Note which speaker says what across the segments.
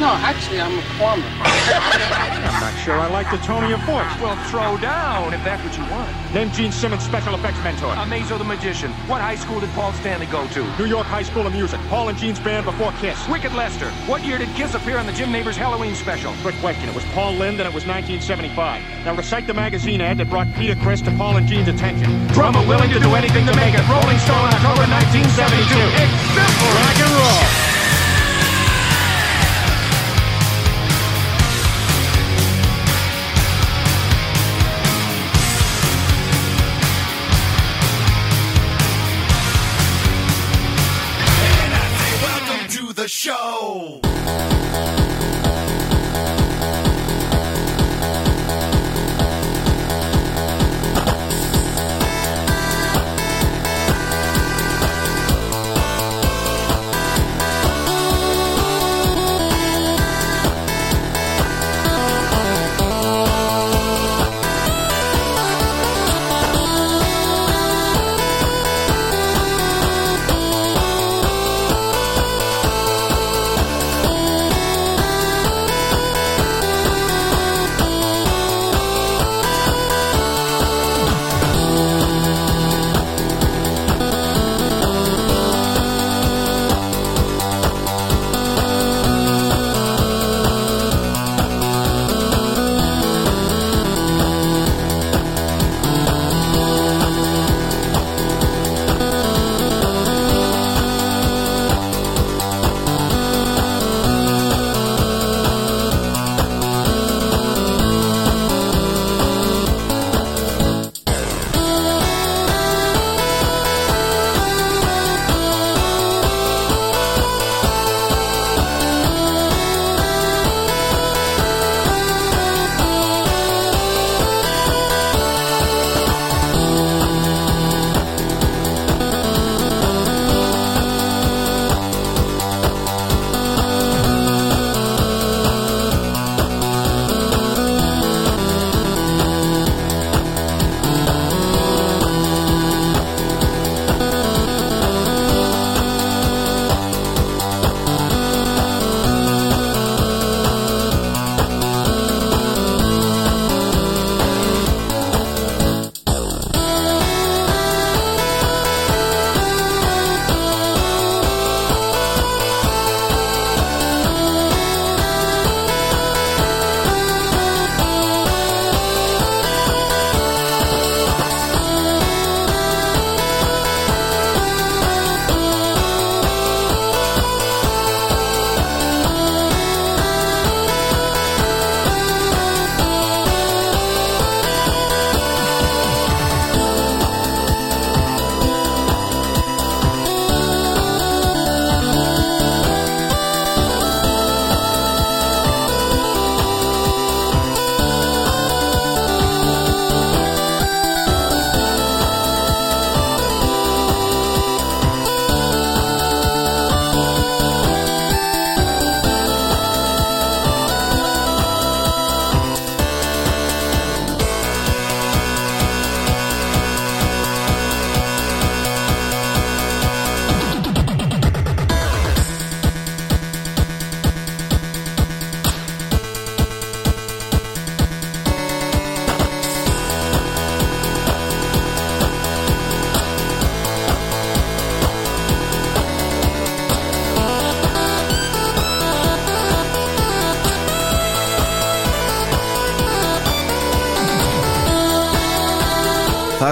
Speaker 1: No, actually, I'm a plumber.
Speaker 2: I'm not sure I like the tone of your voice.
Speaker 3: Well, throw down if that's what you want.
Speaker 2: Name Gene Simmons' special effects mentor.
Speaker 3: Amazo the Magician. What high school did Paul Stanley go to?
Speaker 2: New York High School of Music. Paul and Gene's band before Kiss.
Speaker 3: Wicked Lester. What year did Kiss appear on the Jim Neighbors Halloween special?
Speaker 2: Quick question. It was Paul Lind and it was 1975. Now recite the magazine ad that brought Peter Chris to Paul and Gene's attention.
Speaker 3: Drummer willing to do anything to make it. Rolling Stone, October 1972. It's simple.
Speaker 2: Rock and roll.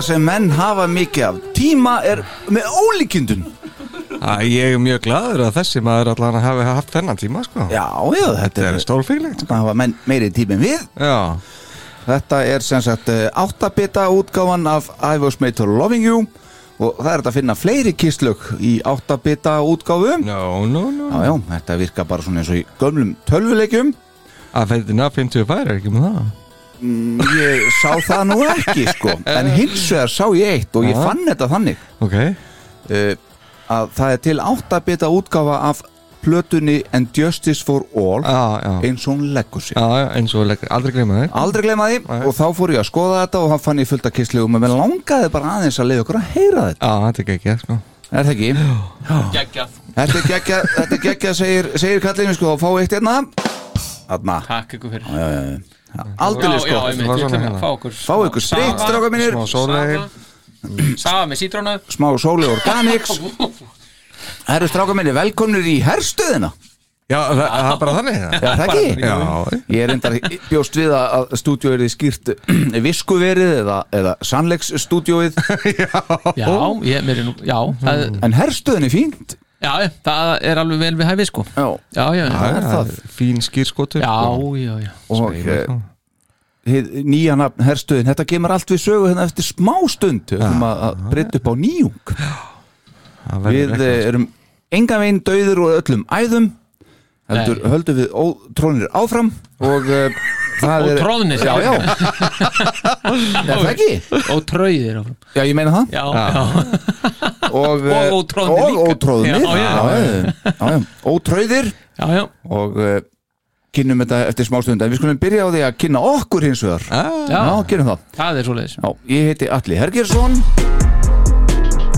Speaker 4: Það sem menn hafa mikið af. Tíma er með ólíkindun
Speaker 5: Æ, ég er mjög gladur að þessi maður allan hafi haft þennan tíma sko.
Speaker 4: já, já, þetta
Speaker 5: Þetta er stórfílegt sko.
Speaker 4: það hafa menn meiri tíma en við.
Speaker 5: Já,
Speaker 4: þetta er sem sagt eh, áttabita útgáfan af I was made for loving you. Og það er að finna fleiri kistlög í áttabita útgáfu.
Speaker 5: No, no, no.
Speaker 4: Já, já, þetta virka bara svona eins og í gömlum tölvuleikjum.
Speaker 5: Að fættina 55 er ekki með það
Speaker 4: ég sá það nú ekki sko. En hins vegar sá ég eitt og ég fann þetta þannig.
Speaker 5: Ok,
Speaker 4: uh, að það er til áttabita útgáfa af plötunni And Justice for All
Speaker 5: Já, já,
Speaker 4: eins og hún leggur sig.
Speaker 5: Já, já, eins og leggur, aldrei gleyma þig
Speaker 4: Aldrei gleyma því. Og þá fór ég að skoða þetta og hann fann ég fullt af kistlegum og mér langaði bara aðeins að leiða okkur að heyra þetta.
Speaker 5: Já, þetta er ekki, sko.
Speaker 4: Er það ekki?
Speaker 1: Geggjað.
Speaker 4: Þetta er geggja, þetta er geggja segir, segir kallinu sko. Og fá eitt hérna. Þarna.
Speaker 1: Takk ykkur fyrir
Speaker 4: Aldrei sko
Speaker 5: hérna.
Speaker 1: fá
Speaker 4: ykkur sprit,
Speaker 1: Safa-
Speaker 4: stráka
Speaker 5: sólegi
Speaker 1: Safa. Með sítrónu.
Speaker 4: Smá sóli organics. Það eru stráka minni velkomnir í herstöðina.
Speaker 5: Já, það er bara þannig
Speaker 4: Já, það ekki?
Speaker 5: Já,
Speaker 4: Ég er endar bjóst við að- að stúdíu er skýrt viskuverið eða, eða sannleiksstúdíuið
Speaker 1: Já, ég, mér nú, já, það,
Speaker 4: en herstöðin er fínt
Speaker 1: já, það er alveg vel við hæfi sko.
Speaker 4: Já,
Speaker 1: Já, já, já,
Speaker 4: er það.
Speaker 5: Fín skýrskotur
Speaker 1: já,
Speaker 5: sko.
Speaker 1: já, já.
Speaker 4: og eh, hið nýja nafn herstöðin, þetta kemur allt við sögu hérna eftir smá stund. Við ætlum að að breyta upp á nýjung.
Speaker 5: Það verður
Speaker 4: við eh, erum enga veginn dauður og öllum æðum heldur, höldum við ótrónir áfram og uh, það er
Speaker 1: Ótroðnir.
Speaker 4: já, já. það ekki?
Speaker 1: Og trauðir áfram.
Speaker 4: Já, ég meina það.
Speaker 1: Já, já,
Speaker 4: og, eh,
Speaker 1: Og ótroðnir.
Speaker 4: Og
Speaker 1: Já, já.
Speaker 4: já, já, já.
Speaker 1: já, já,
Speaker 4: og kynnum þetta eftir smástund. En við skulum byrja á því að kynna okkur hins vegar.
Speaker 1: Já,
Speaker 4: já, gerum það.
Speaker 1: Það
Speaker 4: já, ég heiti Alli Hergersson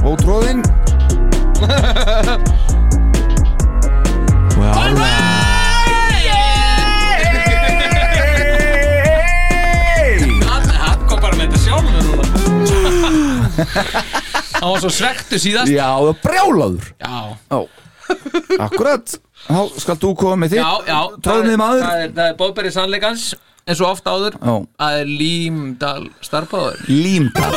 Speaker 4: ótróðin
Speaker 1: Hann Hann var svo svektu síðast.
Speaker 4: Já, og brjálaður.
Speaker 1: Já,
Speaker 4: já, akkurat. Þá skal þú koma með
Speaker 1: já,
Speaker 4: þitt
Speaker 1: já
Speaker 4: tróðnið maður.
Speaker 1: Það er, það er bóðberi sannleikans eins og oft áður.
Speaker 4: Já.
Speaker 1: Það er Límdal starfbáður
Speaker 4: límkall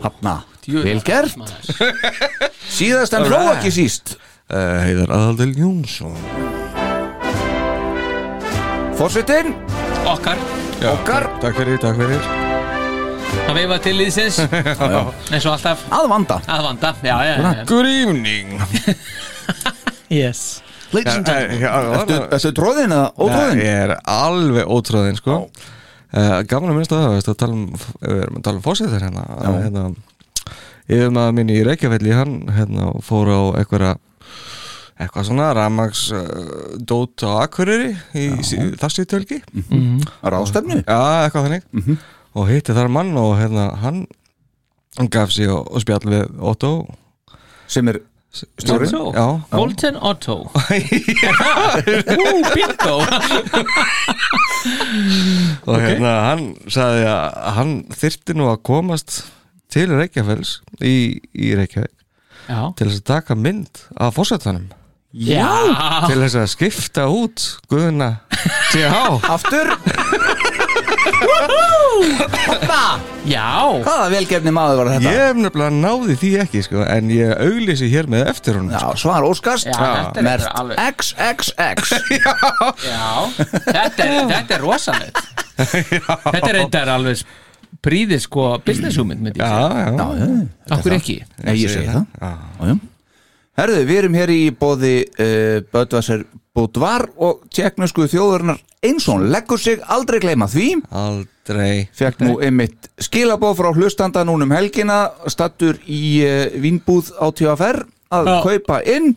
Speaker 4: Hafna, vel gert. Síðast en hló ekki síst.
Speaker 5: Uh, Heiðar Aðaldel Jónsson.
Speaker 4: Fórsetin,
Speaker 1: Okkar.
Speaker 4: Okkar.
Speaker 5: Takk fyrir, takk fyrir.
Speaker 1: Hann veifa til liðsins. Eins og alltaf.
Speaker 4: Að vanda.
Speaker 1: Að vanda. Já, já, já,
Speaker 5: Good evening
Speaker 1: Yes.
Speaker 4: Ladies and gentlemen.
Speaker 5: Já, já,
Speaker 4: Ertu,
Speaker 5: já.
Speaker 4: ertu tróðin eða
Speaker 5: Nei,
Speaker 4: ótróðin?
Speaker 5: Ég er alveg ótrúðin sko. Uh, Gaman að minnst að það veist, að tala um, Við erum að tala um fósitir hérna, að, hérna Yfir maður minni í Reykjafelli Hann hérna, fór á einhverja Eitthvað svona ramags uh, Dót á Akureyri Í þessi tölki
Speaker 4: Ráðstefnu?
Speaker 5: Já, eitthvað þannig. Og hitti þar mann og hérna Hann, gaf sig og, og spjall við Otto.
Speaker 4: Sem er stjórinn?
Speaker 1: Otto.
Speaker 5: Já,
Speaker 1: Golden Otto. Ú, bingo!
Speaker 5: Og hérna hann sagði að hann þyrfti nú að komast til Reykjafells í, í Reykjavík
Speaker 1: Já.
Speaker 5: til þess að taka mynd af fórsetanum
Speaker 1: Já.
Speaker 5: Til þess að skipta út Guðuna TH
Speaker 4: Aftur.
Speaker 1: Já.
Speaker 4: Hvaða velgefni maður var þetta?
Speaker 5: ég hef nefnilega náði því ekki sko, en ég auglýsi hér með eftir hún
Speaker 4: Já, svar óskast
Speaker 1: Já, þetta er
Speaker 4: Mert
Speaker 1: alveg-
Speaker 4: XXX
Speaker 1: Já. Þetta er, þetta er rosalegt Þetta er reyndar alveg príðið sko business hugmynd myndi ég
Speaker 5: já,
Speaker 1: segja.
Speaker 5: já, já.
Speaker 1: Akkur ekki?
Speaker 4: Nei, ég segi það.
Speaker 5: Já.
Speaker 4: Já. Herðu, við erum hér í bóði uh, Böðvarsar Búdvar og tjekknusku þjóðurnar eins og hún leggur sig. Aldrei gleyma því.
Speaker 5: Aldrei.
Speaker 4: Fekk nú einmitt skilabóð frá hlustanda núna um helgina stattur í uh, vínbúð á TFR að
Speaker 1: Já.
Speaker 4: kaupa inn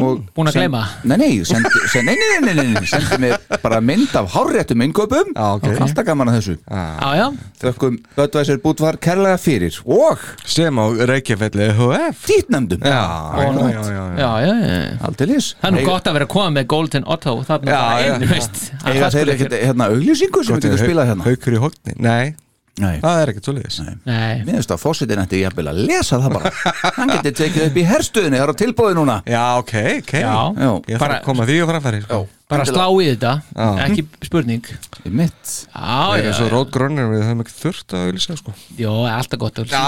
Speaker 4: og
Speaker 1: Búin að gleyma.
Speaker 4: Nei, nei, sendi, sendi, nei, nei, nei, nei, nei, sendi mér bara mynd af hárréttum innkaupum
Speaker 5: Já, ok.
Speaker 4: alltaf gaman að þessu.
Speaker 1: Já, já
Speaker 4: þökkum Böðvæsir Búdvar kærlega fyrir og
Speaker 5: sem á Reykjafelli HF
Speaker 4: dýtnefndum
Speaker 5: já, já, já, já, já.
Speaker 1: Já, já,
Speaker 4: Aldeilis.
Speaker 1: Það er nú gott að vera að koma með Golden Otto þarna
Speaker 5: Já,
Speaker 1: bara
Speaker 5: já.
Speaker 1: einu, veist. Að
Speaker 4: Eiga
Speaker 1: það
Speaker 4: þeir
Speaker 1: skuli
Speaker 4: ekkert hérna auglýsingu sem við getum spilað hérna?
Speaker 5: Haukur í hókni, nei,
Speaker 4: Nei,
Speaker 5: það er ekkert svoleiðis.
Speaker 1: Nei,
Speaker 4: mér finnst að fósitin ætti jafnvel að lesa það bara. Hann geti tekið upp í herstuðinni, það er á tilbúið núna.
Speaker 5: Já, ok, ok.
Speaker 1: Já,
Speaker 4: Já,
Speaker 5: ég þarf
Speaker 1: Bara-
Speaker 5: að koma því á framfæri sko.
Speaker 1: bara slá í þetta
Speaker 5: Já.
Speaker 1: ekki spurning.
Speaker 4: Í mitt
Speaker 1: Já,
Speaker 5: Það er
Speaker 1: já,
Speaker 5: og
Speaker 1: já,
Speaker 5: rótgrónir við höfum ekki þurft að auðlýsa sko.
Speaker 1: Jó, alltaf gott að
Speaker 5: Já,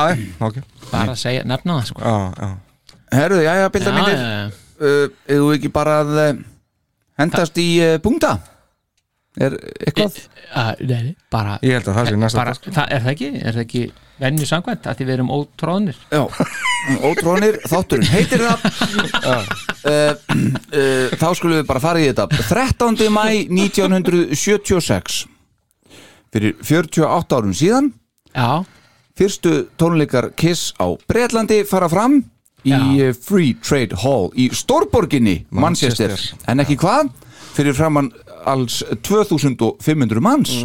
Speaker 5: ok.
Speaker 1: Bara að segja, nefna það sko.
Speaker 5: Já, já.
Speaker 4: Herðu, já, já, bilda
Speaker 1: Já,
Speaker 4: mínir
Speaker 1: já, já.
Speaker 4: uh, Eða þú ekki bara að uh, hendast í uh, búnda Er eitthvað?
Speaker 1: Ah, Nei, nei, bara
Speaker 5: Ég held að það sé næsta
Speaker 1: bara, það, Er það ekki? Er það ekki venju samkvæmt að því við erum ótróðnir
Speaker 4: Já, ótrónir, þátturinn heitir það uh, uh, þá skulum við bara fara í þetta 13. mæ 1976 fyrir 48 árum síðan
Speaker 1: Já,
Speaker 4: fyrstu tónleikar Kiss á Breitlandi fara fram í
Speaker 1: Já.
Speaker 4: eh, Free Trade Hall í Stórborginni Manchester,
Speaker 5: Manchester.
Speaker 4: en ekki hvað fyrir framann alls 2500 manns.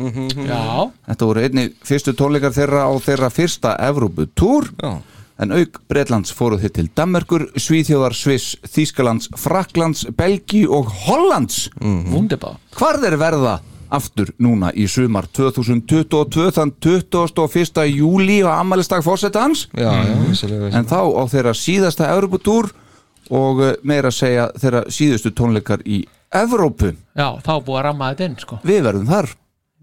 Speaker 1: Já,
Speaker 4: þetta voru einni fyrstu tónleikar þeirra á þeirra fyrsta Evrópu túr
Speaker 5: Já.
Speaker 4: en auk Bretlands fóruð þið til Danmerkur, Svíþjóðar, Sviss, Þýskalands, Fraklands, Belgi og Hollands.
Speaker 1: Wunderbar.
Speaker 4: Hvar þeir verða aftur núna í sumar 2022 þann 21. júli á ammælistag fórsetans
Speaker 5: Já, já, vissulega,
Speaker 4: en þá á þeirra síðasta Evróputúr og eh, meira að segja þeirra síðustu tónleikar í Evrópu.
Speaker 1: Já, þá búið að ramma þetta inn sko.
Speaker 4: Við verðum þar.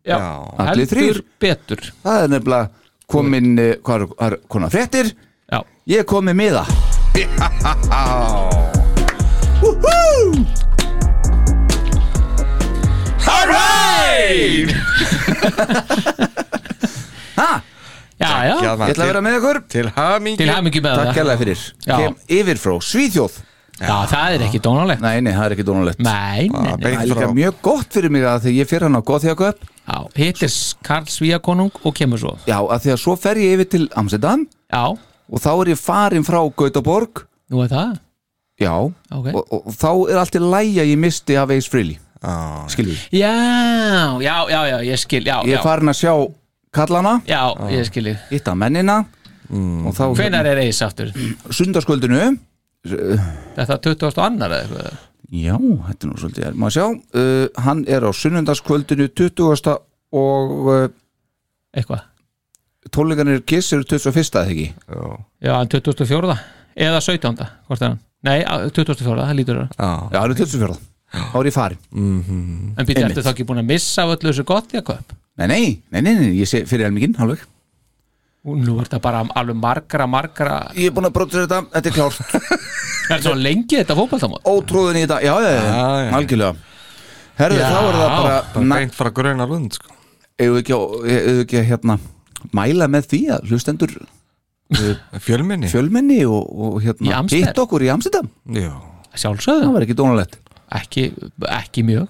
Speaker 1: Já,
Speaker 4: allir þrír.
Speaker 1: heldur betur.
Speaker 4: Það er nefnilega komin eh, hvað er, hvað er konar fréttir?
Speaker 1: Já,
Speaker 4: ég er komið miða. Ha,
Speaker 1: já, já,
Speaker 5: Já,
Speaker 4: ég ætla að vera með ykkur.
Speaker 5: Til hamingi
Speaker 1: til hamingi með
Speaker 4: takk
Speaker 1: það.
Speaker 4: hérlega fyrir.
Speaker 1: Já.
Speaker 4: kem yfir frá Svíþjóð
Speaker 1: Já, það er ekki dónalegt.
Speaker 4: Nei, nei, það er ekki dónalegt.
Speaker 1: Nei, nei, nei.
Speaker 5: beint
Speaker 4: það er líka mjög gott fyrir mig að því ég fyrir hann á Gothjaköp
Speaker 1: Já, hittir Karl Svíakonung og kemur svo.
Speaker 4: Já, að því að svo fer ég yfir til Amsterdam
Speaker 1: Já,
Speaker 4: og þá er ég farin frá Gautaborg
Speaker 1: nú er það?
Speaker 4: Já,
Speaker 1: Ok.
Speaker 4: og, og, og þá er allt í lægi að ég misti af Ace Frehley.
Speaker 5: Já,
Speaker 4: skiljið,
Speaker 1: Já, já, já, já, ég skil Já,
Speaker 4: ég
Speaker 1: já,
Speaker 4: er farin að sjá kallana,
Speaker 1: já, ég skil
Speaker 4: hitta mennina. Og þá
Speaker 1: Hvenær er eis aftur?
Speaker 4: sundarskvöldinu
Speaker 1: Þetta 20. annar eða eitthvað
Speaker 4: já, þetta er nú svolítið maður sjá, uh, hann er á sunnundaskvöldinu 20. og uh,
Speaker 1: Eitthvað
Speaker 4: tónleikanir Kiss eru 21. eða ekki
Speaker 5: já,
Speaker 1: Já, en 24. eða 17. Hvort er hann? Nei, á- 24. það lítur það
Speaker 5: já
Speaker 4: já, hann er 24. þá er ég farin
Speaker 1: En býtti, ertu þá ekki búin að missa af öllu þessu gott jakob?
Speaker 4: nei, nei, nei, nei, nei, ég sé fyrir helmingin halveg
Speaker 1: Nú er þetta bara alveg margra, margra
Speaker 4: ég er búin að bróta þetta, þetta er klárt.
Speaker 1: Er það lengi þetta fótballtamót?
Speaker 4: ótrúðin í þetta, já, já, já, algjörlega. Herðu,
Speaker 1: Já.
Speaker 4: þá er það bara
Speaker 5: Bara
Speaker 4: na-
Speaker 5: beint frá gröna lund sko.
Speaker 4: við ekki, ekki að hérna mæla með því að hlustendur
Speaker 5: Fjölminni
Speaker 4: fjölmenni. og, og hérna hitt okkur í Amsterdam?
Speaker 5: Já,
Speaker 1: Sjálfsögðu,
Speaker 4: það var ekki dónalegt.
Speaker 1: Ekki, ekki mjög.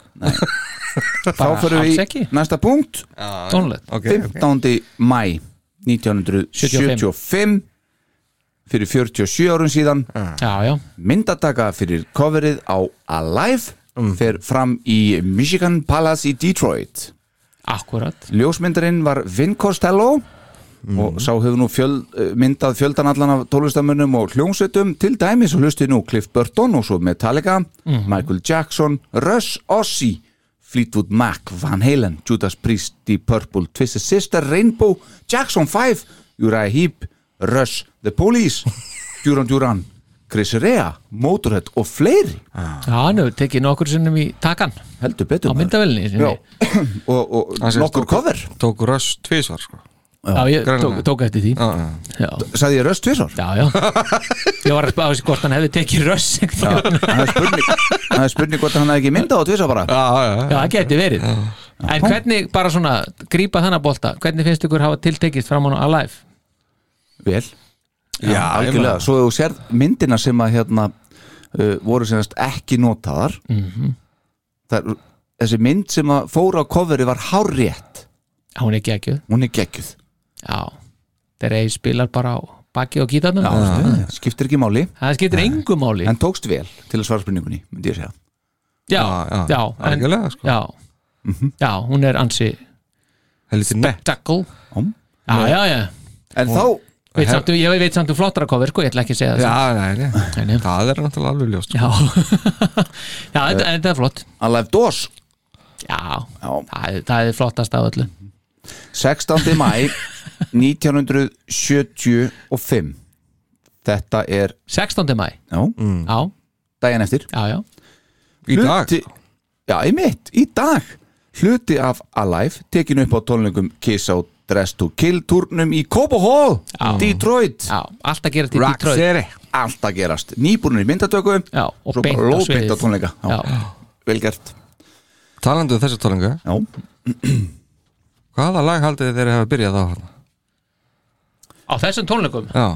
Speaker 4: Þá fyrir við í næsta punkt.
Speaker 5: Ok
Speaker 4: 15. mæ 1975 fyrir 47 árum síðan.
Speaker 1: Já, já,
Speaker 4: myndataka fyrir coverið á Alive fer fram í Michigan Palace í Detroit.
Speaker 1: Akkurat
Speaker 4: ljósmyndarinn var Vin Costello og sá hefur nú fjöl, eh, myndað fjöldan allan af tólustamönnum og hljómsveitum til dæmis og hlusti nú Cliff Burton og svo Metallica, Michael Jackson Russ, Ozzy Fleetwood Mac, Van Halen, Judas Priest Deep Purple, Twisted Sister, Rainbow Jackson 5, Uriah Heep Rush, The Police Duran Duran, Chris Rea Motorhead og fleiri
Speaker 1: Já, hann hefur tekið nokkur sinnum í takan
Speaker 4: heldur
Speaker 1: á
Speaker 4: betur maður.
Speaker 1: myndavelni.
Speaker 4: Já, og, og nokkur cover
Speaker 5: Tók röss tvisvar sko.
Speaker 1: Já, ég tók, tók eftir því.
Speaker 5: Já, já.
Speaker 1: Já,
Speaker 4: sagði ég röst tvisar
Speaker 1: já, já. Ég var að spá þessi hvort hann hefði tekið röss Já,
Speaker 4: það er spurning, það er spurning hvort hann hefði ekki myndað á tvisa bara.
Speaker 5: Já, já, já.
Speaker 1: það geti verið. En hvernig, bara svona, grípa þennan bolta Hvernig finnst ykkur hafa tiltekist fram á Alive?
Speaker 4: vel.
Speaker 5: Já, ég
Speaker 4: algjörlega, svo þú sérð myndina sem að hérna uh, voru semast ekki notaðar.
Speaker 1: Mhm.
Speaker 4: það er þessi mynd sem að fóra á coveri var hárrétt.
Speaker 1: Hún er geggjuð.
Speaker 4: Hún er geggjuð
Speaker 1: Já, þeir eigi spilar bara á baki og gítarnum.
Speaker 4: Já, já, skiptir ekki máli.
Speaker 1: Það skiptir engu máli.
Speaker 4: en tókst vel til að svara spurningunni myndi ég segja.
Speaker 1: Já,
Speaker 5: Já, já,
Speaker 1: já, en,
Speaker 5: sko.
Speaker 1: já, já, hún er ansi
Speaker 4: Óm.
Speaker 1: Já, já, já.
Speaker 4: En þá,
Speaker 1: veit samt, Ég veit samt um flottara cover, sko, ég ætla ekki að segja það.
Speaker 5: Já, nei, nei.
Speaker 1: Nei, nei.
Speaker 5: Það er náttúrulega alveg ljóst sko.
Speaker 1: Já, já þetta, þetta er flott.
Speaker 4: Alive Doors.
Speaker 1: Já,
Speaker 4: Já.
Speaker 1: það er, það er flottast af öllu
Speaker 4: 16. mæ 1975 þetta er
Speaker 1: 16. mæ,
Speaker 4: já,
Speaker 1: já,
Speaker 4: daginn eftir.
Speaker 1: Já, já.
Speaker 5: Í dag?
Speaker 4: Hluti, já, einmitt, í dag. Hluti af Alive tekin upp á tónlingum Kiss á Dress to Kill turnum í Cobo Hall Detroit,
Speaker 1: Já, allt að gera til
Speaker 5: Rock
Speaker 1: Detroit.
Speaker 5: City
Speaker 4: allt að gerast. Nýbúinir í myndatöku.
Speaker 1: Já, og beint á
Speaker 4: lóðbeint á
Speaker 1: sviðið.
Speaker 4: tónleika. Já,
Speaker 1: Já.
Speaker 4: vel gert.
Speaker 5: Talandi um þessu tólingu
Speaker 4: já.
Speaker 5: Hvaða lag haldið þeir hafa byrjað á hana?
Speaker 1: Á þessum tónleikum?
Speaker 5: Já,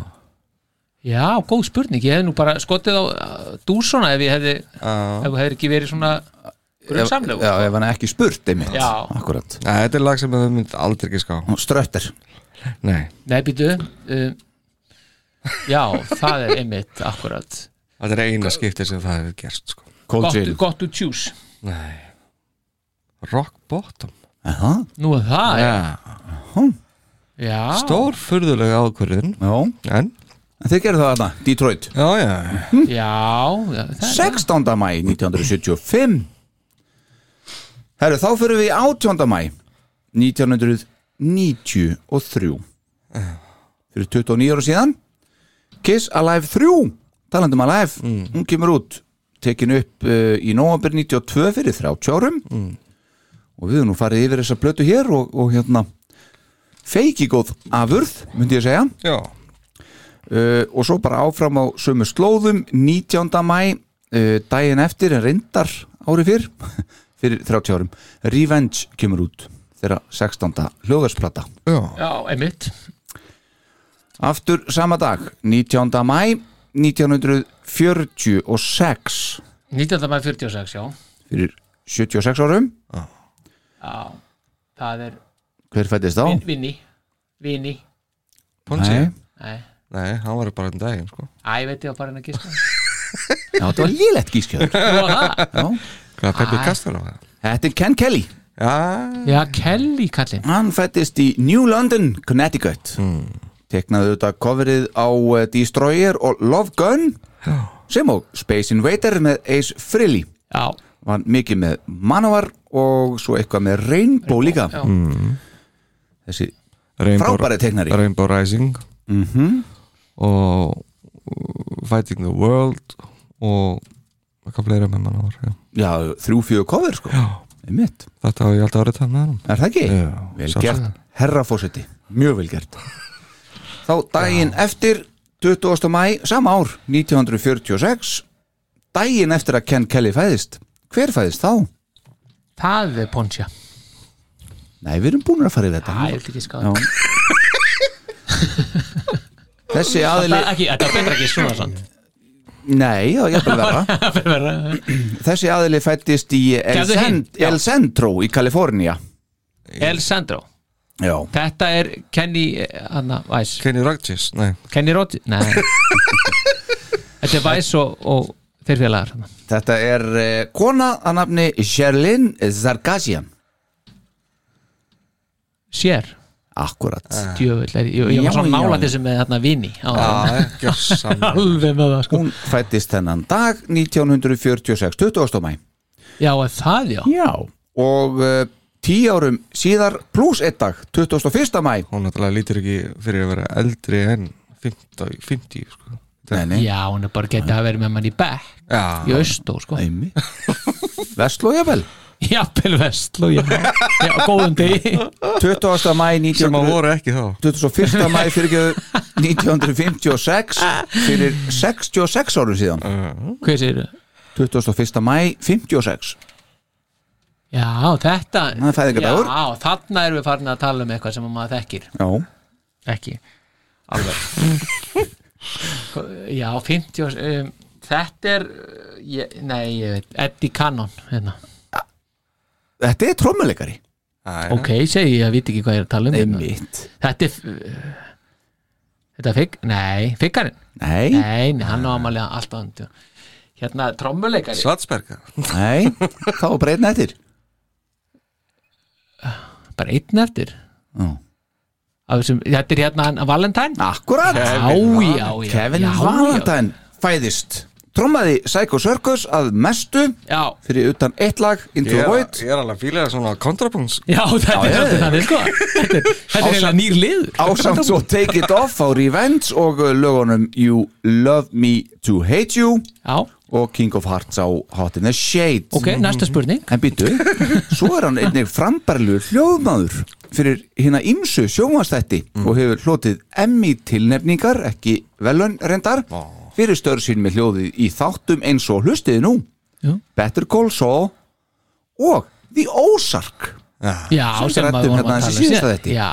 Speaker 1: Já, góð spurning, ég hef nú bara skotið á dúsona ef ég hefði ef þú hefði ekki verið svona grunnsamlegu
Speaker 4: Já, ef hann ekki spurt einmitt.
Speaker 1: Já.
Speaker 4: Akkurat
Speaker 5: Nei, þetta er lag sem þau mynd aldrei ekki ská
Speaker 4: Og Strötter
Speaker 5: Nei,
Speaker 1: Nei, býtu uh, Já, það er einmitt akkurat
Speaker 5: þetta er eina skiptið sem það hefur gerst sko.
Speaker 4: Cold
Speaker 1: Gott,
Speaker 4: Jail
Speaker 1: gott to choose
Speaker 5: Nei. Rock bottom
Speaker 4: Aha,
Speaker 1: Nú er það, já,
Speaker 5: Já,
Speaker 1: já.
Speaker 5: stór furðulega ákvörðin
Speaker 4: Já,
Speaker 5: En,
Speaker 4: en þið gerðu það þarna, Detroit.
Speaker 5: Já, já.
Speaker 1: Já, já er
Speaker 4: 16. mæ 1975 Herru, þá fyrir við í 18. mæ 1993 Fyrir 29 ára síðan. Kiss Alive 3 Talandum Alive, hún kemur út tekin upp uh, í november 92 fyrir 30 árum og við höfum nú farið yfir þessa blötu hér og, og hérna feiki góð afurð, myndi ég segja
Speaker 5: Já,
Speaker 4: uh, og svo bara áfram á sömu slóðum 19. mæ uh, daginn eftir en reyndar ári fyrr fyrir 30 árum Revenge kemur út þeirra 16. hljóðarsplata
Speaker 5: já,
Speaker 1: Já, einmitt
Speaker 4: aftur sama dag 19. mæ 1946
Speaker 1: 19. mæ 46, já
Speaker 4: fyrir 76 árum
Speaker 1: Já, það er
Speaker 4: hver fættist þá?
Speaker 1: vin, Vinni. Vinni
Speaker 5: Ponsi
Speaker 4: Nei,
Speaker 1: Nei,
Speaker 5: Nei, hann var bara um daginn sko.
Speaker 1: Æ, veit ég að bara henni að gíska
Speaker 4: já, þetta var lélegt gískjöður
Speaker 1: Nú var það?
Speaker 4: Já.
Speaker 5: Hvað, Peppi
Speaker 1: Æ.
Speaker 5: Kastar á það?
Speaker 4: Þetta er Ken Kelly.
Speaker 5: Já,
Speaker 1: Já, Kelly kallinn.
Speaker 4: Hann fættist í New London, Connecticut. Teknaði auðvitað coverið á uh, Destroyer og Love Gun sem og Space Invader með Ace Frehley.
Speaker 1: Já,
Speaker 4: Var mikið með Manowar og svo eitthvað með Rainbow líka
Speaker 1: já.
Speaker 4: Þessi
Speaker 5: Rainbow,
Speaker 4: Frábæri teiknari.
Speaker 5: Rainbow Rising
Speaker 4: mm
Speaker 5: og uh, Fighting the World og eitthvað fleira með mann ára
Speaker 4: Já, þrjú fjögur cover sko
Speaker 5: Já,
Speaker 4: Einmitt.
Speaker 5: þetta hafa ég alltaf árið það með hann
Speaker 4: Er það ekki?
Speaker 5: Já,
Speaker 4: vel gert, herrafósiti Mjög vel gert Þá daginn eftir 20. mæ sama ár, 1946 daginn eftir að Ken Kelly fæðist Hver fæðist þá?
Speaker 1: Það er Poncha.
Speaker 4: Nei, við erum búin að fara í þetta.
Speaker 1: Það er ekki skáð
Speaker 4: Já. Þessi aðili
Speaker 1: er ekki, þetta er betra ekki svona sant
Speaker 4: Nei, já, ég vil vera
Speaker 1: Það er verra.
Speaker 4: Þessi aðili fættist í El,
Speaker 1: Gefðu hinn,
Speaker 4: Cent
Speaker 1: já.
Speaker 4: El Centro í Kalifornía.
Speaker 1: El Sandro
Speaker 4: Já,
Speaker 1: Þetta er Kenny Anna Weiss.
Speaker 5: Kenny Rogers, nei.
Speaker 1: Kenny Rodgers Nei. Þetta er Weiss og, og þeir félagar. Þarna.
Speaker 4: þetta er uh, kona að nafni Sherlyn Zarkasian
Speaker 1: Sér
Speaker 4: Akkurat.
Speaker 1: Djöfull er, ég, ég
Speaker 4: Já,
Speaker 1: var svona
Speaker 4: já.
Speaker 1: nála þessu með þarna vini á,
Speaker 5: Já, gjörsan
Speaker 1: Alveg með það sko.
Speaker 4: Hún fættist þennan dag 1946, 20. mæ
Speaker 1: Já, er það já?
Speaker 4: Já. Og uh, tíu árum síðar pluss einn dag, 21. mæ
Speaker 5: Hún náttúrulega lítur ekki fyrir að vera eldri en 50, 50 sko.
Speaker 4: Nei, nei,
Speaker 1: Já, hún er bara getið að vera með mann í bekk
Speaker 5: Já,
Speaker 1: Í austó sko.
Speaker 4: Æmi Vestló jafnvel?
Speaker 1: Jafnvel vestló já. já, góðum degi.
Speaker 4: 20. mæ
Speaker 5: sem að
Speaker 4: 1900
Speaker 5: voru ekki þá.
Speaker 4: 21. mæ fyrir 1956 fyrir 66 árum síðan.
Speaker 1: Hvað sér
Speaker 4: 21. mæ 56
Speaker 1: Já, þetta
Speaker 4: Það er fæðingardagur.
Speaker 1: Já, þarna erum við farin að tala um eitthvað sem maður þekkir.
Speaker 4: Já,
Speaker 1: Ekki. Alveg Já, 50 árs, um, Þetta er ég, Nei, ég veit Eddie Cannon hérna.
Speaker 4: þetta er trommuleikari.
Speaker 1: Ok, segi ég að viti ekki hvað ég er að tala um hérna. Þetta er uh, Þetta er figg, nei, figgarinn
Speaker 4: Nei,
Speaker 1: Nei, nei, hann á amalega alltaf undir Hérna, trommuleikari.
Speaker 5: Svartsberga
Speaker 4: nei, þá einn eftir.
Speaker 1: Bara einn eftir?
Speaker 4: Já.
Speaker 1: Þessum, Þetta er hérna hann Valentine?
Speaker 4: Akkurat.
Speaker 1: Já, já, já
Speaker 4: Kevin
Speaker 1: já,
Speaker 4: Valentine fæðist. Trommaði Psycho Circus að mestu
Speaker 1: Já,
Speaker 4: fyrir utan eitt lag Into the
Speaker 5: er,
Speaker 4: Void.
Speaker 5: ég er alveg að fíla það svona kontrapunks
Speaker 1: já, þetta er þannig sko. Þetta er, þetta er
Speaker 4: Ásamt-
Speaker 1: eiginlega nýr liður.
Speaker 4: Ásamt svo Take It Off á Revenge og uh, lögunum You Love Me To Hate You.
Speaker 1: Já,
Speaker 4: og King of Hearts á Hot in the Shade
Speaker 1: ok, næsta spurning.
Speaker 4: En býtu, svo er hann einnig frambærlu hljóðmaður fyrir hérna ymsu sjónvastætti og hefur hlotið emmi tilnefningar, ekki velun reyndar, fyrir störð sín með hljóðið í þáttum eins og hlustiði nú
Speaker 1: Já.
Speaker 4: Better Call Saul og The Ozark.
Speaker 1: Já,
Speaker 4: Sem
Speaker 1: sem
Speaker 4: ræddum
Speaker 1: maður vorum
Speaker 4: hérna
Speaker 1: að
Speaker 4: þessi
Speaker 1: tala um
Speaker 4: síðasta þætti.
Speaker 1: Já,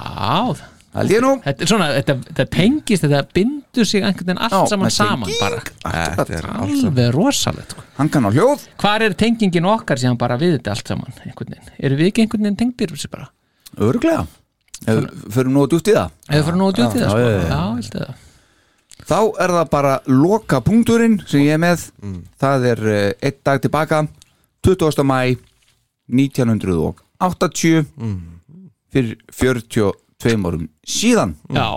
Speaker 1: Þetta er svona, þetta, þetta tengist, þetta bindur sig einhvern veginn allt
Speaker 4: Já,
Speaker 1: saman saman bara
Speaker 5: Þetta er
Speaker 1: Alveg rosalegt sko.
Speaker 4: hann kann á hljóð
Speaker 1: Hvar er tengingin okkar síðan bara við þetta allt saman einhvern veginn? Eru við ekki einhvern veginn tengdir þessi bara?
Speaker 4: örglega fyrir nú að djútt í það
Speaker 1: Eða fyrir nú að djúti það sko?
Speaker 4: já, já, já. Þá er það bara loka punkturinn sem ég er með það er uh, einn dag tilbaka 20. mæ 1980 fyrir 42 árum síðan
Speaker 1: Já,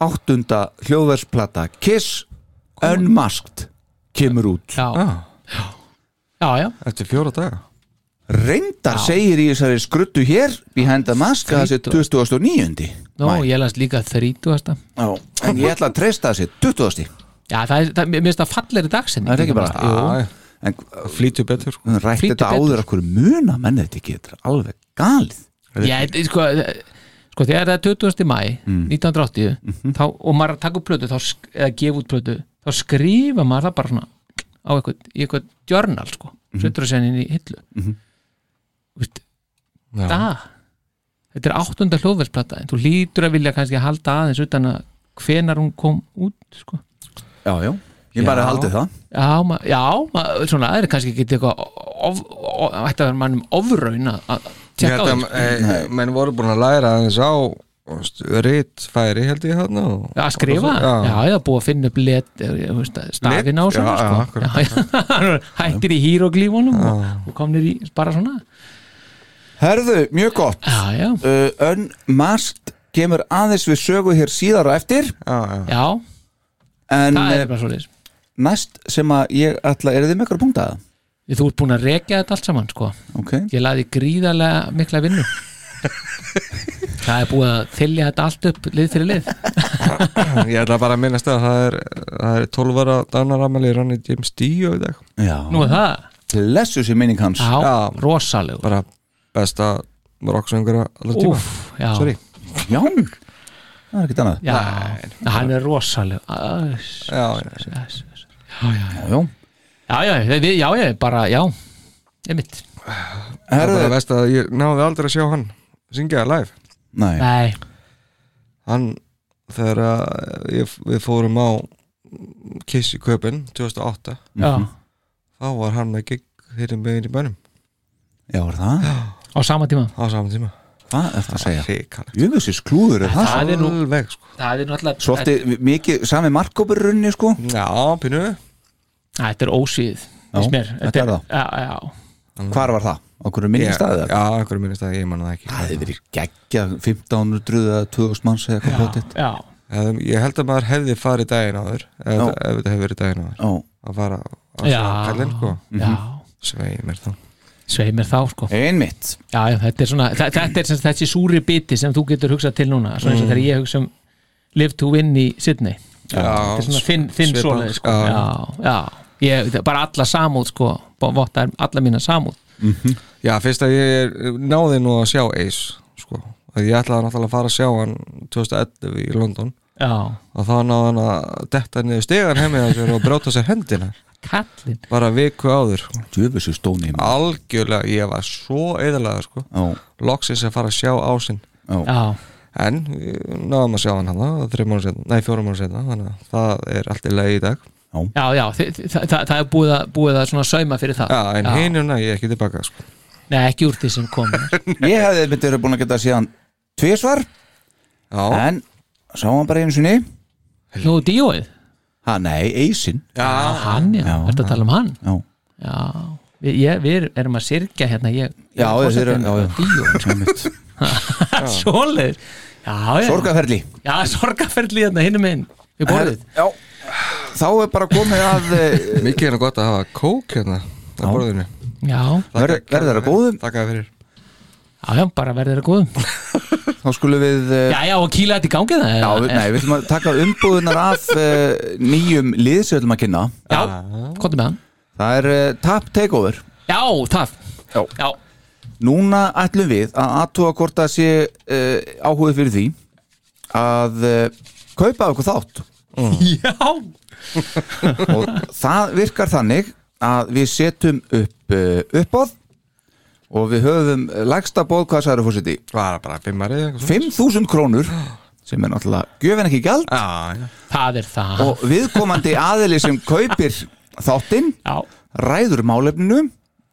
Speaker 4: áttunda hljóðversplata Kiss Unmasked kemur út
Speaker 1: já,
Speaker 5: Já,
Speaker 1: já, já.
Speaker 5: eftir fjóra daga
Speaker 4: reyndar segir í þessari skruttu hér behind the mask að það sé 2009.
Speaker 1: Nú,
Speaker 4: Mæ.
Speaker 1: ég las líka 30.
Speaker 4: Já, en ég ætla að treysta þessi 20.
Speaker 1: Já, það er, það, mér finnst það fallegri dagsinni
Speaker 4: Það er ekki bara-
Speaker 1: Jú,
Speaker 4: en
Speaker 5: Flýtu betur sko.
Speaker 4: við höfum rætt
Speaker 1: Flýttu
Speaker 4: þetta
Speaker 1: betur.
Speaker 4: áður okkur muna menni þetta ekki, þetta er alveg galið
Speaker 1: Já, sko, sko þegar það er 20. mæ 1980 þá, og maður að taka upp plötu þá, eða gefa út plötu þá skrifa maður það bara svona á eitthvað, í eitthvað journal sko, setur að segja inn í hillu. Mm Vist, það þetta er áttunda hljóðversplata en þú lítur að vilja kannski halda aðeins utan að hvenar hún kom út sko.
Speaker 4: Já, já, ég bara haldið það.
Speaker 1: Já, ma, já ma, svona, það er kannski ekki eitthvað of, of, ætti að vera mannum ofraun að að tjekka á
Speaker 5: held
Speaker 1: því
Speaker 5: að
Speaker 1: sko.
Speaker 5: e, menn voru búin að læra aðeins á rítfæri held ég hann
Speaker 1: Já, að skrifa, já, já, búið að finna upp let, eh, stafin á svona
Speaker 5: já, já,
Speaker 1: sko. já, já, hættir í híroglífunum og, og komnir í bara svona.
Speaker 4: Herðu, mjög gott.
Speaker 1: Já, já,
Speaker 4: uh, Unmasked kemur aðeins við sögu hér síðar og eftir.
Speaker 5: Já, já.
Speaker 1: já,
Speaker 4: en
Speaker 1: það er
Speaker 4: uh,
Speaker 1: bara svo
Speaker 4: næst sem að ég ætla, er þið með ykkur að punkta? það?
Speaker 1: Þú ert búin að rekja þetta allt saman, sko.
Speaker 4: Ok,
Speaker 1: Ég laði gríðarlega mikla vinnu. Það er búið að þylja þetta allt upp lið fyrir lið.
Speaker 5: Ég ætla bara að minnast að það er, það er 12 ára danaramæli Ronny James Dio í dag.
Speaker 4: Já.
Speaker 1: Nú er það,
Speaker 4: Blessu sér minning hans.
Speaker 1: Já,
Speaker 5: Já.
Speaker 1: rosalegur.
Speaker 5: Bara besta rocksöngur allar tíma
Speaker 1: já,
Speaker 5: Sorry.
Speaker 4: Já, það er ekkert annað.
Speaker 1: Já, hann er rosalegur.
Speaker 5: Já, já.
Speaker 4: Já, já
Speaker 1: Já, já, við, já, já, bara, já Ég mitt
Speaker 5: það er bara veist að ég náði aldrei að sjá hann syngja live.
Speaker 4: Nei,
Speaker 1: Nei,
Speaker 5: hann þegar að ég, við fórum á Kiss í Köpen 2008
Speaker 1: já.
Speaker 5: Þá var hann með gig fyrir megin í bænum.
Speaker 4: Já, er það?
Speaker 1: Á sama tíma?
Speaker 5: Á saman tíma.
Speaker 4: Hvað er það að segja?
Speaker 5: Ríkalegt
Speaker 4: Jöfusins klúður er það
Speaker 1: Það? er nú-
Speaker 5: Alveg sko.
Speaker 1: Það er náttúrulega
Speaker 4: Svolítið mikið, sami markkópurrunni sko?
Speaker 5: Já, pínu
Speaker 1: Þetta er
Speaker 4: Já, þetta er það.
Speaker 1: Já, já.
Speaker 4: Hvar var það? Okkur er minni staðið
Speaker 5: Já, einhverju minni staðið, ég manna það ekki.
Speaker 4: Það hefði verið geggja 1500 eða 2000 manns eða eitthvað
Speaker 5: Eða, Ég held að maður hefði farið daginn áður ef, þetta hefði verið daginn áður
Speaker 4: Já,
Speaker 5: að fara á
Speaker 1: já,
Speaker 5: kallinn sko.
Speaker 1: Já.
Speaker 5: Svei mér þá
Speaker 1: Svei mér þá, sko.
Speaker 4: Einmitt.
Speaker 1: Já, þetta er svona Þetta er þessi súri biti sem þú getur hugsað til núna. Svona eins og þegar ég hugsa um Live to win í Sydney. er þinn, svoleið, sko.
Speaker 5: já.
Speaker 1: Já, já. Ég, bara alla samúð, sko. Votta alla mína samúð.
Speaker 5: Já, fyrst að ég er- náði nú að sjá Ace sko. Að ég ætlaði náttúrulega að fara að sjá hann 2011 í London.
Speaker 1: Já,
Speaker 5: og þá náði hann að detta niður stegan sér og bróta sér hendina.
Speaker 1: Kallinn.
Speaker 5: Bara viku áður. Sko. Algjörlega, ég var svo eðalega sko. Loksins að fara að sjá ásinn.
Speaker 4: Já,
Speaker 1: Já,
Speaker 5: en náðum að sjá hann hann nei fjórum mánu setna þannig að það er allt í lagi í dag.
Speaker 1: Já, já það, það, það er búið að, búið að svona sauma fyrir það.
Speaker 5: Já, en hinuna ég ekki tilbaka sko.
Speaker 1: Nei, ekki úr því sem kom.
Speaker 4: Ég hefði myndið verið búin að geta síðan tvisvar
Speaker 5: Já,
Speaker 4: En sá hann bara einu sinni.
Speaker 1: Nú, díóið,
Speaker 4: Ha, nei, Eisin
Speaker 1: já, hann, já,
Speaker 4: Já,
Speaker 1: ertu að tala um hann?
Speaker 4: Já,
Speaker 1: Já, við, ég, við erum að syrkja hérna ég,
Speaker 4: Já,
Speaker 1: ég
Speaker 4: þið eru- já, Sorgaferli
Speaker 1: já, sorgaferli hérna hinum inn Við borðið.
Speaker 4: Já, þá er bara komið að eh,
Speaker 5: mikið er gott að hafa kók hérna á borðinu.
Speaker 1: Já,
Speaker 4: Verð- verður það góðum?
Speaker 5: Takk fyrir.
Speaker 1: Já, já, bara verður það góðum.
Speaker 4: Þá skulum við eh,
Speaker 1: Já, já, og kýla þetta í gangi það
Speaker 4: Já, við, nei, við ætlum að taka umbúðunar af uh, nýjum lið sem við ætlum að kynna.
Speaker 1: Já, hvað með hann?
Speaker 4: Það er uh, Tap Takeover
Speaker 1: Já, það
Speaker 4: Já.
Speaker 1: já,
Speaker 4: Núna ætlum við að aðtúa hvort það sé uh, áhugið fyrir því að uh, kaupa okkur þátt
Speaker 1: já.
Speaker 4: og það virkar þannig að við setjum upp uh, uppáð og við höfum lægsta bóð, hvað fórseti?
Speaker 5: Var það bara svoleiðis?
Speaker 4: 5.000 krónur sem er náttúrulega gjöfin ekki gjald
Speaker 5: Já, já
Speaker 1: það er það
Speaker 4: og viðkomandi aðili sem kaupir þáttinn
Speaker 1: já,
Speaker 4: ræður málefninu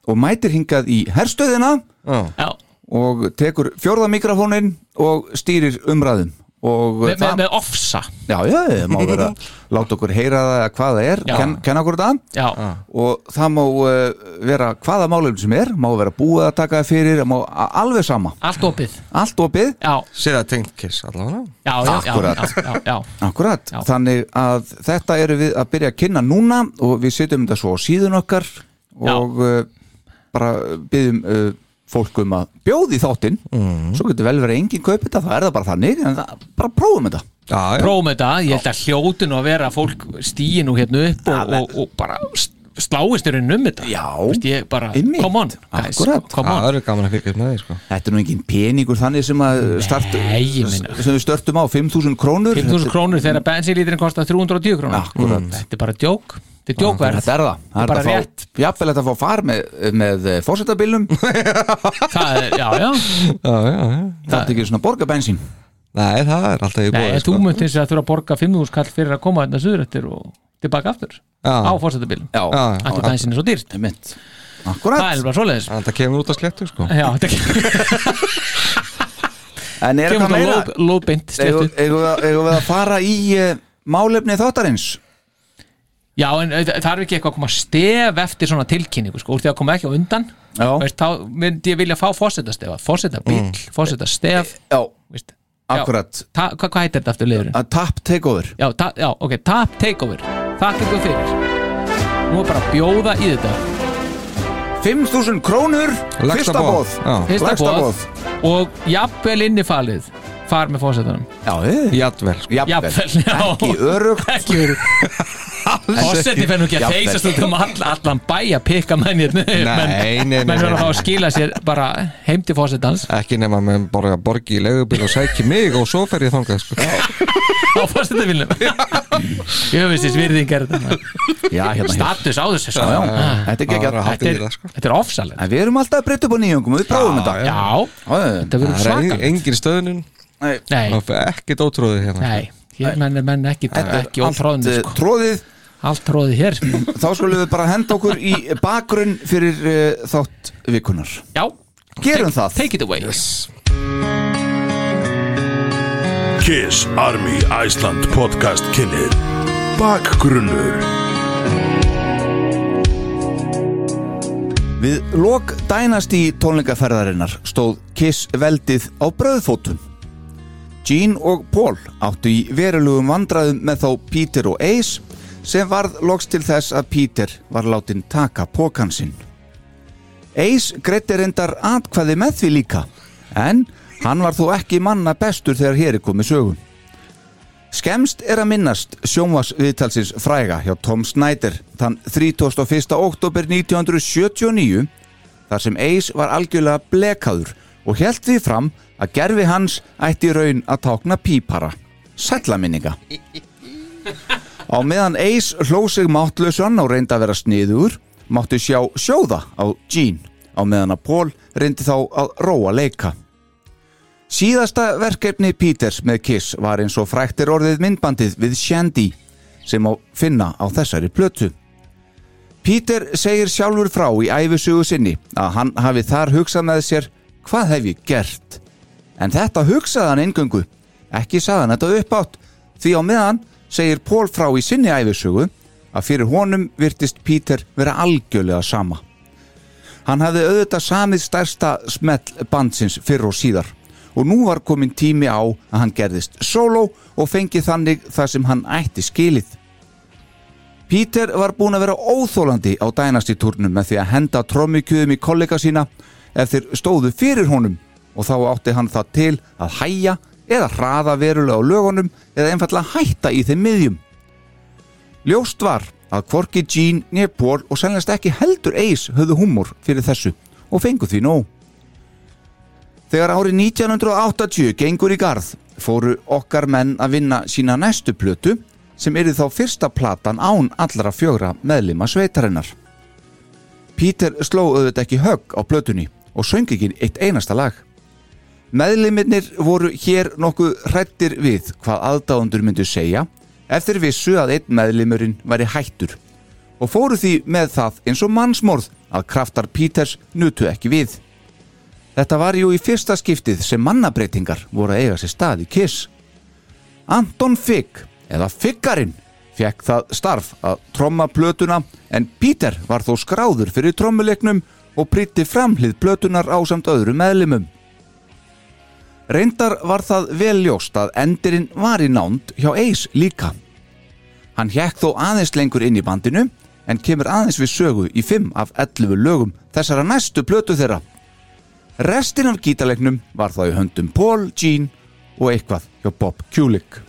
Speaker 4: og mætir hingað í herstöðina
Speaker 5: já,
Speaker 4: og tekur fjórða mikrofónin og stýrir umræðum og
Speaker 1: með, með,
Speaker 4: það,
Speaker 1: með ofsa.
Speaker 4: Já, já, það má vera láta okkur heyra það eða hvað það er. Ken, kenna okkur það
Speaker 1: já,
Speaker 4: og það má uh, vera hvaða málefni sem er. Má vera búið að taka það fyrir. Má alveg sama,
Speaker 1: allt opið.
Speaker 4: Allt opið.
Speaker 1: Já,
Speaker 5: sér það tengt kiss allavega.
Speaker 1: Já, já, já,
Speaker 4: Akkúrat.
Speaker 1: já, já, já.
Speaker 4: Akkurat,
Speaker 1: Já.
Speaker 4: þannig að þetta eru við að byrja að kynna núna og við setjum þetta svo á síðun okkar og uh, bara byggjum uh, fólk um að bjóði þáttinn
Speaker 1: Mhm.
Speaker 4: svo getur vel verið enginn kaupið þetta, það er það bara þannig en það, bara prófum þetta
Speaker 5: Já, já
Speaker 1: prófum þetta, ég held að hljótin að vera fólk stíi nú hérna upp og, og, og bara s- sláist í raunin um þetta
Speaker 4: Já.
Speaker 1: Vist, ég bara,
Speaker 4: Einmitt.
Speaker 1: come on guys,
Speaker 4: Akkúrat.
Speaker 1: come on
Speaker 5: Það eru gaman að fylgjast með því sko
Speaker 4: Þetta er nú engin peningur þannig sem að start,
Speaker 1: Nei, ég meina.
Speaker 4: sem við störtum á 5.000 krónur
Speaker 1: 5.000 krónur þegar bensinlíturinn kostar 310 krónur
Speaker 4: Akkurat.
Speaker 1: þetta er bara djók þetta er djókverð,
Speaker 4: Þetta er það, það er
Speaker 1: bara rétt.
Speaker 4: fá, jafnvel þetta að fá far með, með fósetabilum
Speaker 1: það er, já, já.
Speaker 5: Já, já, já.
Speaker 4: Það er ekki svona borga bensín.
Speaker 5: Nei, það er alltaf í
Speaker 1: Nei,
Speaker 5: bóði
Speaker 1: en þú munt eins að þurfa að borga 5.000 kall fyrir að koma hérna suður eftir og tilbaka aftur
Speaker 5: Já.
Speaker 1: á fórsetabilum
Speaker 4: Já.
Speaker 1: Ætti bensin er svo dýrt.
Speaker 4: Það er mitt
Speaker 1: Það
Speaker 4: Akkurat,
Speaker 1: er bara svoleiðis.
Speaker 5: Þannig að það kemur út að slettu sko.
Speaker 1: Já,
Speaker 4: en er
Speaker 1: kemur
Speaker 4: eitthvað
Speaker 1: Já, en eh, það er ekki eitthvað að koma stef eftir svona tilkynningu, sko, úr því að koma ekki á undan.
Speaker 4: Já,
Speaker 1: veist, þá myndi ég vilja fá fósetastefa fósetabíl, mm. fósetastef
Speaker 4: já.
Speaker 1: veist,
Speaker 4: akkurat.
Speaker 1: Ta, hvað, hvað heitir þetta aftur liðurinn?
Speaker 4: Tap takeover.
Speaker 1: Já, ta, já, ok, tap takeover. Takk ykkur fyrir. Nú er bara að bjóða í þetta.
Speaker 4: 5.000 krónur, fyrsta
Speaker 5: boð.
Speaker 4: bóð
Speaker 5: Já.
Speaker 1: Fyrsta boð. og jafnvel innifalið far með fósetanum
Speaker 4: Já, eh,
Speaker 5: sko.
Speaker 4: Jafnvel.
Speaker 1: Jafnvel, já.
Speaker 4: Ekki örugt
Speaker 1: Ekki verið Fósetti fennu ekki. að
Speaker 4: Jafnvel.
Speaker 1: þeysast út um all, allan bæ að pikka menn hérna.
Speaker 5: Nei, nei, nei,
Speaker 1: Menn verður að fá
Speaker 5: nei.
Speaker 1: að skila sér bara heim til fósettans
Speaker 5: Ekki nema með bara borgi í legubil og sæki mig og svo fer ég þangað sko.
Speaker 1: Á fósettavilnum Jöfisins virðing er þetta.
Speaker 4: Já, hérna hér
Speaker 1: Status á þessu sko.
Speaker 4: Já, Þetta er
Speaker 1: er,
Speaker 5: sko.
Speaker 1: er
Speaker 4: En við erum alltaf að breytta upp á nýjungum og við prófum þetta.
Speaker 5: er engin stöðnun.
Speaker 4: Nei,
Speaker 1: Nei,
Speaker 5: Það er ekkert ótrúðið hérna.
Speaker 1: Nei. Hér menn er menn ekki, ekki
Speaker 4: er
Speaker 1: ótráðinu
Speaker 4: eh,
Speaker 1: sko.
Speaker 4: tróðið
Speaker 1: Allt tróðið hér.
Speaker 4: Þá skulum við bara henda okkur í bakgrunn fyrir uh, þátt vikunar
Speaker 1: Já,
Speaker 4: Gerum
Speaker 1: take,
Speaker 4: það.
Speaker 1: Take it away.
Speaker 6: Kiss Army Iceland podcast kynir Bakgrunnur.
Speaker 4: Við lok dænasti tónleikaferðarinnar stóð Kiss veldið á bröðfótum. Gene og Paul áttu í verulugum vandræðum með þá Peter og Ace sem varð loks til þess að Peter var látin taka pókan sinn. Ace greiddi reyndar atkvæði með því líka en hann var þó ekki manna bestur þegar hér er komið sögun. Skemst er að minnast sjónvarsviðtalsins fræga hjá Tom Snyder þann 31. oktober 1979 þar sem Ace var algjörlega blekaður og held því fram að gerfi hans ætti raun að tákna pípara. Sællaminninga. Á meðan Ace hló sig máttlausan og reyndi að vera sniður máttu sjá sjóða á Gene á meðan að Paul reyndi þá að róa leika. Síðasta verkefni Peters með Kiss var eins og fræktir orðið myndbandið við Shandy sem á finna á þessari plötu. Peter segir sjálfur frá í æfisugu sinni að hann hafi þar hugsað með sér hvað hef ég gert? En þetta hugsaði hann eingöngu, ekki sagði hann þetta uppátt því á meðan segir Paul frá í sinni æfisugu að fyrir honum virtist Peter vera algjörlega sama. Hann hafði auðvitað samið stærsta smell bandsins fyrr og síðar og nú var komin tími á að hann gerðist solo og fengi þannig það sem hann ætti skilið. Peter var búin að vera óþólandi á dænastítúrnum með því að henda trommikjöðum í kollega sína ef þeir stóðu fyrir honum og þá átti hann það til að hæja eða hraða verulega á lögunum eða einfallega hætta í þeim miðjum. Ljóst var að Kvorki Jean, Nepal og sennast ekki heldur Ace höfðu húmor fyrir þessu og fengu því nóg. Þegar árið 1980 gengur í garð fóru okkar menn að vinna sína næstu plötu sem yrði þá fyrsta platan án allra fjögra meðlima sveitarinnar. Peter sló auðvitað ekki högg á plötunni og söng ekki eitt einasta lag. Meðlimirnir voru hér nokkuð hrættir við hvað aðdáðundur myndu segja eftir vissu að einn meðlimurinn væri hættur og fóru því með það eins og mannsmorð að kraftar Píters nutu ekki við. Þetta var jú í fyrsta skiptið sem mannabreitingar voru að eiga sér stað í Kiss. Anton Figg, eða Figgarinn, fekk það starf að tromma plötuna en Píter var þó skráður fyrir trommuleiknum og prýtti framhlið plötunar á samt öðru meðlimum. Reyndar var það vel ljóst að endirinn var í nánd hjá Ace líka. Hann hjekk þó aðeins lengur inn í bandinu en kemur aðeins við sögu í 5 af 11 lögum þessara næstu plötu þeirra. Restin af gítarleiknum var þá í höndum Paul, Gene og eitthvað hjá Bob Kulik.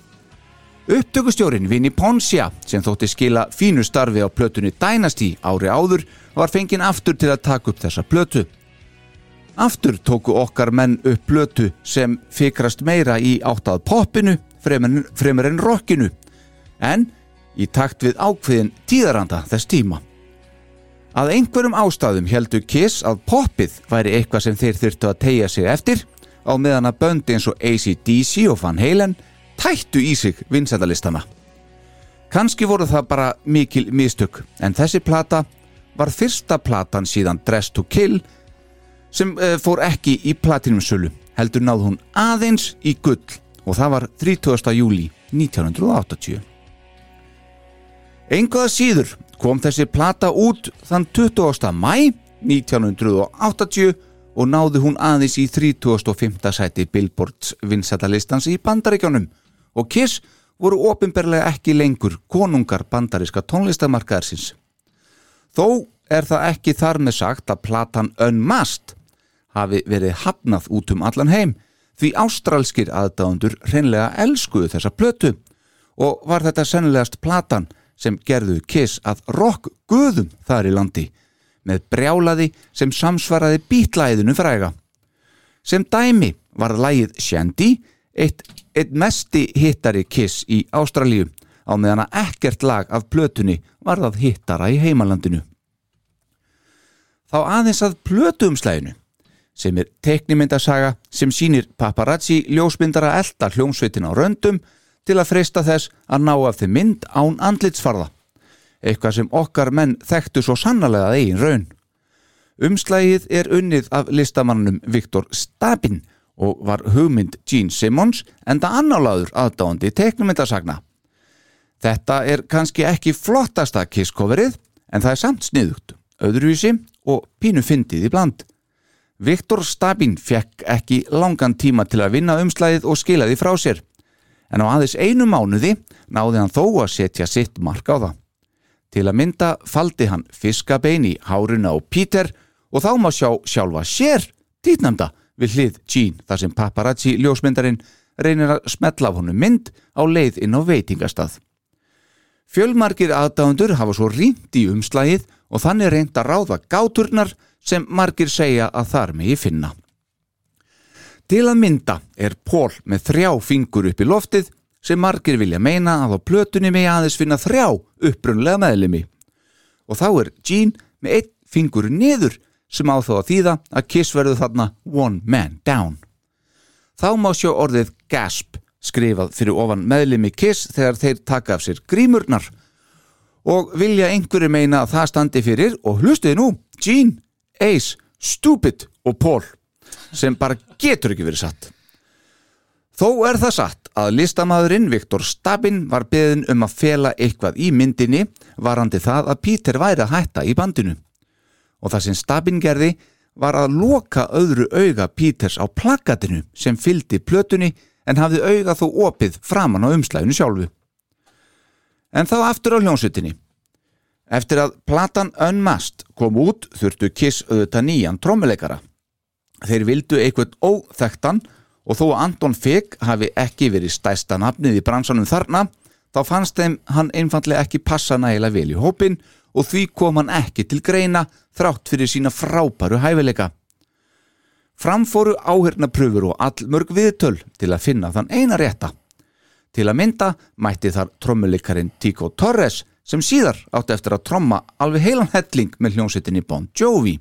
Speaker 4: Upptökustjórin Vinnie Poncia sem þótti skila fínu starfi á plötunni Dynasty ári áður var fenginn aftur til að taka upp þessa plötu. Aftur tóku okkar menn upp plötu sem fikrast meira í áttað popinu fremur en rockinu en í takt við ákveðin tíðaranda þess tíma. Að einhverjum ástæðum heldur Kiss að poppið væri eitthvað sem þeir þurftu að tegja sig eftir á meðan að böndi eins og ACDC og Van Halen tættu í sig vinsættalistana. Kanski voru það bara mikil mistök en þessi plata var fyrsta platan síðan Dress to Kill sem uh, fór ekki í platinumsölu heldur náð hún aðeins í gull og það var 30. júli 1980. Engaða síður kom þessi plata út þann 20. mæ 1980 og náði hún aðeins í 35. sæti Billboards vinsættalistans í bandaríkjónum og Kiss voru ofinberlega ekki lengur konungar bandaríska tónlistamarkaðarsins. Þó er það ekki þar með sagt að platan Unmasked hafi verið hafnað út um allan heim því ástralskir aðdáðundur hreinlega elskuðu þessa plötu og var þetta sennilegast platan sem gerðu Kiss að rock guðum þar í landi með brjálaði sem samsvaraði bítlæðinu fræga. Sem dæmi var lægið Shandy eitt, eitt mesti hittari Kiss í Ástralíu á meðan að ekkert lag af plötunni var það hittara í heimalandinu. Þá aðeins að plötuumslæginu sem er teknimyndasaga sem sínir paparazzi ljósmyndara elda hljómsveitin á röndum til að freysta þess að ná af þeim mynd án andlitsfarða. Eitthvað sem okkar menn þekktu svo sannlega eigin raun. Umslægið er unnið af listamannum Viktor Stabin og var hugmynd Gene Simmons enda annálaður aðdáandi teknumyndasagna. Þetta er kannski ekki flottasta kisskoverið en það er samt sniðugt, öðruvísi og pínu fyndið í bland. Viktor Stabin fekk ekki langan tíma til að vinna umslæðið og skila því frá sér en á aðeins einu mánuði náði hann þó að setja sitt mark á það. Til að mynda faldi hann fiskabein í háruna og Píter og þá má sjá sjálfa sér títnamda við hlið Gene þar sem paparazzi ljósmyndarinn reynir að smetla af honum mynd á leið inn á veitingastað. Fjölmarkir aðdáðundur hafa svo rínt í umslægið og þannig reynd að ráða gáturnar sem margir segja að þar megi finna. Til að mynda er Pól með þrjá fingur upp í loftið sem margir vilja meina að á plötunni megi aðeins finna þrjá upprunlega meðlimi. Og þá er Gene með einn fingur niður sem á þá að þýða að Kiss verður þarna one man down. Þá má sjó orðið gasp skrifað fyrir ofan meðlimi Kiss þegar þeir taka af sér grímurnar og vilja einhverju meina að það standi fyrir og hlustiði nú Gene, Ace, Stupid og Paul sem bara getur ekki verið satt. Þó er það satt að listamæðurinn Viktor Stabin var beðin um að fela eitthvað í myndinni varandi það að Pítur væri að hætta í bandinu. Og það sem Stabin gerði var að loka öðru auga Píters á plakatinu sem fyldi plötunni en hafði auga þó opið framann á umslæðinu sjálfu. En þá aftur á hljónsutinni. Eftir að platan Unmasked kom út þurftu Kiss auðvitað nýjan trommuleikara. Þeir vildu eitthvað óþektan og þó að Anton Figg hafi ekki verið stæsta nafnið í bransanum þarna þá fannst þeim hann einfallega ekki passa nægilega vel í hópin og því kom hann ekki til greina þrátt fyrir sína frábæru hæfileika. Framfóru áhörnapröfur og all mörg viðtöl til að finna þann eina rétta. Til að mynda mætti þar trommuleikarinn Tico Torres sem síðar átti eftir að tromma alveg heilan helling með hljómsveitinni Bon Jovi.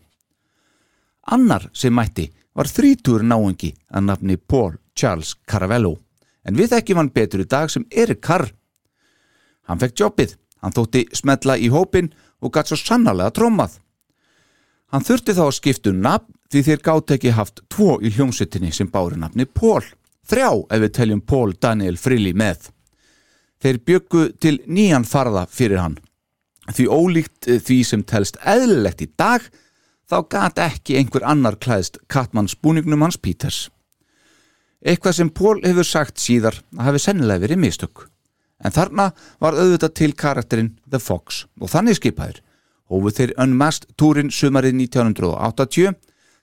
Speaker 4: Annar sem mætti var þrítur náungi að nafni Paul Charles Caravello en við þekkjum hann betur í dag sem Erik Carr. Hann fekk jobbið, hann þótti smetla í hópin og gatt svo sannarlega trómað. Hann þurfti þá að skipta um nafn því þeir gátt ekki haft tvo í hljómsveitinni sem bári nafni Paul. Þrjá ef við teljum Paul Daniel Frilli með. Þeir byggu til nýjan farða fyrir hann. Því ólíkt eh, því sem telst eðlilegt í dag, þá gat ekki einhver annar klæðst Katmanns búningnum hans Peters. Eitthvað sem Paul hefur sagt síðar hafi sennilega verið mistök. En þarna var auðvitað til karakterinn The Fox og þannig skipaður. Hófu þeir Unmasked túrin sumarið 1980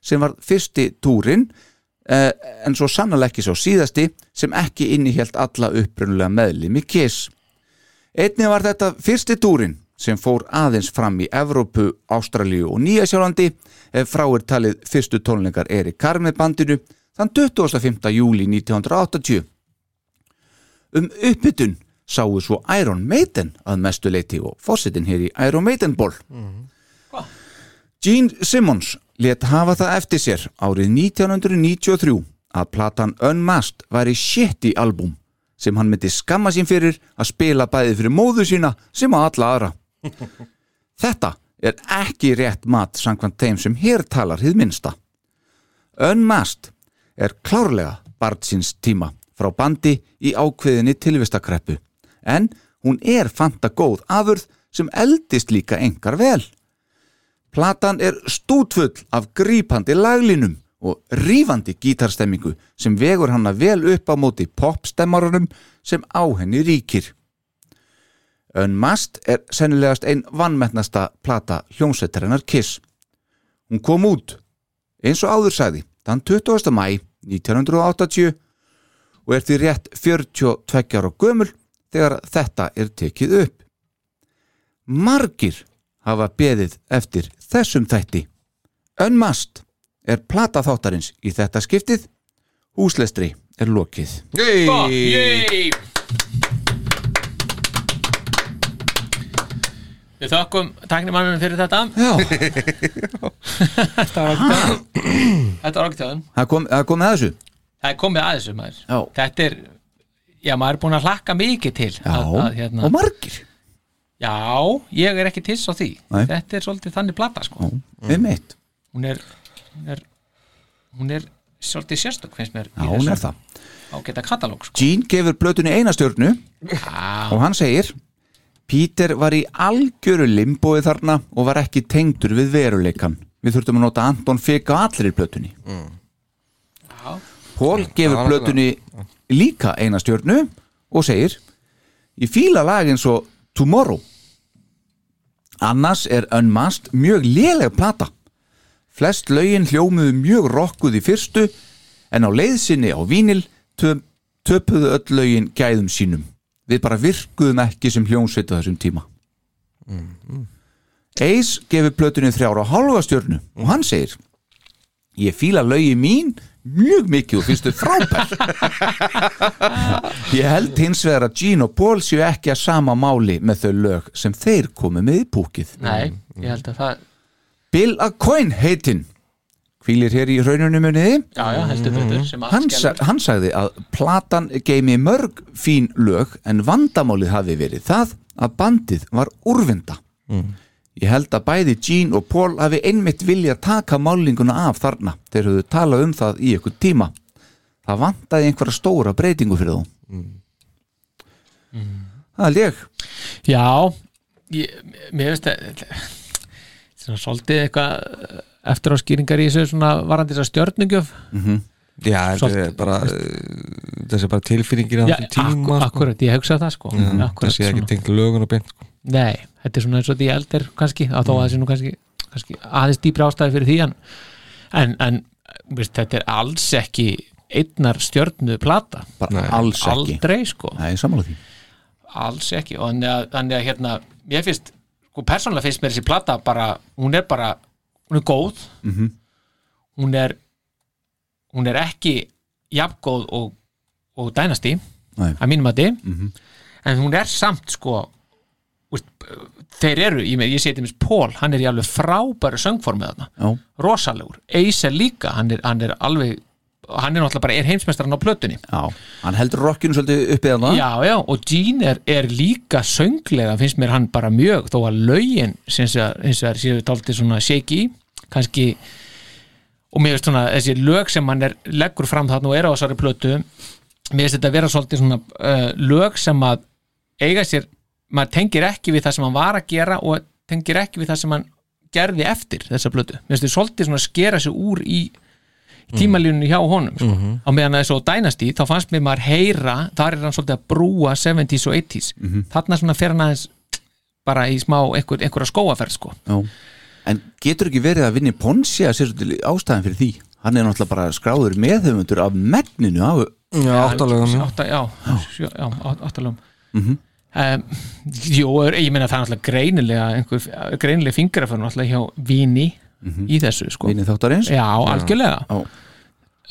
Speaker 4: sem var fyrsti túrin en svo sannlega ekki svo síðasti sem ekki innihjalt alla upprunulega meðlimi Kiss. Einnig var þetta fyrsti túrin sem fór aðeins fram í Evrópu, Ástralíu og Nýjasjálandi ef frá er talið fyrstu tónleikar Erik Carr með bandinu þann 25. júli 1980. Um uppbytun sáu svo Iron Maiden að mestu leiti og fósittin hér í Iron Maiden ból. Gene Simmons let hafa það eftir sér árið 1993 að platan Unmasked væri shitty album sem hann myndi skamma sín fyrir að spila bæði fyrir móðu sína sem á alla aðra. Þetta er ekki rétt mat samkvæmt þeim sem hér talar hið minsta. Unmasked er klárlega barð síns tíma frá bandi í ákveðinni tilvistakreppu en hún er fanta góð afurð sem eldist líka engar vel. Platan er stútfull af grípandi laglinum og rífandi gítarstemmingu sem vegur hana vel upp á móti popstemmarunum sem á henni ríkir. Unmasked er sennilegast ein vannmettnasta plata hljómsveitarinnar Kiss. Hún kom út, eins og áður sagði, þann 20. mæ 1980 og er því rétt 42 ára gömul þegar þetta er tekið upp. Margir hafa beðið eftir þessum þætti. Unmasked er plata þáttarins í þetta skiptið, húslestri er lokið.
Speaker 5: Hey.
Speaker 1: Við þökkum tæknimannum fyrir þetta
Speaker 4: Já,
Speaker 1: Þetta var okkur tjóðan
Speaker 4: það kom, það kom með þessu.
Speaker 1: Það komið að þessu maður
Speaker 4: Já.
Speaker 1: Þetta er, já maður er búin að hlakka mikið til
Speaker 4: Já,
Speaker 1: að, að, hérna,
Speaker 4: og margir.
Speaker 1: Já, ég er ekki tiss á því
Speaker 4: Nei.
Speaker 1: Þetta er svolítið þannig plata sko
Speaker 4: Já, um eitt.
Speaker 1: Hún er Hún er, hún er svolítið sérstök finnst mér
Speaker 4: Já, hún er það.
Speaker 1: Ágæta katalóg sko
Speaker 4: Gene gefur blötunni eina stjörnu
Speaker 1: Já,
Speaker 4: og hann segir Peter var í algjöru limbói þarna og var ekki tengdur við veruleikan. Við þurftum að nota Anton Fik á allir í blötunni.
Speaker 1: já,
Speaker 4: Paul gefur
Speaker 5: Já,
Speaker 4: blötunni líka eina stjörnu og segir Ég fíla lag eins og Tomorrow Annars er Unmasked mjög léleg plata. Flest lögin hljómuðu mjög rokkuð í fyrstu en á leiðsinni á vínil töp, töpuðu öll lögin gæðum sínum. Við bara virkuðum ekki sem hljómsveit á þessum tíma. Ace gefur plötunni þrjára hálfa stjörnu og hann segir Ég fíla lögi mín mjög mikið og finnst þau frábær. Ég held hins vegar að Gene og Paul séu ekki að sama máli með þau lög sem þeir komu með í púkið.
Speaker 1: Nei, ég held að það
Speaker 4: Bill a. Coin heitinn. Hvílir hér í raununum muniði?
Speaker 1: Já, já, heldur betur sem að
Speaker 4: hann, sa hann sagði að platan geimi mörg fín lög en vandamálið hafi verið það að bandið var úrvinda ég held að bæði Gene og Paul hafi einmitt vilja taka málinguna af þarna. Þeir höfðu talað um það í ykkur tíma. Það vantaði einhverja stóra breytingu fyrir þú það er ég.
Speaker 1: Já, ég, mér veist að svona svolítið eitthvað eftir á skýringar í þessu svona varandi þess að stjörnungjöf
Speaker 5: Já, þetta
Speaker 1: Svolítið.
Speaker 5: er bara uh, þessi er bara tilfinningir á
Speaker 1: Já,
Speaker 5: þessum tíma
Speaker 1: akkur,
Speaker 5: sko.
Speaker 1: akkurat, ég hugsa það sko.
Speaker 5: Mm,
Speaker 1: akkurat,
Speaker 5: þessi er ekki tengt lögun og beint sko.
Speaker 1: Nei, þetta er svona eins og því eldir kannski, að þó að þessi nú kannski, kannski aðeins dýpri ástæði fyrir því en, en, en veist, þetta er alls ekki einnar stjörnu plata.
Speaker 4: Bara
Speaker 5: Nei,
Speaker 4: alls ekki.
Speaker 1: Aldrei sko,
Speaker 4: Nei,
Speaker 1: alls ekki og þannig að, þannig að hérna, ég finnst sko persónulega finnst mér þessi plata bara hún er bara, hún er góð.
Speaker 4: Mhm.
Speaker 1: hún er hún er ekki jafngóð og, og dænasti
Speaker 4: Nei.
Speaker 1: að mínum að
Speaker 4: Mhm.
Speaker 1: en hún er samt sko þeir eru, ég, með- ég sé til mér Pól, hann er í alveg frábæru söngformið þarna,
Speaker 4: Já,
Speaker 1: rosalegur. Er líka, hann er, hann er alveg hann er náttúrulega bara, er heimsmeistaran á plötunni.
Speaker 4: Já, hann heldur rockinu svolítið uppið hann
Speaker 1: já, já, og Gene er, er líka sönglega, finnst mér hann bara mjög þó að lögin, sinns að hins vegar séu dálítið svona shaky kannski og mér veist svona, þessi lög sem hann er leggur fram þarna og er á þessari plötu mér finnst þetta vera svolítið svona uh, lög sem að eiga sér maður tengir ekki við það sem hann var að gera og tengir ekki við það sem hann gerði eftir þessa plötu, mér finnst þetta svolítið svona að skera sig úr í tímalínu hjá honum sko. á meðan að þessu á Dynasty þá fannst mér maður heyra þar er hann svolítið að brúa 70s og 80s þarna svona fer hann aðeins bara í smá einhver, einhverja skóaferð sko.
Speaker 4: Já. En getur ekki verið að vinni Ponsi að sér ástæðan fyrir því? Hann er náttúrulega bara skráður meðhöfundur af megninu af
Speaker 5: Já, áttalega.
Speaker 1: Átta, já, áttalögum um, er- ég meina það er náttúrulega greinilega einhver, greinilega fingraförn náttúrulega hjá Vini í þessu sko.
Speaker 4: vinni þáttarins?
Speaker 1: Já, algjörlega.
Speaker 4: Já.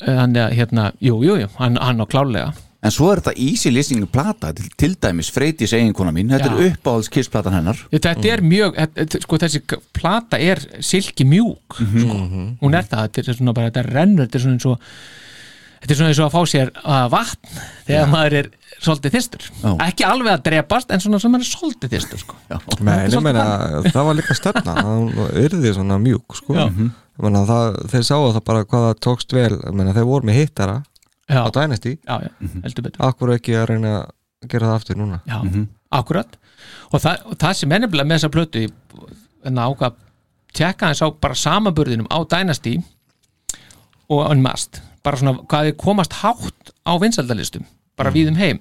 Speaker 1: Þannig að hérna, jú, jú, jú, hann, hann á klálega
Speaker 4: En svo er þetta easy listening plata til, til dæmis Freydís eiginkona mín, þetta
Speaker 1: Já.
Speaker 4: er uppáhalds kissplatan hennar.
Speaker 1: Þetta er mjög, þetta- sko þessi plata er silki mjúk sko. hún er það, þetta er svona bara, þetta rennur þetta er svona eins og þetta er svona eins og að fá sér uh, vatn þegar maður er svolítið þyrstur.
Speaker 4: Já.
Speaker 1: ekki alveg að drepast, en svona sem er svolítið þyrstur sko.
Speaker 5: Nei,
Speaker 1: er
Speaker 5: ég meina, það var líka stefna það yrði svona mjúk sko. Meina, það, þeir sáu það bara hvað það tókst vel ég meina, þeir voru með hittara á Dynasty.
Speaker 1: Já, já, heldur betur.
Speaker 5: Akkur ekki að reyna að gera það aftur núna?
Speaker 1: Já, akkurat. Og það, og það sem er nefnilega með þessa plötu en ákvað tjekka þess á bara samanburðinum á Dynasty og Unmasked. Bara svona hvað þið komast hátt á vinsaldalistum, bara við um heim.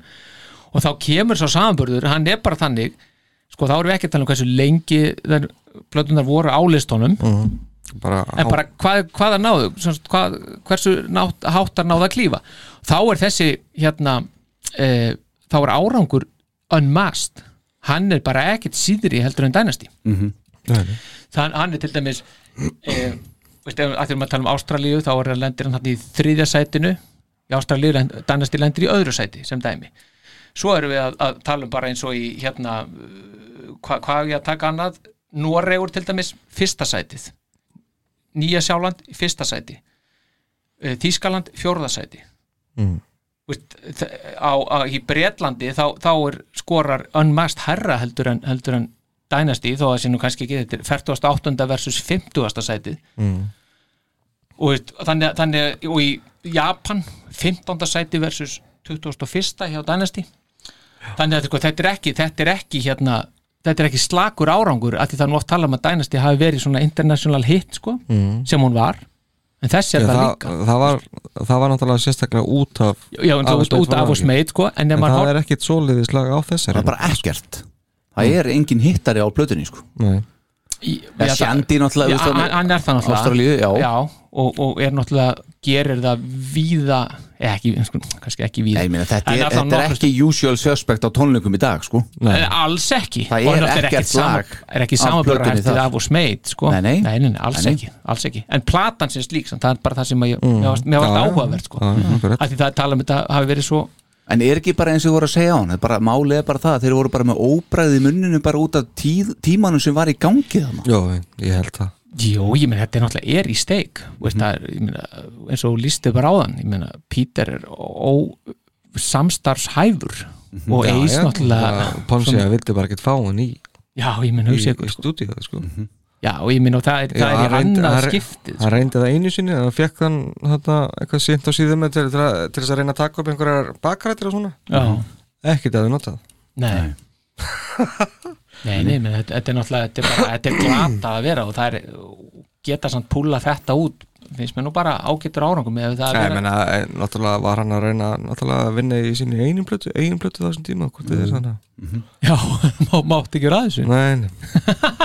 Speaker 1: Og þá kemur svo samanburður hann er bara þannig, sko þá erum við ekki að tala um hversu lengi þær plötunar voru á listónum,
Speaker 5: bara,
Speaker 1: en bara hvað, hvað það náðu hvað, hversu nátt, háttar náðu að klífa? Þá er þessi hérna e, þá er árangur unmasked. Hann er bara ekkert síðri heldur en dænasti
Speaker 5: Nei, nei.
Speaker 1: þann hann er til dæmis e, veist, að þurfum að tala um Ástralíu þá er hann lendir hann hann í þriðja sætinu í Ástralíu, dænasti lendir í öðru sæti sem dæmi svo erum við að, að tala um bara eins og í hérna uh, hva, hvað er ég að taka annað Noregur til dæmis fyrsta sætið Nýja Sjáland fyrsta sæti Eh, Þýskaland fjórða sæti
Speaker 5: Mm.
Speaker 1: Vist, á, á, í Bretlandi þá, þá er skorar unmasked herra heldur en, heldur en Dynasty þó að sé nú kannski ekki þetta er 48. versus 50. sætið
Speaker 5: Mm.
Speaker 1: og þannig, þannig og í Japan 15. sæti versus 21. hjá Dynasty þannig að sko, þetta er ekki þetta er ekki hérna þetta er ekki slakur árangur að því það er nú oft tala um að Dynasty hafi verið svona international hit sko,
Speaker 5: Mm.
Speaker 1: sem hún var en þessi er það,
Speaker 5: það,
Speaker 1: líka
Speaker 5: það, var, það var náttúrulega sérstaklega út af
Speaker 1: já, en
Speaker 5: Af
Speaker 1: út af og smeit sko, en
Speaker 5: en það
Speaker 1: hor-
Speaker 5: er ekkit svoleiðis lag á þessari
Speaker 4: Það er bara ekkert Það er engin hittari á plötunni sko.
Speaker 1: Það-
Speaker 4: Shandy náttúrulega
Speaker 1: Já,
Speaker 4: þú veist,
Speaker 1: hann, er það náttúrulega
Speaker 4: já.
Speaker 1: Og, og er náttúrulega gerir það víða eða ekki, sko, kannski ekki víða
Speaker 4: Nei, meina, þetta, er, þetta er ekki usual suspect á tónleikum í dag sko.
Speaker 5: Nei.
Speaker 1: En alls ekki
Speaker 4: Það er ekkert lag
Speaker 1: er ekki samanbörðarhæftið
Speaker 4: þar.
Speaker 1: af og smeit sko.
Speaker 4: Nei, nei.
Speaker 1: nei, nei, alls,
Speaker 4: Nei, nei.
Speaker 1: Ekki, alls ekki en platan sem slík, það er bara það sem ég, mér varst, mér
Speaker 5: Já, já.
Speaker 1: áhugavert sko.
Speaker 5: Já, já, akkurat.
Speaker 1: að því það tala um þetta hafi verið svo
Speaker 4: En er ekki bara eins og þú voru að segja á hann bara, Málið er bara það, þeir voru bara með óbræði munninu bara út af tíð, tímanum sem var í gangi þannig
Speaker 5: Jó, ég held það
Speaker 1: Jó, ég meina, þetta er náttúrulega er í steik. Veist, það ég meina, eins og lístu bara á þann ég meina, Peter er ó, samstarfshæfur og
Speaker 5: Já,
Speaker 1: eis
Speaker 5: já,
Speaker 1: náttúrulega
Speaker 5: það- Ponsi að vildi bara ekkert fá hann í,
Speaker 1: já, ég meina,
Speaker 5: í,
Speaker 1: hugsa
Speaker 5: í
Speaker 1: ykkur sko.
Speaker 5: stúdíu sko.
Speaker 1: já, og ég meina, og það er, það er í annað skiptið sko.
Speaker 5: hann reyndi það einu sinni hann fekk hann þetta, eitthvað sýnt á síðum með til, til, að- til þess að reyna að taka upp einhverjar bakrættir og svona.
Speaker 1: Já,
Speaker 5: ekkert að þau notað.
Speaker 1: Nei nei, nei, menn, þetta, þetta er náttúrulega þetta er, bara, þetta er glata að vera og það er geta samt púla þetta út finnst mér nú bara ágættur árangum með það að
Speaker 5: Nei,
Speaker 1: vera
Speaker 5: menna, eh, náttúrulega var hann að reyna náttúrulega að vinna í sínu eigin plötu eigin plötu þessum tíma, hvort þið er svona
Speaker 1: já, má, mátt ekki vera þessu.
Speaker 5: Nei, nei,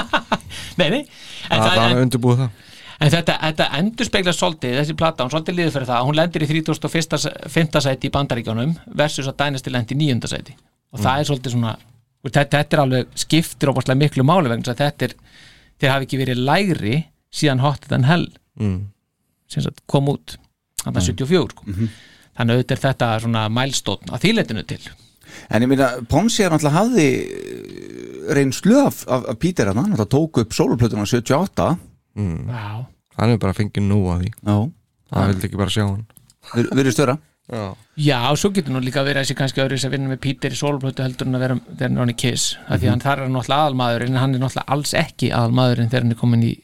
Speaker 1: nei, nei, en,
Speaker 5: það
Speaker 1: það,
Speaker 5: var undirbúið það.
Speaker 1: en þetta, þetta endur spekla svolítið, þessi plata, hún svolítið liður fyrir það. Hún lendir í 31. sæti í bandaríkjónum versus að dænasti lendi í 9. sæti. Og það er svolítið svona og þetta, þetta er alveg skiptir óbúrslega miklu máli vegna þess að þetta er, þeir hafi ekki verið lægri síðan Hotter Than Hell
Speaker 5: mm.
Speaker 1: sem sagt kom út þannig 74 sko. þannig auðvitað er þetta svona mælstótt að þýleitinu til.
Speaker 4: En ég meina, Ponsi er náttúrulega hafði eh, reynslu af, af, af Pítur hann, það tók upp sóluplötuna 78
Speaker 1: Já,
Speaker 5: hann er bara fengið nú að því.
Speaker 4: Já,
Speaker 5: hann vildi ekki bara sjá hann.
Speaker 4: Við erum störa
Speaker 5: já,
Speaker 1: Já, svo getur nú líka verið þessi kannski öðru að vinna með Pítur í sólplötu heldur en að vera þegar hann er Kiss. Af því að hann þar er náttúrulega aðalmaður en hann er náttúrulega alls ekki aðalmaður en þegar hann er komin í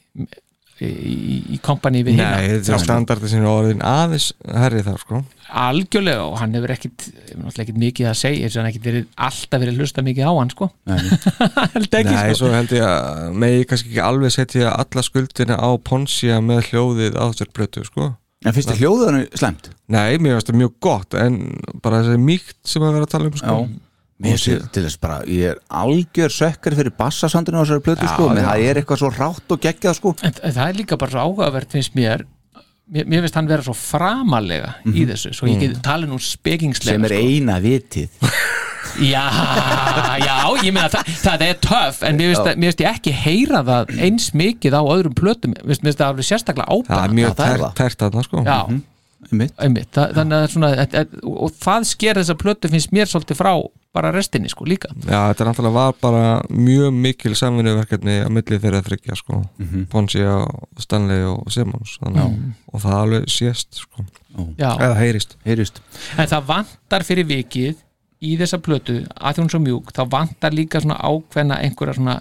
Speaker 1: í, kompani við
Speaker 5: nei,
Speaker 1: hérna
Speaker 5: þetta er standardi sem er orðin aðeins herrið þar sko.
Speaker 1: Algjörlega og hann hefur ekkit ekkit mikið að segja þess að hann ekkit verið alltaf verið hlusta mikið á hann sko. Held ekki
Speaker 5: Nei,
Speaker 1: sko.
Speaker 5: svo held ég að megi kannski ekki alveg setja alla skuldina á Ponsia með hljóðið á þessar blötu, sko
Speaker 4: En finnst þið hljóðan slemt?
Speaker 5: Nei, mér finnst það mjög gott en bara þessi mýkt sem að vera að tala um, sko.
Speaker 4: Mér sé til þess bara, ég er algjör sökkar fyrir bassasandinu á þessari plötu sko, menn það er eitthvað svo rátt og geggjað sko.
Speaker 1: En, en það er líka bara svo áhugavert finnst mér mér, mér finnst hann vera svo framalega í þessu, svo ég get tala nú spekingslega
Speaker 4: sem er
Speaker 1: sko.
Speaker 4: eina vitið
Speaker 1: Já, já, ég meina það, það er töff en mér finnst, ég ekki heyra það eins mikið á öðrum plötum mér finnst það alveg sérstaklega
Speaker 5: Það
Speaker 1: ábæð
Speaker 5: er mjög
Speaker 4: Já, það er
Speaker 5: tært,
Speaker 4: það.
Speaker 5: tært þarna, sko.
Speaker 1: Já,
Speaker 4: einmitt.
Speaker 1: einmitt, það, þannig að svona et, et, og það sker þessa plötu finnst mér svolítið frá bara restinni sko líka.
Speaker 5: Já, þetta náttúrulega var bara mjög mikil samvinnuverkefni á milli þeirra þryggja, sko. Ponsia, Stanley og Simmons þannig, og það alveg sést, sko.
Speaker 1: Já,
Speaker 5: eða heyrist.
Speaker 4: Heyrist.
Speaker 1: En það vantar fyrir vikið í þessa plötu, að því hún er svo mjúk þá vantar líka svona ákveðna einhverja svona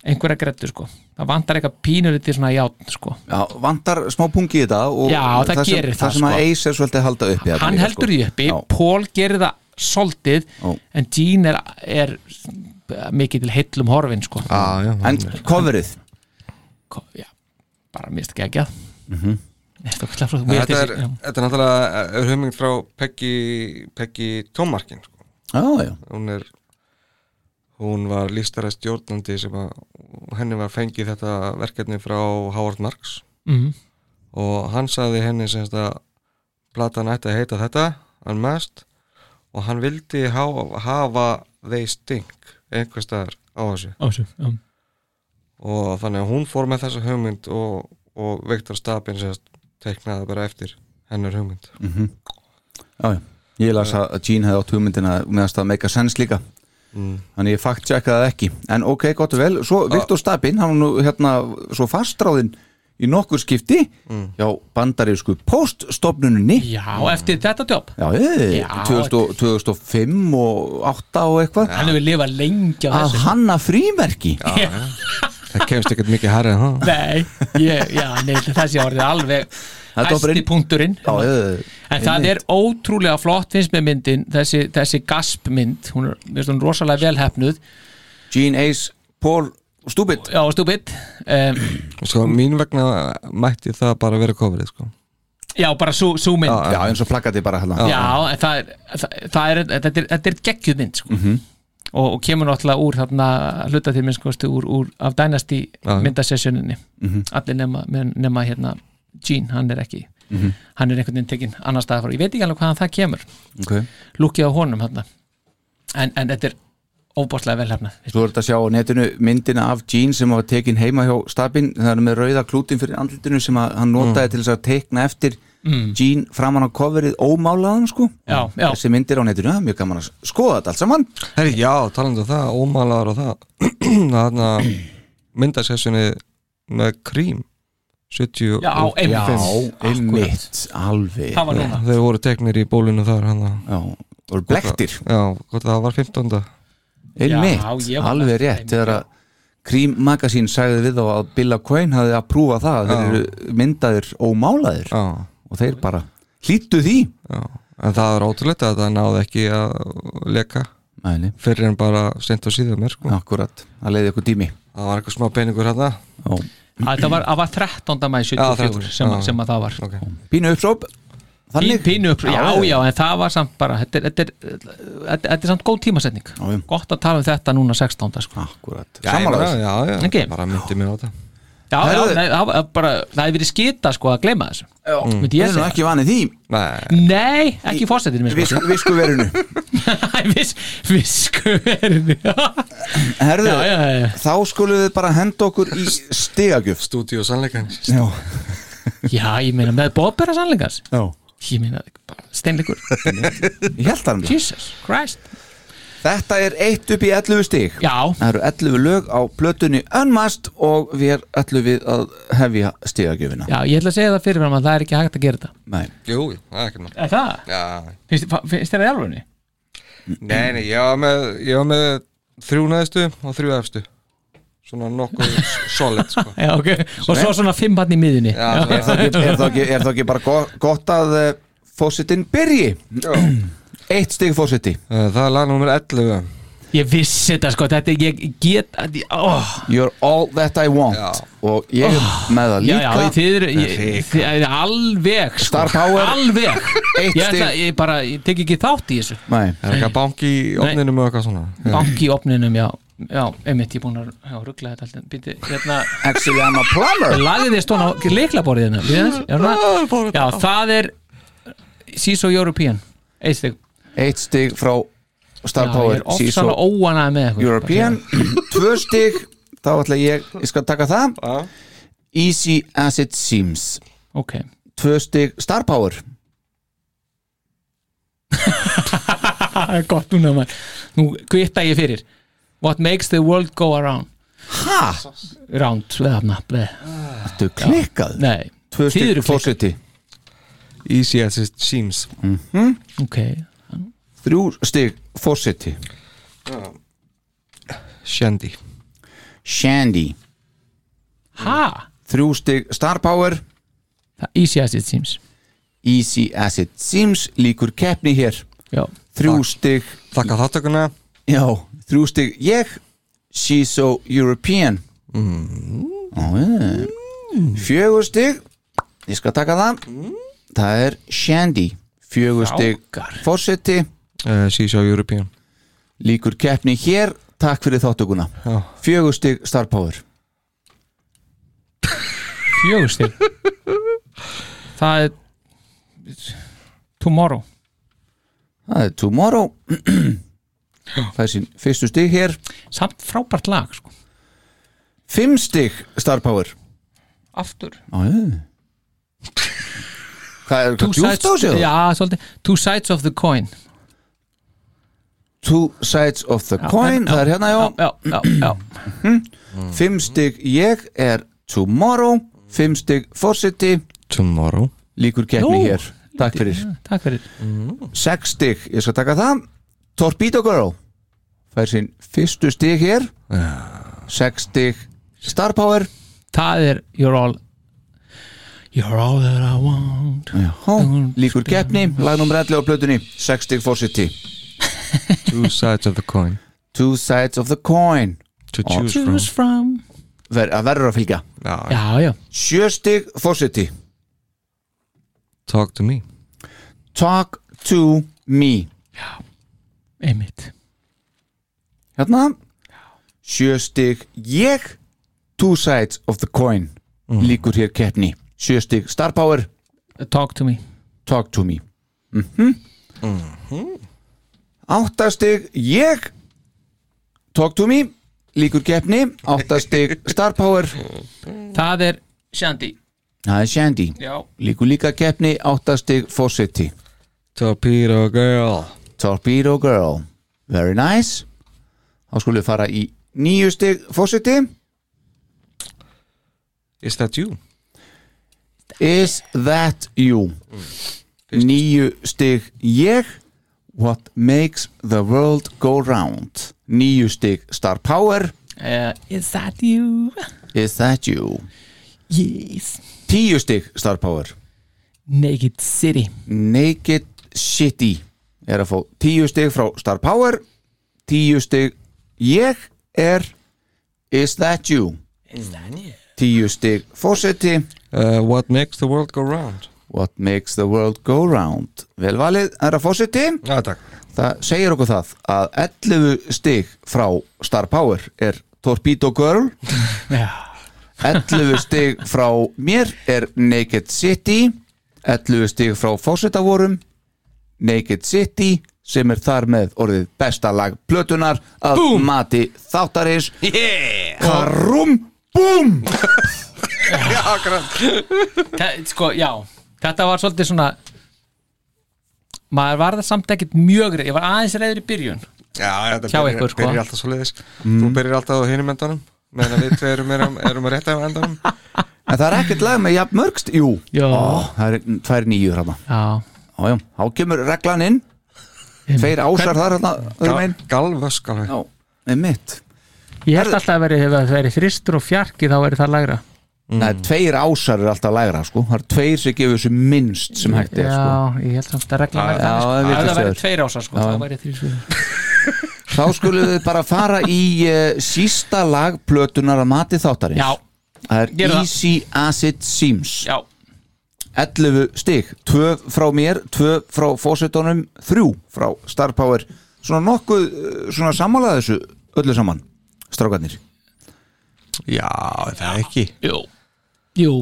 Speaker 1: einhverja grettu sko það vantar eitthvað pínulítið svona játn sko
Speaker 4: Já, vantar smá pungi í þetta og
Speaker 1: Já, það
Speaker 4: sem,
Speaker 1: gerir það,
Speaker 4: það sem að
Speaker 1: sko.
Speaker 4: Ace er svolítið að halda uppi
Speaker 1: hann
Speaker 4: líka,
Speaker 1: heldur
Speaker 4: sko.
Speaker 1: því uppi,
Speaker 4: Já.
Speaker 1: Paul gerir það soldið,
Speaker 4: Já.
Speaker 1: en Gene er, er mikið til heillum horfin sko
Speaker 5: Já, já,
Speaker 4: En coverið
Speaker 1: Ko- já, bara mist ekki ekki að
Speaker 4: Mhm.
Speaker 1: þetta
Speaker 5: Þetta er, þetta er náttúrulega er hugmynd frá Peggy, Peggy Tómarkin
Speaker 4: já,
Speaker 5: hún er hún var lístara stjórnandi sem að henni var fengið þetta verkefni frá Howard Marks.
Speaker 1: Mm,
Speaker 5: og hann sagði henni semst að platan ætti að heita þetta Unmasked og hann vildi hafa, hafa They Stink einhver staðar á þessu.
Speaker 1: Ásum, já.
Speaker 5: og þannig að hún fór með þessa hugmynd og, og Viktor Stabin semst teiknaði bara eftir hennar hugmynd.
Speaker 4: Já, já Ég las að Gene hefði átt hugmyndina meðast að make a sense líka. Þannig ég fakt checkaði það ekki. En ok, gott og vel, svo Viktor Stabin hann var nú hérna svo fastráðinn í nokkur skipti hjá bandarísku poststofnuninni
Speaker 1: já, eftir þetta jobb.
Speaker 4: Já,
Speaker 1: Já.
Speaker 4: 2000, 2005 og 8 og eitthvað.
Speaker 1: Hann hefur lifað lengi á
Speaker 4: að
Speaker 1: þessu.
Speaker 4: hanna frímerki.
Speaker 5: Það kemst ekkert mikið herrið það
Speaker 1: Nei, ég, já, nei, þessi orðið alveg
Speaker 4: Það er
Speaker 1: hæsti
Speaker 4: toppurinn.
Speaker 1: punkturinn.
Speaker 4: Já, ég,
Speaker 1: en það er ótrúlega flott finnst með myndin þessi, þessi gaspmynd. Hún er, mér finnst hún rosalega velhefnuð
Speaker 4: Gene Ace, Paul Stupid.
Speaker 1: Já, stúbid um,
Speaker 5: sko, mín vegna mætti það bara vera coverið sko.
Speaker 1: já, bara sú, sú mynd.
Speaker 5: Já,
Speaker 4: Já, eins og plakati bara hérna.
Speaker 1: Já, það er, það, það er þetta er, þetta er geggjuð mynd sko. og, og kemur náttúrulega úr þarna hluta til minn sko, úr, úr af Dynasty
Speaker 5: Já.
Speaker 1: myndasessjóninni allir nema, nema hérna Gene, hann er ekki. Hann er einhvern veginn tekinn annar staðar frá. Ég veit ekki alveg hvaðan það kemur.
Speaker 4: Okay.
Speaker 1: lúkið á honum hérna en, en þetta er óbáslega velhefnað
Speaker 4: Svo er þetta að sjá á netinu myndina af Gene sem var tekin heima hjá Stabin. Það er með rauða klútin fyrir andlitinu sem að hann notaði til þess að teikna eftir Gene framan á coverið ómálaðan sko.
Speaker 1: Já, já.
Speaker 4: Þessi myndir á netinu, það er mjög gaman að skoða þetta allt saman.
Speaker 5: Herri, já, talandi um það, ómálaðar og það. Þarna myndasessjoni með krím 70
Speaker 1: Já, einmitt.
Speaker 4: Alveg.
Speaker 5: Þeir voru teknir í bólinu þar.
Speaker 4: Já, voru blektir
Speaker 5: já, hvort það var 15.
Speaker 4: Einmitt, alveg rétt. þegar að Cream Magazine sagði við þá að Bill Coyne hafði að prúfa það þeir eru myndaðir ómálaðir.
Speaker 5: Já,
Speaker 4: og þeir bara hlýttu því.
Speaker 5: Já en það er ótrúlega að það náði ekki að leka.
Speaker 4: Næli,
Speaker 5: fyrir en bara sent og síðan mér sko.
Speaker 4: akkurat, það leiði ykkur tími.
Speaker 5: Það var eitthvað smá peningur hérna.
Speaker 4: Já.
Speaker 1: Það var, var 13. mæ 74
Speaker 5: 13,
Speaker 1: sem,
Speaker 5: já.
Speaker 1: sem að það var
Speaker 5: okay.
Speaker 4: Pínu uppsóp
Speaker 1: Pín, pínu upp, já, já, en það var samt bara þetta er, þetta er, þetta þetta er samt góð tímasetning
Speaker 4: Já, já.
Speaker 1: gott að tala um þetta núna 16. Sko.
Speaker 4: Akkurat,
Speaker 5: já,
Speaker 4: samanlega
Speaker 5: bara- já, já,
Speaker 1: Ok.
Speaker 5: bara myndi mér á þetta
Speaker 1: já, já, nei, það, var bara, það hefði verið skita sko að gleyma þessu. Myndi
Speaker 4: Ég
Speaker 1: ég
Speaker 4: er nú
Speaker 1: segja.
Speaker 4: ekki vanið því.
Speaker 5: Nei,
Speaker 1: nei, ekki fórsetinu mér sko.
Speaker 4: Visku verinu
Speaker 1: Vis, visku verinu já,
Speaker 4: Herðu,
Speaker 1: já, já, já.
Speaker 4: þá skulum við bara henda okkur í stigagjöf.
Speaker 5: Stúdíu sannleikan
Speaker 4: Já,
Speaker 1: já, ég meina með bóðbera sannleikans.
Speaker 4: Já.
Speaker 1: Ég meina, bara steinleikur
Speaker 4: Ég held það um það
Speaker 1: Jesus Christ
Speaker 4: Þetta er eitt upp í 11 stig.
Speaker 1: Já,
Speaker 4: Það eru 11 lög á plötunni Unmast og við erum ætlum við að hefja stigagjöfina.
Speaker 1: Já, ég ætla að segja það fyrir að það er ekki hægt að gera þetta.
Speaker 4: Nei,
Speaker 5: Jú, það er ekki maður
Speaker 1: Er það?
Speaker 5: Já,
Speaker 1: Finnst, finnst þér það í alvegni?
Speaker 5: nei, nei, ég var með, ég var með þrjú neðstu og þrjú efstu. Svona nokkuð solid, sko.
Speaker 1: Já, ok, og svo svona fimm hann í miðunni
Speaker 5: Já,
Speaker 4: er það ekki, er það ekki, er það ekki bara gott, að uh, fósitin byrji?
Speaker 5: já.
Speaker 4: Eitt stig fósiti
Speaker 5: Eh, Það er lag nummer 11
Speaker 1: Ég vissi þetta sko, þetta er, ég get oh,
Speaker 4: You're all that I want.
Speaker 5: Já.
Speaker 4: og ég er með það
Speaker 1: Já,
Speaker 4: líka.
Speaker 1: já, þið eru ég-
Speaker 5: Rík.
Speaker 1: þið eru alveg sko,
Speaker 4: Star Power.
Speaker 1: Alveg.
Speaker 4: Eitt
Speaker 1: Ég, ætla, ég bara, ég tek ekki þátt í þessu.
Speaker 4: Nei,
Speaker 5: Það er ekki að banki í ofninum og eitthvað svona?
Speaker 1: Banki í opninum, já. Já, einmitt, ég er búin að já, ruggla þetta alltaf. Býtti, hérna
Speaker 4: actually I'm a plumber.
Speaker 1: Lagði þið stóna á leiklaborðinu Já, það er CISO European. Eistig
Speaker 4: Eitt stig frá Star Power
Speaker 1: er eitthvað
Speaker 4: European. Tvö stig, þá ætla ég ég skal taka það. Easy as it seems
Speaker 1: Ok,
Speaker 4: Tvö stig Star Power.
Speaker 1: Það er gott núna maður. Nú kvitta ég fyrir. What makes the world go around?
Speaker 4: Ha?
Speaker 1: Round, veðafna, veð
Speaker 4: Þetta klikkað?
Speaker 1: Nei,
Speaker 4: Tvö
Speaker 1: klikkað.
Speaker 4: fósiti
Speaker 5: Easy as it seems
Speaker 1: ok
Speaker 4: Þrjú stig fósiti
Speaker 5: Shandy.
Speaker 4: Shandy.
Speaker 1: Ha?
Speaker 4: Þrjú stig Star Power.
Speaker 1: Easy as it seems.
Speaker 4: Easy as it seems Líkur keppni hér.
Speaker 1: Já,
Speaker 4: Þrjú
Speaker 5: Takk.
Speaker 4: stig
Speaker 5: Þakka þáttökuna
Speaker 4: Já, þrjú stig ég. She's so European. Mm. Fjögur stig. Ég skal taka það. Það er Shandy. Fjögur stig
Speaker 1: Strákar.
Speaker 4: Fórseti
Speaker 5: uh, Seashore European.
Speaker 4: Líkur keppni hér. Takk fyrir þáttökuna
Speaker 5: Já.
Speaker 4: Fjögur stig Star Power.
Speaker 1: Fjögustig Það er Tomorrow.
Speaker 4: Það er Tomorrow. Það er sín fyrstu stig hér.
Speaker 1: Samt frábært lag sko.
Speaker 4: Fimm stig Star Power.
Speaker 1: Aftur.
Speaker 4: Já. Hvað er það djúft á sig?
Speaker 1: Two sides of the coin
Speaker 4: Two sides of the coin Það er hérna, já.
Speaker 1: Já, já, já, já.
Speaker 4: Fimm stig ég er Tomorrow Fimm stig Fawcett
Speaker 5: Tomorrow.
Speaker 4: Líkur keppni hér. Takk fyrir.
Speaker 1: Takk fyrir.
Speaker 4: Sex stig, ég skal taka það. Torpedo Girl Fær sín fyrstu stig hér. Sex stig Star Power.
Speaker 1: Það er You're all You're all that I want.
Speaker 4: Líkur keppni, lagnum ræðlega á plötunni. Sex stig Fawcett
Speaker 5: Two sides of the coin.
Speaker 4: Two sides of the coin.
Speaker 5: To choose from
Speaker 1: Choose from.
Speaker 4: Ver, að verður að fylgja.
Speaker 5: Já,
Speaker 1: Já, já.
Speaker 4: Sjö stig Fawcett
Speaker 5: Talk to me.
Speaker 4: Talk to me.
Speaker 1: Einmitt.
Speaker 4: Hérna. Sjö stig. Ég Two sides of the coin Líkur hér keppni. Sjö stig. Star Power.
Speaker 1: Talk to me.
Speaker 4: Talk to me. Mm Átta stig ég Talk to me Líkur keppni Átta stig Star Power.
Speaker 1: Það er Shandy.
Speaker 4: Það er Shandy.
Speaker 1: Já.
Speaker 4: Líkur líka keppni Átta stig Fawcett
Speaker 5: Torpedo girl.
Speaker 4: Torpedo Girl. Very nice. Þá skulum við fara í nýju stig Fawcett
Speaker 5: Is that you?
Speaker 4: Is that you? Nýju stig ég What makes the world go round? Nýju stig Star Power.
Speaker 1: Uh, Is that you?
Speaker 4: Is that you?
Speaker 1: Yes.
Speaker 4: Tíu stig Star Power.
Speaker 1: Naked City.
Speaker 4: Naked City er að fá tíu stig frá Star Power. Tíu stig ég er Is that you?
Speaker 1: Is that you?
Speaker 4: tíu stig Fawcetti
Speaker 5: Uh, what makes the world go round?
Speaker 4: What makes the world go round? Vel valið, er að
Speaker 5: Já, takk.
Speaker 4: Það segir okkur það að 11 stig frá Star Power er Torpedo Girl.
Speaker 1: Já.
Speaker 4: 11 stig frá mér er Naked City. 11 stig frá Fawcettavorum Naked City sem er þar með orðið besta lag plötunar að
Speaker 1: Búm.
Speaker 4: mati þáttarins. Yeah. Karum Búm!
Speaker 1: Þa, Sko, já Þetta var svolítið svona Maður var það samt ekkert mjög reyð Ég var aðeins reyður í byrjun.
Speaker 5: Já, þetta
Speaker 1: Hjá
Speaker 5: byrjar,
Speaker 1: ykkur, sko.
Speaker 5: byrjar alltaf svo leiðis Þú byrjar alltaf á hinum endanum meðan við tveir erum, erum að rétta á endanum.
Speaker 4: En það er ekkert lag með jafn mörgst Jú,
Speaker 1: Já.
Speaker 4: Ó, það er tvær nýjur hérna
Speaker 1: Já,
Speaker 4: Já, já, þá kemur reglan inn. Tveir ásar þar hérna öðrum einn.
Speaker 5: Galvösk alveg
Speaker 4: Já, með mitt
Speaker 1: ég held alltaf að veri, ef það veri þristur og fjarki þá veri það lægra
Speaker 4: Nei, tveir ásar er alltaf lægra sko. Það er tveir sem gefur þessu minnst sem hægt er sko.
Speaker 1: Já, ég held samt að regla
Speaker 4: Já,
Speaker 1: þannig,
Speaker 4: það
Speaker 1: sko.
Speaker 4: er
Speaker 1: það
Speaker 4: veður.
Speaker 1: tveir ásar sko, þá veri þrístur
Speaker 4: Þá skulum við bara fara í uh, sísta lag plötunar að mati þáttarins.
Speaker 1: Já,
Speaker 4: Það er
Speaker 1: Gerðu það.
Speaker 4: Easy As It Seems
Speaker 1: já,
Speaker 4: 11 stig, 2 frá mér 2 frá fósitónum 3 frá Star Power. Svona nokkuð, uh, svona sammálaði þessu öllu saman, strákarnir.
Speaker 5: Já, það er ekki?
Speaker 1: Jú Jú,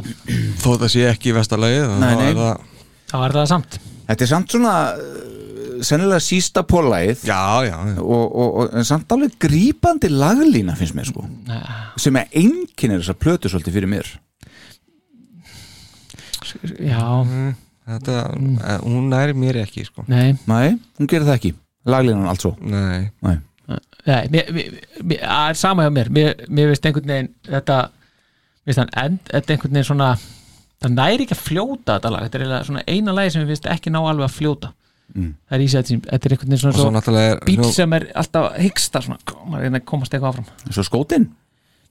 Speaker 5: Þó það sé ekki í vestalagið
Speaker 4: Nei, nei.
Speaker 5: það,
Speaker 1: þá er það samt.
Speaker 4: Þetta er samt svona uh, sennilega sísta pólægið
Speaker 5: Já, já, já.
Speaker 4: Og, og, og en samt alveg grípandi laglína finnst mér sko. Sem er einkennir þessar plötu svolítið fyrir mér.
Speaker 1: Já,
Speaker 5: Þetta, eh, hún næri mér ekki sko.
Speaker 1: nei.
Speaker 4: Nei, hún gerir það ekki, laglínan altså
Speaker 5: Nei,
Speaker 4: Nei,
Speaker 1: Nei, mér, mér, mér, það er sama hjá mér. Mér, mér veist einhvern veginn þetta, hann end, þetta er einhvern veginn svona það næri ekki að fljóta þetta lag. Þetta er svona eina lagi sem við veist ekki ná alveg að fljóta. Það er í sér þetta er einhvern veginn
Speaker 5: svo
Speaker 1: svona svo bíl
Speaker 5: nú-
Speaker 1: sem er alltaf hyggsta svona, að komast eitthvað áfram.
Speaker 4: Eins og skótin
Speaker 1: N-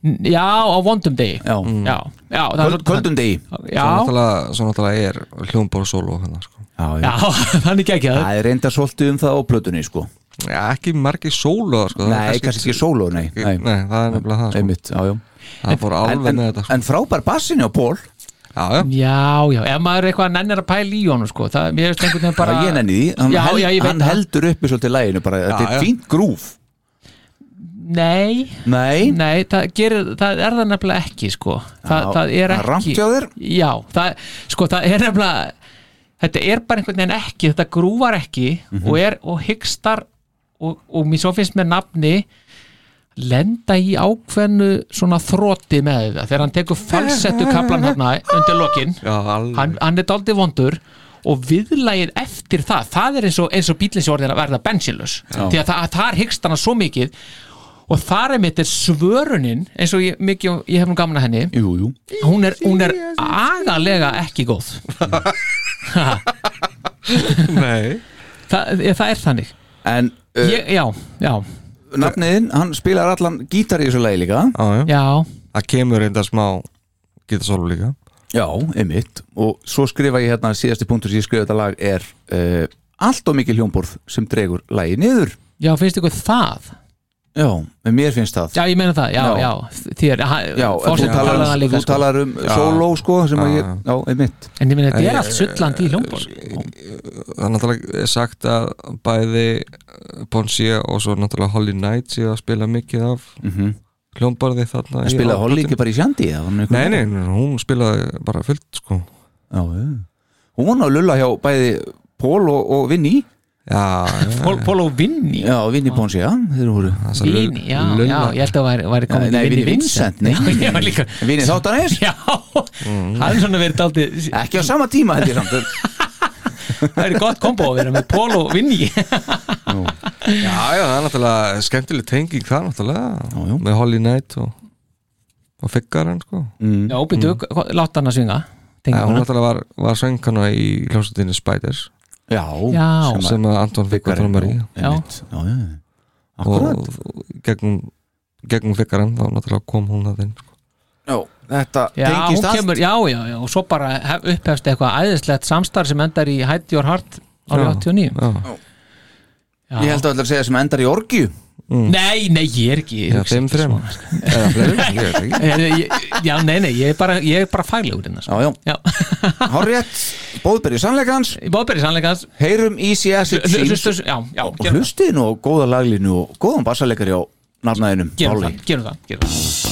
Speaker 1: Já, á vondum degi.
Speaker 4: Já,
Speaker 1: já, já, það er
Speaker 4: Köld, köldum degi.
Speaker 5: Svo
Speaker 1: Já,
Speaker 5: náttúrulega, svo náttúrulega er hljómbor solo hérna, sko.
Speaker 4: Já,
Speaker 1: já, þannig ekki að
Speaker 4: Það. Er reynda svolítið um það á plötunni sko.
Speaker 5: Já, ekki margir solo sko. það er
Speaker 4: Nei, kannski ekki sóló, nei,
Speaker 5: Nei, það er nefnilega það sko.
Speaker 4: Einmitt, já, já.
Speaker 5: Það fór alveg
Speaker 4: en,
Speaker 5: með þetta sko.
Speaker 4: en frábær bassinni á Pól
Speaker 5: Já, já,
Speaker 1: Já, já, ef maður er eitthvað nennir að pæla í honum sko, það, mér veist einhvern veginn bara
Speaker 4: bara ég nenni því, hann,
Speaker 1: Já,
Speaker 4: held,
Speaker 1: já, ég veit
Speaker 4: hann
Speaker 1: það.
Speaker 4: heldur uppi svolítið læginu bara, þetta
Speaker 5: Já,
Speaker 4: er
Speaker 5: já.
Speaker 4: fínt grúf
Speaker 1: Nei,
Speaker 4: Nei,
Speaker 1: Nei, það, gerir, það er það nefnilega ekki sko. það,
Speaker 4: Já,
Speaker 1: það er
Speaker 4: það er
Speaker 1: ekki. Já, það, sko, það er nefnilega þetta er bara einhvern veginn ekki þetta grúvar ekki
Speaker 4: Mhm.
Speaker 1: og er og hyggstar og, og mér svo finnst með nafni lenda í ákveðnu svona þrótti með það þegar hann tekur falsettu kaplan hérna undir lokin hann, hann er daldið vondur og viðlægið eftir það það er eins og, og bílinn sem orðin að verða bensinlös því að það, þar hyggst hann svo mikið og þar er mitt er svörunin eins og ég, mikið, ég hef nú gaman að henni.
Speaker 4: Jú, jú.
Speaker 1: Hún er, hún er agalega ekki góð.
Speaker 5: Nei,
Speaker 1: það, það er þannig.
Speaker 4: En uh,
Speaker 1: ég, já, já,
Speaker 4: nafniðinn, hann spilar allan gítar í þessu lagi líka.
Speaker 5: Já, já.
Speaker 1: Já.
Speaker 5: Það kemur reynda smá geta solo líka.
Speaker 4: Já, einmitt. Og svo skrifa ég hérna, síðasti punktur sem ég skrifa þetta lag er uh, allt og mikið hljómborð sem dregur lagi niður.
Speaker 1: Já, finnst ykkur það
Speaker 4: Já, en mér finnst það.
Speaker 1: Já, ég meina það, já,
Speaker 4: Já.
Speaker 1: já, þér
Speaker 4: Já, en þú talar, um,
Speaker 1: líka
Speaker 4: þú
Speaker 1: sko.
Speaker 4: talar um solo sko sem að ég, já, einmitt.
Speaker 1: En ég meina þetta er allt sullandi í hljómbor
Speaker 5: Það er náttúrulega er sagt að bæði Ponsi og svo náttúrulega Holly Knight séu að spila mikið af
Speaker 4: mm
Speaker 5: hljómborði þarna í
Speaker 4: Spilaði Holly ekki bara í sjandi?
Speaker 5: Nei, nei, hún spilaði bara fullt sko.
Speaker 4: Já, Hún var ná að lulla hjá bæði Pól og, og Vinni
Speaker 5: Já, já,
Speaker 1: Pól, Pól og Vinni
Speaker 4: Já, Vinni Ponsi, já,
Speaker 1: Vinni, já, ég held að væri, væri komið
Speaker 4: Nei, Vinni Vincent, Vinni þáttanis
Speaker 1: Já, það er svona verið daldið
Speaker 4: Ekki á sama tíma held ég samt.
Speaker 1: Það er gott kombo að vera með Pól og Vinni
Speaker 5: Já, já, það er náttúrulega skemmtileg tenging það náttúrulega.
Speaker 4: Já, já.
Speaker 5: með Holly Knight og, og Figgaran sko.
Speaker 4: Mm.
Speaker 1: Já, býttu, látt hann að svinga
Speaker 5: Já, hún náttúrulega var, var söngkana í hljómsveitinni Spiders
Speaker 4: Já,
Speaker 1: Já.
Speaker 4: sem að-
Speaker 5: að Anton Figgar trómar í
Speaker 1: Já.
Speaker 4: Einmitt, já, já Akkurat
Speaker 5: og gegnum, gegnum Figgaran þá náttúrulega kom hún að þinn sko.
Speaker 4: Já, þetta tengist allt
Speaker 1: kemur, já, já, já, og svo bara hef, upphefst eitthvað æðislegt samstarf sem endar í Hide Your Heart árið
Speaker 5: Já.
Speaker 1: 89
Speaker 5: Já,
Speaker 1: Já.
Speaker 4: Ég held að allir segja sem endar í orgju
Speaker 1: Nei, nei, ég er ekki
Speaker 5: já þeim þreim eða fleiri, ég veit ekki.
Speaker 1: Já, nei, nei, ég er bara, ég er bara faglegur innan, sko.
Speaker 4: Já, já,
Speaker 1: Já,
Speaker 4: hárétt Bóðbergi sannleikans.
Speaker 1: Í bóðberi sannleikans
Speaker 4: Heyrum Easy Acid
Speaker 1: Hlustus, já, já,
Speaker 4: og hlustið nú á góða laglínu og góðan bassaleikari á nafnaðinum
Speaker 1: Gerum það, gerum það, gerum það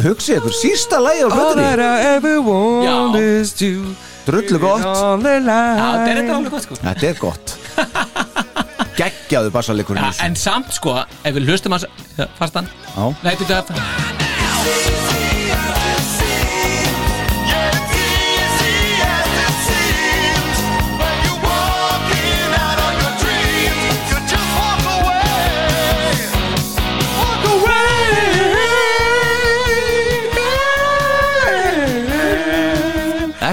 Speaker 7: time
Speaker 4: Þetta hugsi ykkur sísta lægi á
Speaker 5: All
Speaker 4: plötunni?
Speaker 5: that I ever want
Speaker 1: Já.
Speaker 5: is to
Speaker 4: Drullu gott.
Speaker 1: þetta er alveg gott sko.
Speaker 4: Þetta er gott. Geggjaðu bassalikurinn
Speaker 1: ja, En samt sko, ef við hlustum hans Fastan.
Speaker 4: Já.
Speaker 1: Nei, þetta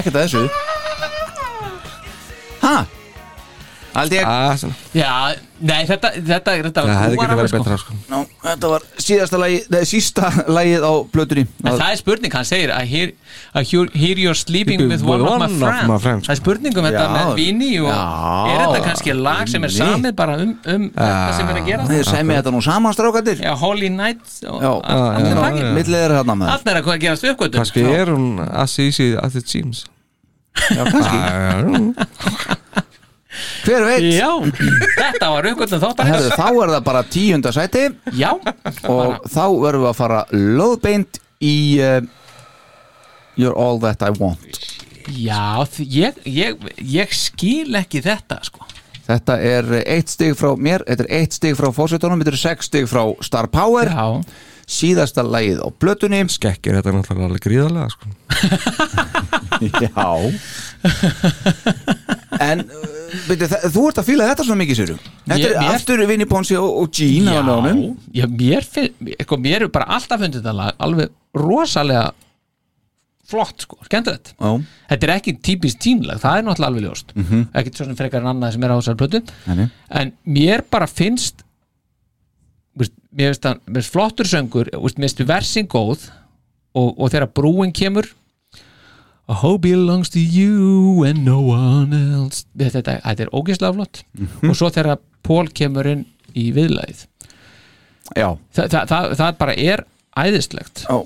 Speaker 4: Ekkert að þessu Ha? Aldrei
Speaker 5: Ah.
Speaker 1: Já, nei, þetta, þetta, þetta
Speaker 5: Það hefði
Speaker 1: var
Speaker 5: ekki
Speaker 1: alveg,
Speaker 5: verið
Speaker 1: sko.
Speaker 5: betra sko.
Speaker 4: Ná, þetta var síðasta lagi, nei, sísta lagið á plötunni
Speaker 1: En það er spurning, hann segir I hear, I hear, hear you're sleeping with one, of, my friends. Það er spurning um þetta
Speaker 4: Já.
Speaker 1: með Vini og
Speaker 4: Já.
Speaker 1: er þetta kannski lag sem er samið bara um, um þetta sem er að gera
Speaker 4: Þið semmi þetta nú saman strákandir
Speaker 1: Já, Holy Night og
Speaker 4: Já,
Speaker 1: allt með pakkin.
Speaker 4: millið er
Speaker 1: er að hvað gerast uppgötum
Speaker 5: Kannski er hún as easy as it seems
Speaker 4: Já, kannski.
Speaker 5: Já,
Speaker 4: Hver veit?
Speaker 1: Já, þetta var uppgötum þáttar
Speaker 4: Herðu, þá er það bara tíunda sæti.
Speaker 1: Já,
Speaker 4: og þá verðum við að fara löðbeint í uh, You're All That I Want.
Speaker 1: Já ég, ég, ég skil ekki þetta sko.
Speaker 4: Þetta er eitt stig frá mér, þetta er eitt stig frá fósitónum, þetta er sex stig frá Star Power.
Speaker 1: Já,
Speaker 4: síðasta lagið á plötunni.
Speaker 5: Skekkir þetta náttúrulega alveg gríðarlega sko.
Speaker 4: Já. En uh, byrju, þa- þú ert að fíla þetta svona mikið sér Þetta
Speaker 1: Ég-
Speaker 4: er
Speaker 1: mér-
Speaker 4: aftur Vinnie Ponsi og, og Gene
Speaker 1: já, já mér, finn, sko, mér er bara alltaf fundið þetta lag alveg rosalega flott sko, skemmtilegt.
Speaker 4: Já,
Speaker 1: Þetta er ekki típist tínlag, það er náttúrulega alveg ljóst. Mm -hmm. ekkert svo sem frekar en annað sem er á þessari plötu.
Speaker 4: Nei.
Speaker 1: en mér bara finnst mér finnst það flottur söngur, mér finnst versin góð og, og þegar brúin kemur. A hope belongs to you and no one else. Þetta, þetta, er ógeðslega flott. Og svo þegar Pól kemur inn í viðlæð
Speaker 4: já,
Speaker 1: Þa, það, það, það bara er æðislegt.
Speaker 4: Já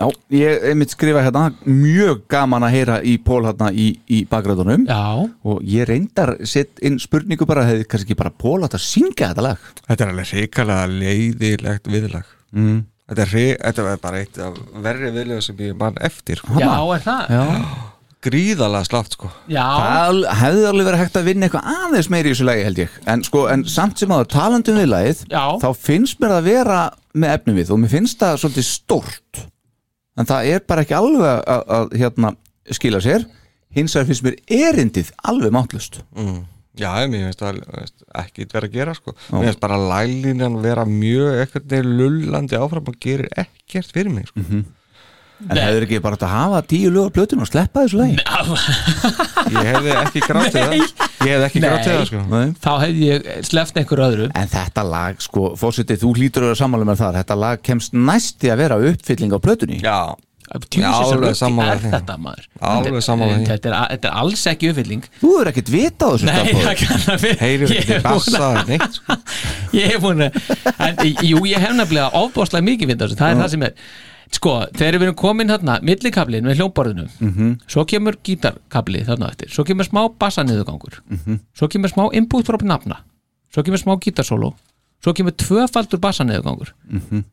Speaker 4: Já, ég einmitt skrifa hérna mjög gaman að heyra í Pól hérna í, í bakgræðunum
Speaker 1: Já,
Speaker 4: og ég reyndar sett inn spurningu bara hefði kannski ekki bara Pól að syngja þetta lag?
Speaker 5: Þetta er alveg reikalega leiðilegt viðlag. Mm. þetta, er, hri- þetta er bara eitt af verri viðlag sem ég mann eftir sko.
Speaker 1: já, er það?
Speaker 4: Já,
Speaker 5: Gríðalega slátt sko.
Speaker 1: Já,
Speaker 4: Það hefði alveg verið hægt að vinna eitthvað aðeins meiri í þessu lagi held ég. En, sko, en samt sem að talandum við lagið
Speaker 1: Já.
Speaker 4: þá finnst mér það að vera með efnum við og mér finnst það svolítið stórt en það er bara ekki alveg að, að, hérna, skila sér hins vegar finnst mér erindið alveg mátlust
Speaker 5: mm. Já, mér finnst það ekki vera að gera sko. Mér finnst bara lælínan vera mjög ekkert lullandi áfram og gerir ekkert fyrir mig sko.
Speaker 4: En hefur ekki bara átt að hafa tíu lögur plötun og sleppa þessu lagi?
Speaker 5: Ég hefði ekki grátið það. Ég hefði ekki grátið það sko.
Speaker 4: Nei.
Speaker 1: þá hefði ég sleppt einhver öðru.
Speaker 4: En þetta lag, sko, fósitið, þú hlýtur að vera sammála með það, þetta lag kemst næsti að vera uppfylling á plötunni.
Speaker 5: Já, Já, alveg
Speaker 1: er
Speaker 5: því.
Speaker 1: þetta maður?
Speaker 5: Alveg
Speaker 1: Þetta-
Speaker 5: sammála því.
Speaker 1: þetta er, þetta er alls ekki uppfylling.
Speaker 4: Þú hefur ekkert vita á þessu
Speaker 1: það Ég
Speaker 5: ekki
Speaker 1: hef búin
Speaker 5: bassa sko.
Speaker 1: Ég hef búin að Jú, ég hef nefnilega ofbóðslega mikið vind á þessu Sko, þegar við erum komin hérna millikablin með hljómborðinu
Speaker 4: Mhm.
Speaker 1: svo kemur gítarkabli þarna eftir svo kemur smá bassaniðugangur
Speaker 4: Mhm.
Speaker 1: svo kemur smá input frá nafna svo kemur smá gítarsólo svo kemur tvöfaldur bassaniðugangur
Speaker 4: Mhm.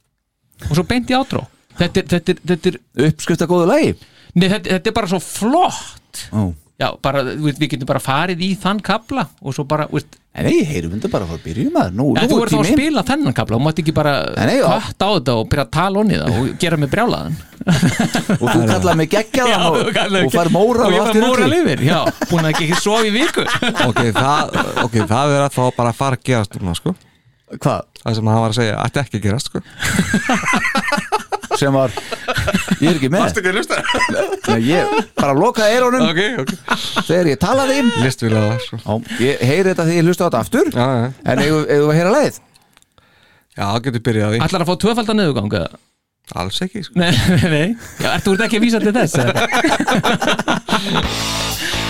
Speaker 1: og svo beint í átró þetta er, þetta er, þetta er,
Speaker 4: Uppskrifta góðu lagi
Speaker 1: nei, þetta, þetta er bara svo flott
Speaker 4: Ó.
Speaker 1: Já, bara, þú veist, við getum bara farið í þann kabla og svo bara, þú veist,
Speaker 4: En nei, heyrum við þetta bara að fara að byrja maður Nú,
Speaker 1: ja,
Speaker 4: nú
Speaker 1: þú
Speaker 4: er
Speaker 1: verður þá að spila þennan kabla og mátt ekki bara hött á þetta og byrja að tala onni það og gera mig brjálaðan
Speaker 4: Og þú kallaði mig geggjaðan og, og fær móral
Speaker 1: og
Speaker 4: og
Speaker 1: ég
Speaker 4: allt
Speaker 1: fær
Speaker 4: í
Speaker 1: móral
Speaker 4: rugli.
Speaker 1: yfir, já, búin að ekki sofa í viku
Speaker 5: ok, það, ok, það er að þá bara að fara að gerast núna, sko.
Speaker 4: Hvað?
Speaker 5: Það sem hann var að segja, ætti ekki að gerast sko.
Speaker 4: Sem var Ég er ekki með
Speaker 5: ekki að lusta?
Speaker 4: Nei, Ég bara lokaði eirónum
Speaker 5: Ok, ok
Speaker 4: þegar ég talaði
Speaker 5: Listvíla það sko.
Speaker 4: Já, Ég heyri þetta þegar ég hlusta á þetta aftur
Speaker 5: Já, já,
Speaker 4: En eigum eigum við að heyra lagið?
Speaker 5: já, getur byrjað á því
Speaker 1: Ætlar að fá tvöfaldan niðurgang eða?
Speaker 5: Alls ekki sko.
Speaker 1: Nei, nei, nei Já, ertu úr ekki að vísa til þess? eða?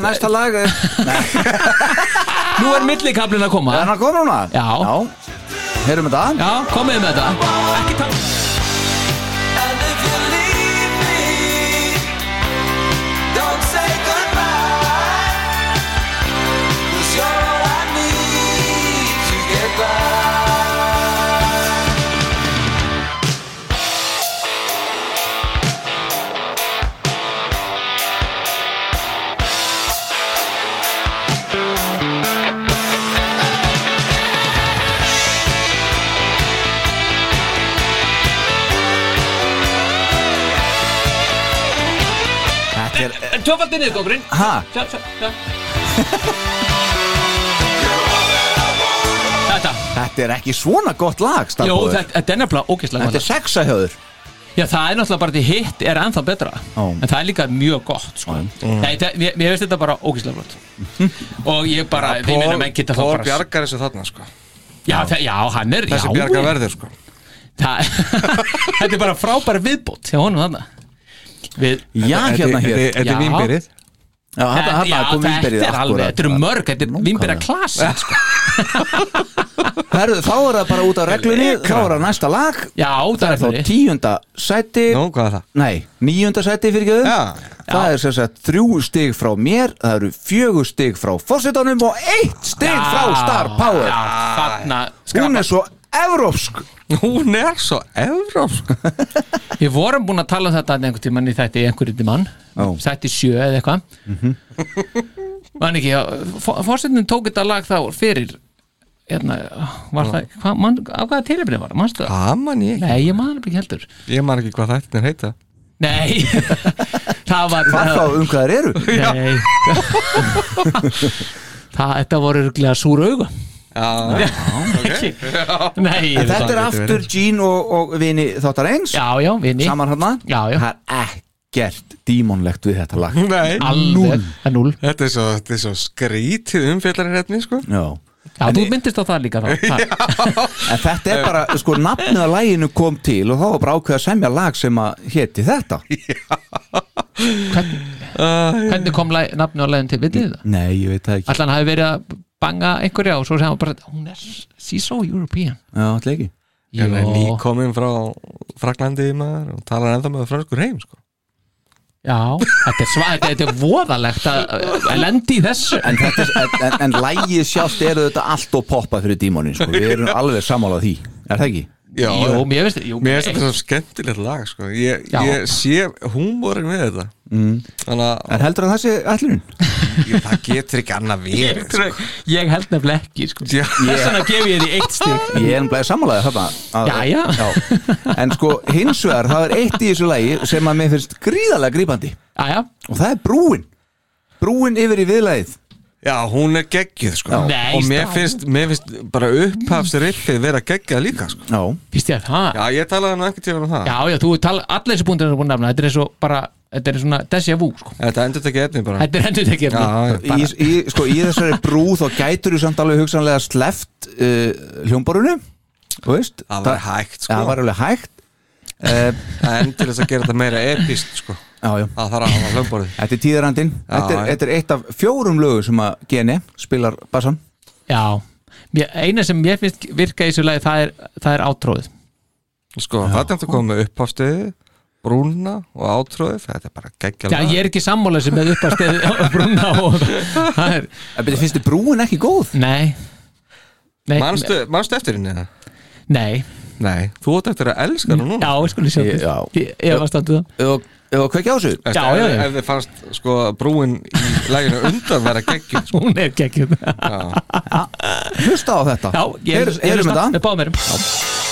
Speaker 4: Já, næsta lag er?
Speaker 1: Nú er millikablin að koma.
Speaker 4: Er hann að koma núna?
Speaker 1: Já.
Speaker 4: Já, heyrum þetta.
Speaker 1: Já, komið með þetta. Ekki tala
Speaker 4: er,
Speaker 1: Tvöfaldi niðurgókurinn
Speaker 4: ha,
Speaker 1: Sjá, sjá, sjá. Þetta.
Speaker 4: Þetta er ekki svona gott lag,
Speaker 1: Jó,
Speaker 4: starfbóður
Speaker 1: þetta þetta er nefnilega ógeðslega
Speaker 4: Þetta er
Speaker 1: gott
Speaker 4: sexa hjöður
Speaker 1: Já, það er náttúrulega bara því hitt er ennþá betra.
Speaker 4: Já.
Speaker 1: En það er líka mjög gott sko. Nei, það, mér, mér veist þetta bara ógeðslega gott Og ég bara, því minna menn geta þá
Speaker 5: Pól
Speaker 1: bara
Speaker 5: bjargar þessu þarna sko.
Speaker 1: Já, það, já hann er
Speaker 5: Þessi
Speaker 1: já,
Speaker 5: bjargar verður sko.
Speaker 1: Það, Þetta er bara frábæra viðbót hjá honum þarna Við,
Speaker 4: Já, hérna hér.
Speaker 5: Þetta er vínbyrið
Speaker 4: Já,
Speaker 1: þetta
Speaker 4: vínberið
Speaker 1: er alveg, þetta eru mörg Þetta er vinnbyrja klasi sko.
Speaker 4: Herðu, þá er það bara út af reglunni Þá er það næsta lag.
Speaker 1: Já, það
Speaker 4: Það
Speaker 1: er
Speaker 4: þá
Speaker 1: það
Speaker 4: tíunda sæti.
Speaker 5: Nú, hvað er það?
Speaker 4: Nei, níunda sæti fyrir göðu
Speaker 5: Já,
Speaker 4: Það er sem sagt þrjú stig frá mér Það eru fjögur stig frá fórsetanum Og eitt stig frá Star Power.
Speaker 1: Já, þarna
Speaker 4: Hún er svo evrópsk.
Speaker 5: Hún er svo evrópsk.
Speaker 1: Við vorum búin að tala um þetta einhvern tímann í þætti einhverjum tímann
Speaker 4: Já.
Speaker 1: Þætti sjö eða eitthvað. Man ekki, fórsetin tók þetta lag þá fyrir hérna, var það, hvað, man, á hvaða tilefni var, það?
Speaker 5: Það? Man ég ekki.
Speaker 1: Nei, ég man ekki heldur.
Speaker 5: Ég man ekki hvað þættin heita.
Speaker 1: Nei, það var
Speaker 4: Hvað þá um hvað þeir eru?
Speaker 1: Nei. Það, þetta voru örglega súr auga
Speaker 5: Já,
Speaker 1: Ekki. Nei,
Speaker 4: En þetta er aftur Jean og, og vini þáttar eins
Speaker 1: Já, já, vini.
Speaker 4: Saman
Speaker 1: Já, já.
Speaker 4: Það er ekkert dímonlegt við þetta lag.
Speaker 5: Nei,
Speaker 1: Alveg, það er núl
Speaker 5: þetta er svo, þetta er svo skrítið hérna sko.
Speaker 4: Já.
Speaker 1: Já, þú myndist á það líka þá.
Speaker 4: En þetta er bara, sko, nafnið að læginu kom til og þá var bara ákveð að semja lag sem að héti þetta.
Speaker 1: Hvernig kom lag- nafnið á leiðin til, vitið þið það?
Speaker 4: Nei, ég veit það ekki.
Speaker 1: Allan hafi verið að banga einhverja og svo sem hann bara, hún er, she's so European.
Speaker 4: Já, alltaf ekki.
Speaker 5: Ég er
Speaker 1: Jó.
Speaker 5: nýkomin frá Fraklandi maður og talar ennþá með franskur heim sko.
Speaker 1: Já, þetta er sva, þetta, er voðalegt að, lendi í þessu.
Speaker 4: En, þetta en, en, lægið sjálft eru þetta allt og poppað fyrir dímonin, sko. Við erum alveg sammálað því, er það ekki?
Speaker 5: Já,
Speaker 1: Jú, mér
Speaker 5: finnst þetta svo skemmtilegt lag sko. ég,
Speaker 1: Já.
Speaker 5: ég sé húmórin við þetta mm. Þannig að
Speaker 4: En heldur að það ætlurinn?
Speaker 5: ég, það getur ekki annað verið sko.
Speaker 1: Ég held nefnilega ekki, sko
Speaker 5: Já.
Speaker 1: Þess vegna gef ég því eitt stig
Speaker 4: Ég er að-
Speaker 1: Já, já.
Speaker 4: En sko, hins vegar, það er eitt í þessu lægi sem að mér finnst gríðarlega grípandi
Speaker 1: Jæja,
Speaker 4: Og það er brúin Brúin yfir í viðlægið
Speaker 5: Já, hún er geggjuð sko.
Speaker 1: Nei,
Speaker 5: Og mér finnst, mér finnst bara upphafsriffið vera geggjað líka sko.
Speaker 4: Já.
Speaker 1: Finnst ég að það?
Speaker 5: Já, ég talaði nú einhvern tíma um það.
Speaker 1: Já, já, þú tala, allir þessi búndir er búin að nefna. Þetta er eins og bara, þetta er svona déjà vu, sko.
Speaker 5: Þetta endur ekki efni bara.
Speaker 1: Þetta er endur tekið
Speaker 5: Já, já.
Speaker 4: í, í, sko, í þessari brú þá gætur þú samt alveg hugsanlega sleft uh, hljómborunu Þú veist.
Speaker 5: Það var hægt sko.
Speaker 4: Það var alveg hægt. Uh,
Speaker 5: En til þess að gera þetta meira epist sko.
Speaker 4: Já, já.
Speaker 5: Það þarf að hafa hlömborðið
Speaker 4: Þetta er tíðarandinn. Þetta, er-
Speaker 5: já.
Speaker 4: þetta er eitt af fjórum lögu sem að GNE spilar bassan.
Speaker 1: Já, eina sem mér finnst virka í þessu lagi það er, það er átróðið.
Speaker 5: Sko, það er að koma með upphafstöði Brúna og átróðið. Þetta er bara geggjað
Speaker 1: Já, ég er ekki sammála sem með uppastið brúna og það er,
Speaker 4: beti, finnst þið brúin ekki góð?
Speaker 1: nei. Nei,
Speaker 5: Manstu, manstu eftir henni það?
Speaker 1: nei,
Speaker 5: Nei, þú átt eftir að elska henni núna.
Speaker 1: Já, ég skulle sjá
Speaker 4: Ég- já.
Speaker 1: Ég, ég var standuð það.
Speaker 4: Ef ef að kveikja á
Speaker 5: Veist,
Speaker 1: Já, já, já.
Speaker 5: ef þið fannst sko, brúin í læginu undan vera geggjuð sko.
Speaker 1: Hún er geggjum
Speaker 5: Já.
Speaker 4: Hlusta á þetta.
Speaker 1: Já, ég
Speaker 4: Heyr-
Speaker 1: ég
Speaker 4: Heyrum
Speaker 1: hlusta,
Speaker 4: þetta
Speaker 1: báðum erum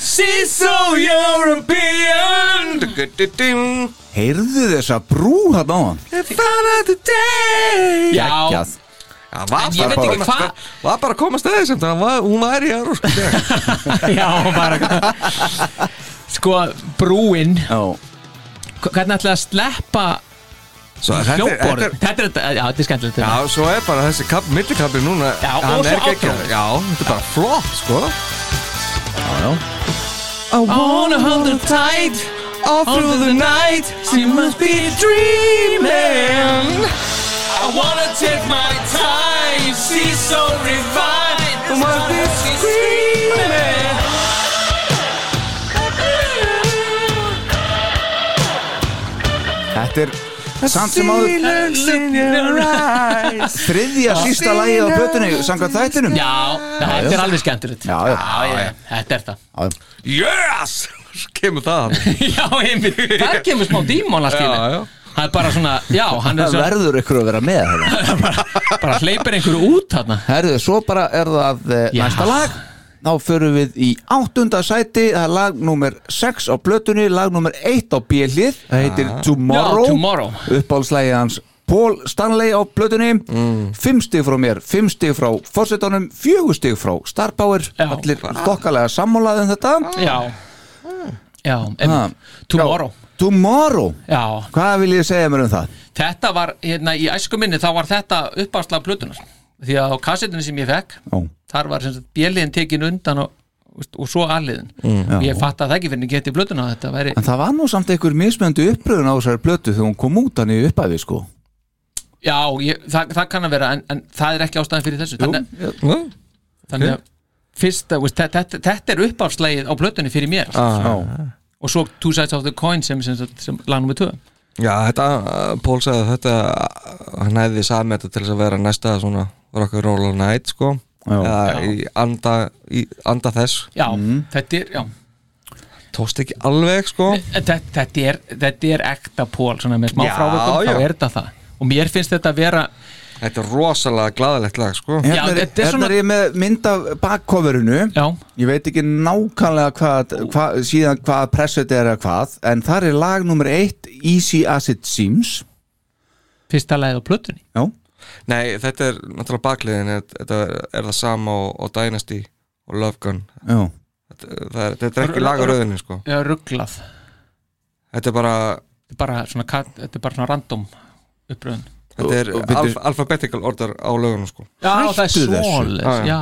Speaker 5: She's so European.
Speaker 4: Heyrðu þessa brú hann á hann.
Speaker 5: If I had the day.
Speaker 1: Já,
Speaker 4: Gjað
Speaker 5: Já, var
Speaker 1: En ég
Speaker 5: bara
Speaker 1: veit ekki hvað-
Speaker 5: Var bara að komast að þessum Þannig að hún væri í Európsku
Speaker 1: já, bara Sko, brúin
Speaker 4: Já,
Speaker 1: Hvernig ætlaði að sleppa
Speaker 5: Svo þetta er-
Speaker 1: hljóborð
Speaker 5: þetta er-
Speaker 1: Þetta er, já, þetta er skemmtilegt
Speaker 5: Já, svo er bara þessi kapp, millikappi núna
Speaker 1: Já, og
Speaker 5: hann
Speaker 1: svo
Speaker 5: er geggjað.
Speaker 1: outro.
Speaker 5: Já, þetta er bara flott, sko
Speaker 4: já, já
Speaker 1: I wanna hold her tight all through the night. She must be dreaming. I wanna take my time. She's so refined Must be screaming.
Speaker 4: Þetta er samt sem áður þriðja sísta lagið á plötunni samkvæmt þættinum.
Speaker 1: Já, þetta er alveg skemmtilegt.
Speaker 4: Já, já.
Speaker 1: þetta er það.
Speaker 5: Yes! Kemur það
Speaker 1: Já, einmitt, það kemur smá henni
Speaker 5: já.
Speaker 1: Það er bara svona, já, hann er
Speaker 4: Það
Speaker 1: svona
Speaker 4: verður ykkur að vera með
Speaker 1: bara hleypir einhverju út þarna.
Speaker 4: Herðu, svo bara er það eh, næsta lag Þá förum við í áttunda sæti Það er lag nummer 6 á plötunni Lag nummer 1 á B-hlið. Það heitir Tomorrow,
Speaker 1: Já, Tomorrow.
Speaker 4: Uppáhaldslægi hans Paul Stanley á plötunni. 5 stig frá mér, 5 stig frá Fossetónum, 4 stig frá Star Power.
Speaker 1: Já.
Speaker 4: Allir þokkalega sammálaði um þetta.
Speaker 1: Já. Já,
Speaker 4: Ha.
Speaker 1: einmitt, Tomorrow.
Speaker 4: Tomorrow,
Speaker 1: Já,
Speaker 4: hvað vil ég segja mér um það?
Speaker 1: þetta var, hérna, í æsku minni þá var þetta uppáðslega plötunar því að á kassetinu sem ég fekk
Speaker 4: Ó.
Speaker 1: þar var bjöliðin tekin undan og, og svo aðliðin og ég fatt að það ekki plötuna að þetta væri
Speaker 4: En það var nú samt einhver mismöndu uppröðun á þessari plötu þegar hún kom út hann í upphæfi sko.
Speaker 1: Já, ég, það, það kann að vera en, en það er ekki ástæðan fyrir þessu. Þannig,
Speaker 5: Já,
Speaker 1: þannig að fyrsta, veist, þetta, þetta, þetta er uppáðslegið á plötunni fyrir mér.
Speaker 4: Já,
Speaker 1: og svo Two Sides of the Coin sem, sem, sem, sem lag nummer 2
Speaker 5: Já, þetta, Pól sagði að þetta hann hefði samið þetta til að vera næsta svona rock'n'roll all night, sko.
Speaker 4: Já.
Speaker 5: Eða í anda, í anda þess.
Speaker 1: Já, þetta er, já.
Speaker 5: Tókst ekki alveg, sko.
Speaker 1: Þetta, þetta, er, þetta er ekta pól svona með smá
Speaker 5: já.
Speaker 1: þá er þetta það. Og mér finnst þetta að vera
Speaker 5: Þetta er rosalega glaðilegt lag, sko.
Speaker 1: Já,
Speaker 4: Hérna er,
Speaker 1: þetta er
Speaker 4: hérna
Speaker 1: svona-
Speaker 4: er ég með mynd af bakcoverinu
Speaker 1: Já,
Speaker 4: Ég veit ekki nákvæmlega hvað, hvað síðan hvað presset er eða hvað en þar er lag nummer eitt Easy as it seems.
Speaker 1: Fyrsta lagið á plötunni.
Speaker 4: Já,
Speaker 5: Nei, þetta er náttúrulega bakliðin Þetta er, er það sama og, og Dynasty og Love Gun.
Speaker 4: Já,
Speaker 5: Þetta, það er, þetta er ekki lagaröðinni, sko.
Speaker 1: Já, rugglað
Speaker 5: Þetta er bara,
Speaker 1: Þetta er bara svona, þetta er bara svona random uppröðun.
Speaker 5: Þetta er
Speaker 4: Og-
Speaker 5: alf, alphabetical order á lögunum, sko.
Speaker 1: Já, það er
Speaker 4: Hættu
Speaker 1: svoleiðis.
Speaker 5: Já,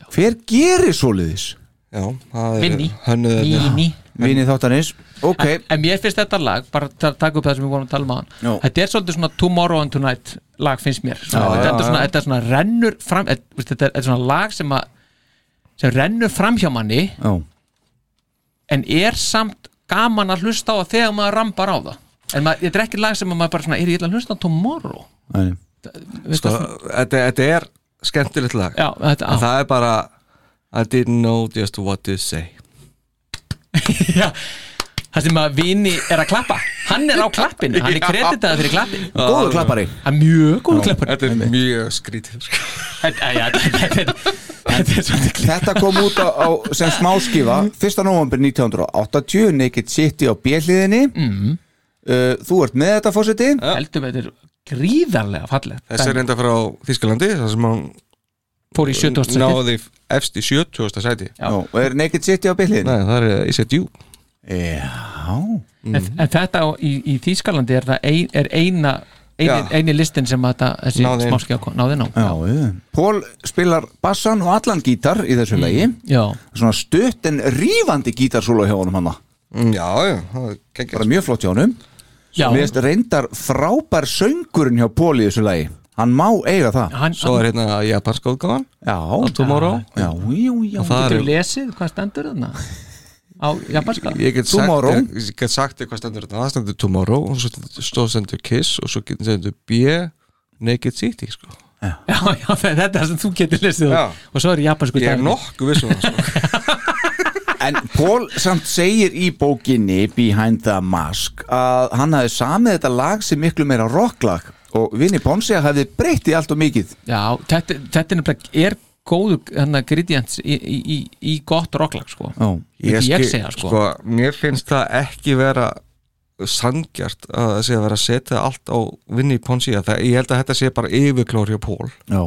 Speaker 5: já.
Speaker 4: Hver gerir svoleiðis?
Speaker 5: Já, það er
Speaker 1: Vinni. Víni
Speaker 4: Vinni þáttanins, ok.
Speaker 1: En, en mér finnst þetta lag, bara ta- taka upp það sem við vorum að tala um á hann Þetta er svolítið svona Tomorrow and Tonight lag finnst mér. Svona,
Speaker 5: Já,
Speaker 1: þetta,
Speaker 5: já,
Speaker 1: svona, þetta er svona rennur fram þetta, er, svona lag sem að sem rennur fram hjá manni
Speaker 4: Já,
Speaker 1: en er samt gaman að hlusta á það þegar maður rambar á það. En maður, þetta er ekki lag sem að maður bara svona er ég að hlusta á Tomorrow.
Speaker 5: Sko, þetta, er skemmtilegt lag.
Speaker 1: Já, þetta,
Speaker 5: en það er bara I didn't know just what to say.
Speaker 1: Já það sem að vini er að klappa hann er á klappinu, hann er kreditaði fyrir klappin
Speaker 4: Góður klappari
Speaker 1: er mjög góð klappar
Speaker 5: Þetta er mjög skrítið sko.
Speaker 1: þetta þetta- þetta þetta
Speaker 4: Þetta kom út á, á sem smáskifa 1. november 1980 Naked City á bjelliðinni mm. uh, Þú ert með þetta fórseti
Speaker 1: heldum þetta er gríðarlega fallegt
Speaker 5: Þessi er reynda frá Þískalandi þar sem hann
Speaker 1: fór í 70. seti
Speaker 5: náði efst í 70. sæti
Speaker 1: Já.
Speaker 4: Og er Naked City á bjelliðinni?
Speaker 5: Nei, það er Is it you?
Speaker 4: Já.
Speaker 1: En, en þetta á, í, í Þýskalandi er það ein, er eina eini,
Speaker 5: Já.
Speaker 1: eini listin sem að þetta, þessi
Speaker 5: Náði inn.
Speaker 1: smáskja náði ná
Speaker 4: Já, já. Pól spilar bassan og allan gítar í þessu lagi.
Speaker 1: Já,
Speaker 4: Svona stutt en rífandi gítarsóla hjá honum hana.
Speaker 5: Mm, Já, já, það er geggjast
Speaker 4: Bara mjög flott hjá honum.
Speaker 1: Já.
Speaker 4: Mér finnst reyndar frábær söngurinn hjá Pól í þessu lagi. Hann má eiga það.
Speaker 1: Hann,
Speaker 5: Svo er hérna japanska útgáfan
Speaker 4: Já,
Speaker 5: Tomorrow.
Speaker 4: Já, já, já.
Speaker 5: Það
Speaker 1: getur
Speaker 5: er
Speaker 1: lesið hvað stendur þarna á japanska
Speaker 5: Ég get sagt,
Speaker 4: Tomorrow.
Speaker 5: ég get sagt þér hvað stendur þetta Það stendur Tomorrow og svo stóð stendur Kiss og svo stendur B Naked City sko.
Speaker 1: já, já, þetta er það sem þú getur lesið og svo er japansku
Speaker 5: Ég er nokkuð viss um það sko.
Speaker 4: En Pól samt segir í bókinni Behind the Mask að hann hafi samið þetta lag sem miklu meira rocklag og Vinni Ponsi hafi breytt í allt og mikið
Speaker 1: já, þetta, er, er góður hérna gradients í, í, í, í gott rocklag sko ég
Speaker 7: skil-
Speaker 1: segja, sko.
Speaker 7: Mér finnst það ekki vera sangjart að það sé að vera að setja allt á vinni í Ponsi það, ég held að þetta sé bara yfirklóri á Pól
Speaker 4: Já,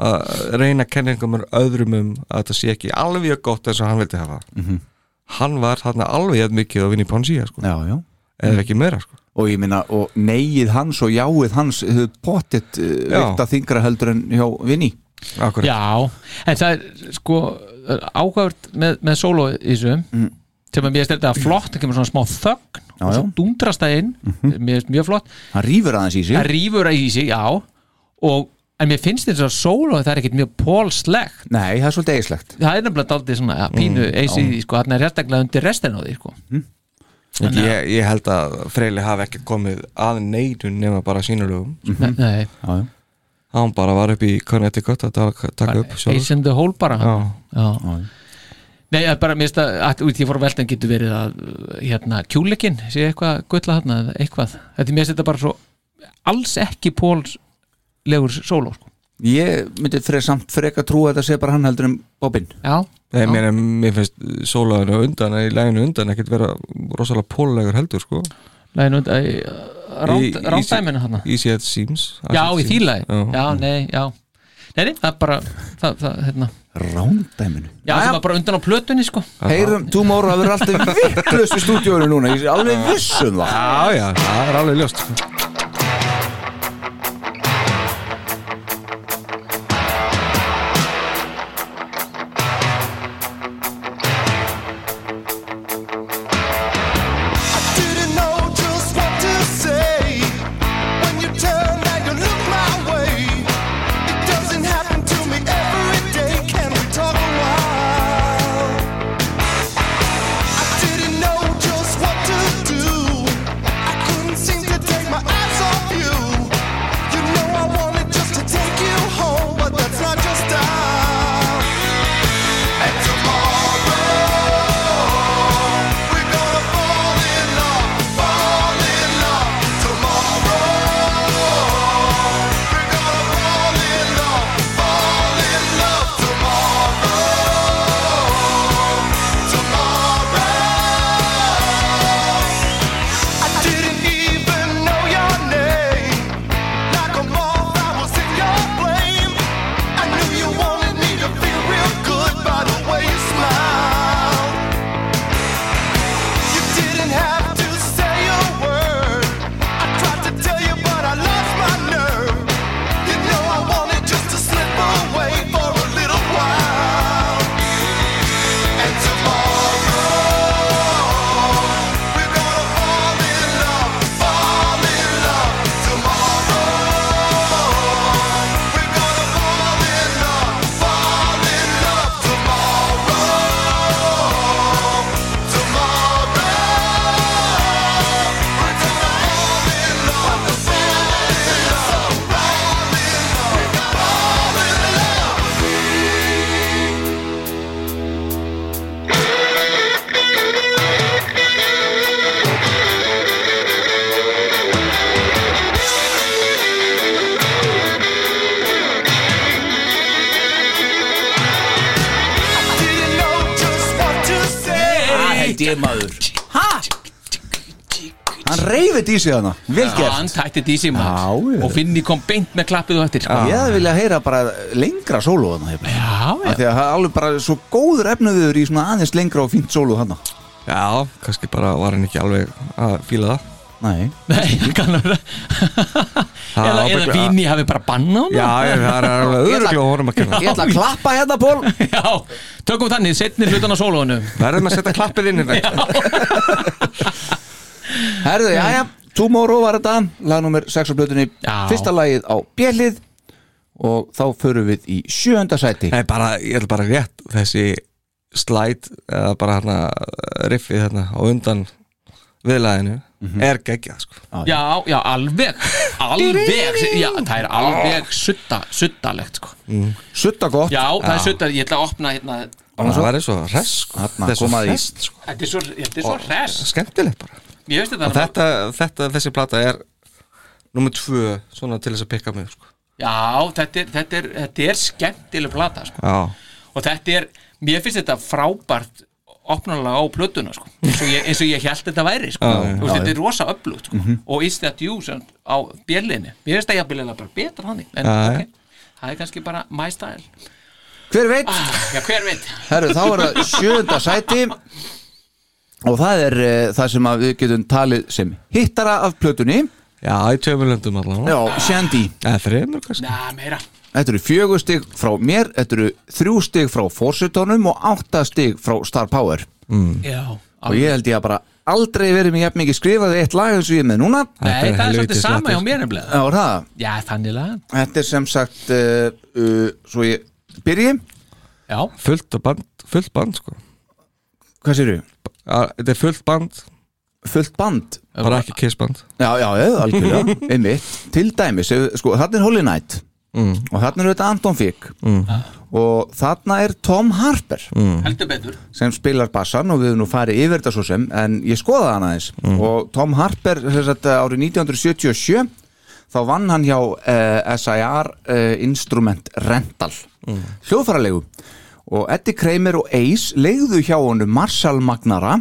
Speaker 7: að reyna kenningum öðrum um að þetta sé ekki alveg gott eins og hann vildi hafa hann var þarna alveg mikið að vinna í Ponsi sko.
Speaker 4: já, já
Speaker 7: eða ekki meira sko.
Speaker 4: Og ég minna, og neyið hans og jáið hans hefur pottitt uh,
Speaker 7: Já.
Speaker 4: veikta þingra heldur en hjá Vinni
Speaker 7: Akkurat.
Speaker 1: Já, en það er sko ákvæður með, með solo í þessu
Speaker 4: Mm.
Speaker 1: sem að mér finnst þetta flott, það kemur svona smá þögn
Speaker 4: Já,
Speaker 1: og svo
Speaker 4: já. Mhm.
Speaker 1: dundrast það inn. Mér finnst mjög flott,
Speaker 4: Hann rýfur aðeins í sig.
Speaker 1: Það rýfur að í sig, já. Og, en mér finnst þetta solo það er ekkert mjög pólslegt.
Speaker 4: Nei, það er svolítið eigislegt
Speaker 1: það er nefnilega daldið svona ja, pínu mm, eisi, sko, hann er hérstaklega undir restin á því sko.
Speaker 7: ég, ég held að Freyli hafi ekki komið að neitun nema bara sínulögum.
Speaker 1: Nei, nei,
Speaker 4: Já, já
Speaker 7: hann bara var upp í Connecticut að taka, upp.
Speaker 1: Ace in the Hole bara
Speaker 7: Já.
Speaker 1: Já. Nei, bara, mér finnst að, að út í fór veltan getur verið að hérna, kjúleikin, sé eitthvað gulla þarna, eða eitthvað, þetta er mér finnst þetta bara svo alls ekki pólslegur sóló, sko.
Speaker 4: Ég myndi fyrir samt freka trú að þetta sé bara hann heldur um Bobbin
Speaker 1: Já,
Speaker 7: Nei, mér, mér finnst sólaðinu undan í læginu undan ekkert vera rosalega pólulegur heldur sko
Speaker 1: lægin und,
Speaker 7: Í- í-
Speaker 1: rándæminu þarna.
Speaker 7: Easy as seems
Speaker 1: Já, í þýlaði,
Speaker 7: Já.
Speaker 1: nei, já. Nei, nei, það er bara, það, það, hérna.
Speaker 4: Rándæminu?
Speaker 1: Já, það var bara undan á plötunni, sko.
Speaker 4: Heyrum, Tomorrow, það verður alltaf vittlust í stúdíónu núna. Ég alveg viss um það.
Speaker 7: Já, já, það er alveg ljóst
Speaker 4: sig hana Vel
Speaker 1: Já, hann
Speaker 4: gert
Speaker 1: tætti sig maður og Finni kom beint með klappið og eftir sko.
Speaker 4: Ég hefði vilja heyra bara lengra sólu hana
Speaker 1: Já, já,
Speaker 4: Því að það er alveg bara svo góður efnuður í svona aðeins lengra og fínt sólu hana
Speaker 7: Já, kannski bara var hann ekki alveg að fíla það.
Speaker 4: Nei.
Speaker 1: Nei, kannar eða, eða Finni hafi bara bannað hann
Speaker 7: Já, ég, það er alveg öðruglega honum að kenna
Speaker 4: Ég ætla að klappa hérna Pól.
Speaker 1: Já, tökum þannig, setni hlutan á sólónu
Speaker 7: Verðum að setja klappið inn í þetta
Speaker 4: Herðu, já, já, Tomorrow var þetta Lag nummer 6 á blötunni
Speaker 1: Já.
Speaker 4: Fyrsta lagið á bjellið Og þá förum við í sjöunda sæti.
Speaker 7: Nei, bara, ég ætla bara rétt þessi slæt eða bara hérna riffið hérna á undan viðlæðinu er geggjað sko.
Speaker 1: Já, já, alveg Alveg, já, það er alveg sutta, suttalegt sko.
Speaker 4: Sutta gott.
Speaker 1: Já, það er sutta, ég ætla að opna hérna.
Speaker 7: Það væri svo hress sko. Þetta er svo hress. sko.
Speaker 1: Þetta er svo, þetta er svo hress.
Speaker 7: skemmtilegt bara
Speaker 1: þetta
Speaker 7: þetta, þetta, þessi plata er nummer tvö svona til þess að pikka mig sko.
Speaker 1: Já, þetta er, þetta er, þetta er skemmtileg plata sko.
Speaker 5: Já,
Speaker 1: og þetta er, mér finnst þetta frábært opnalega á plötuna sko. eins, og ég, eins og ég held þetta væri sko. Þú veist, þetta er rosa öflugt sko. og Is That You sem, á björlinni mér finnst það jafnilega bara betra þannig en
Speaker 5: Já, já.
Speaker 1: ok, það er kannski bara my style
Speaker 4: Hver veit?
Speaker 1: Já, hver veit?
Speaker 4: Herru, þá er það sjönda sæti og það er uh, það sem að við getum talið sem hittara af plötunni.
Speaker 5: Já, í tveimur löndum allan
Speaker 4: Já, Shandy.
Speaker 5: Eða þreimur kannski.
Speaker 1: Na, meira.
Speaker 4: Þetta eru fjögur stig frá mér, þetta eru þrjú stig frá fórsetónum og átta stig frá Star Power.
Speaker 1: Já,
Speaker 4: og ég held ég að bara aldrei verið mér jafn mikið skrifað eitt lag eins og ég er með núna.
Speaker 1: Nei, það er
Speaker 5: helvítis
Speaker 1: svolítið sama hjá mér nefnilega.
Speaker 4: Já, er það?
Speaker 1: Já, þannig lag.
Speaker 4: Þetta er sem sagt uh, uh, svo ég byrji.
Speaker 1: Já,
Speaker 5: Fullt og band, fullt band sko.
Speaker 4: Hvað sér
Speaker 5: Já, Þetta er fullt band,
Speaker 4: Fullt band?
Speaker 5: Bara ekki kissband.
Speaker 4: Já, já, já, algjörlega, einmitt. Til dæmis, sko, þarna er Holy Night.
Speaker 5: Mm.
Speaker 4: og þarna er þetta Anton Fick
Speaker 5: Mm.
Speaker 4: og þarna er Tom Harper.
Speaker 1: Heldur betur.
Speaker 4: Sem spilar bassan og við höfum nú farið yfir þetta svo sem en ég skoðaði hann aðeins. Og Tom Harper sem sagt, árið 1977 þá vann hann hjá uh, SIR uh, Instrument Rental. Hljóðfæralegu og Eddie Kramer og Ace leiðu hjá honum Marshall Magnara.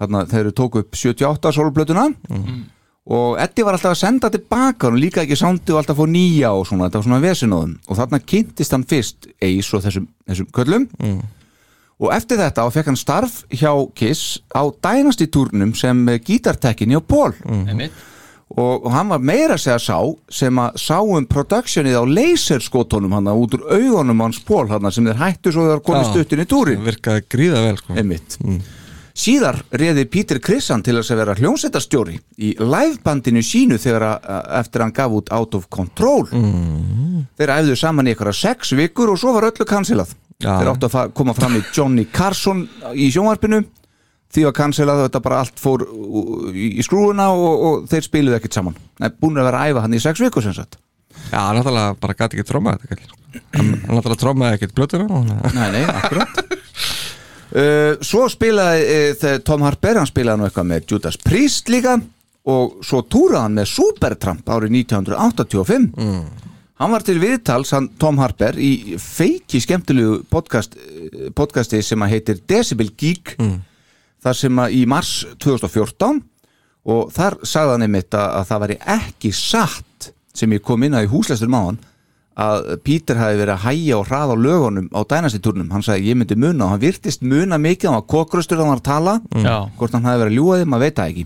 Speaker 4: Þarna þeir eru tóku upp 78 sólblötuna og Eddie var alltaf að senda tilbaka og líka ekki sándi og alltaf fór nýja og svona, þetta var svona vesinóðum og þarna kynntist hann fyrst Ace og þessum, þessum köllum. Og eftir þetta fekk hann starf hjá Kiss á Dynasty túrnum sem gítartekkinni og Paul.
Speaker 1: Einmitt.
Speaker 4: Og, og hann var meira að segja sá sem að sá um productionið á laserskotunum hann út úr augunum hans Paul hann sem þeir hættu svo þeir komið
Speaker 5: Já.
Speaker 4: stuttin í túrin
Speaker 5: Virkaði gríða vel sko.
Speaker 4: Einmitt. Síðar reði Peter Chrisan til að vera hljómsveitastjóri í livebandinu sínu þegar að, eftir hann gaf út Out of Control. Þeir æfðu saman í eitthvað sex vikur og svo var öllu kansilað
Speaker 5: Já.
Speaker 4: þeir áttu að koma fram í Johnny Carson í sjónvarpinu því kansilað og þetta bara allt fór í skrúuna og, og þeir spiluðu ekkert saman. Nei, búin að vera að æfa hann í sex vikur sem sagt.
Speaker 5: Já, hann náttúrulega bara gæti ekki trómað þetta kall Hann náttúrulega trómaði ekkert blötuna
Speaker 4: Nei, nei, akkurat. Uh, Svo spilaði uh, Tom Harper, hann spilaði nú eitthvað með Judas Priest líka og svo túraði hann með Supertramp árið 1985 Hann var til viðtals, hann Tom Harper í feiki skemmtilegu podcast, eh, podcasti sem að heitir Decibel Geek þar sem að í mars 2014 og þar sagði hann einmitt að, að það væri ekki satt sem ég kom inn að í húsleistur máðan að Peter hafi verið að hæja og hraða á lögunum á dænastitúrnum, hann sagði ég myndi muna og hann virtist muna mikið, hann var kokkröstur hann var að tala,
Speaker 1: Já.
Speaker 4: hvort hann hafi verið að ljúga því, maður veit það ekki.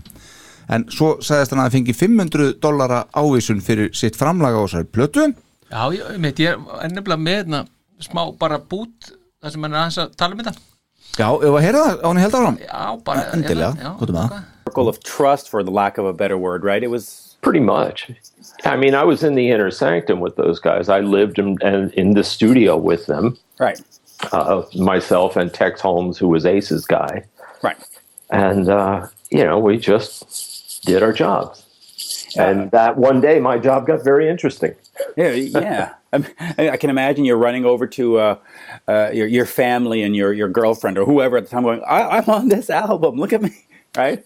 Speaker 4: En svo sagðist hann að það fengi 500 dollara ávísun fyrir sitt framlaga á þessari plötu.
Speaker 1: Já, ég, einmitt, ég er nefnilega með hérna, smá bara bút þar sem hann er að tala um þetta
Speaker 4: Já, ef að heyra það, á hann held áfram
Speaker 1: Já, bara
Speaker 4: Endilega,
Speaker 1: já,
Speaker 4: hvað er það?
Speaker 8: circle of trust, for the lack of a better word, right? It was
Speaker 9: Pretty much. I mean, I was in the inner sanctum with those guys. I lived in, in, in the studio with them,
Speaker 8: right,
Speaker 9: uh, myself and Tex Holmes, who was Ace's guy.
Speaker 8: right.
Speaker 9: And, uh, you know, we just did our jobs. And that one day, my job got very interesting.
Speaker 8: Yeah, yeah. I'm- I I can imagine you're running over to uh, uh, your your family and your your girlfriend or whoever at the time, going, I, "I'm on this album. Look at me!" Right?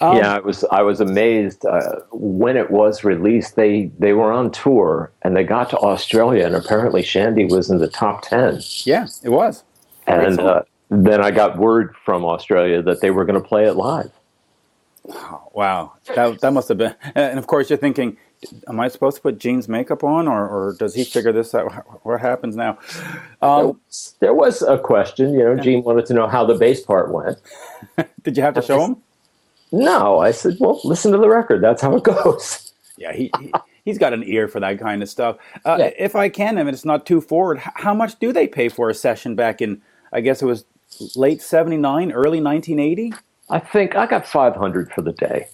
Speaker 8: Um,
Speaker 9: yeah, I was I was amazed uh, when it was released. They they were on tour and they got to Australia, and apparently Shandy was in the top ten.
Speaker 8: Yeah, it was.
Speaker 9: And uh, then I got word from Australia that they were going to play it live.
Speaker 8: Wow, that that must have been. And of course, you're thinking, "Am I supposed to put Gene's makeup on, or, or does he figure this out? What happens now?" Um,
Speaker 9: There was a question, you know. Gene wanted to know how the bass part went.
Speaker 8: did you have to show him?
Speaker 9: No, I said, well, listen to the record. That's how it goes.
Speaker 8: Yeah, he, he he's got an ear for that kind of stuff. Uh,
Speaker 9: Yeah.
Speaker 8: If I can, if it's not too forward, how much do they pay for a session back in? I guess it was late '79, early 1980,
Speaker 9: I think I got 500 for the day.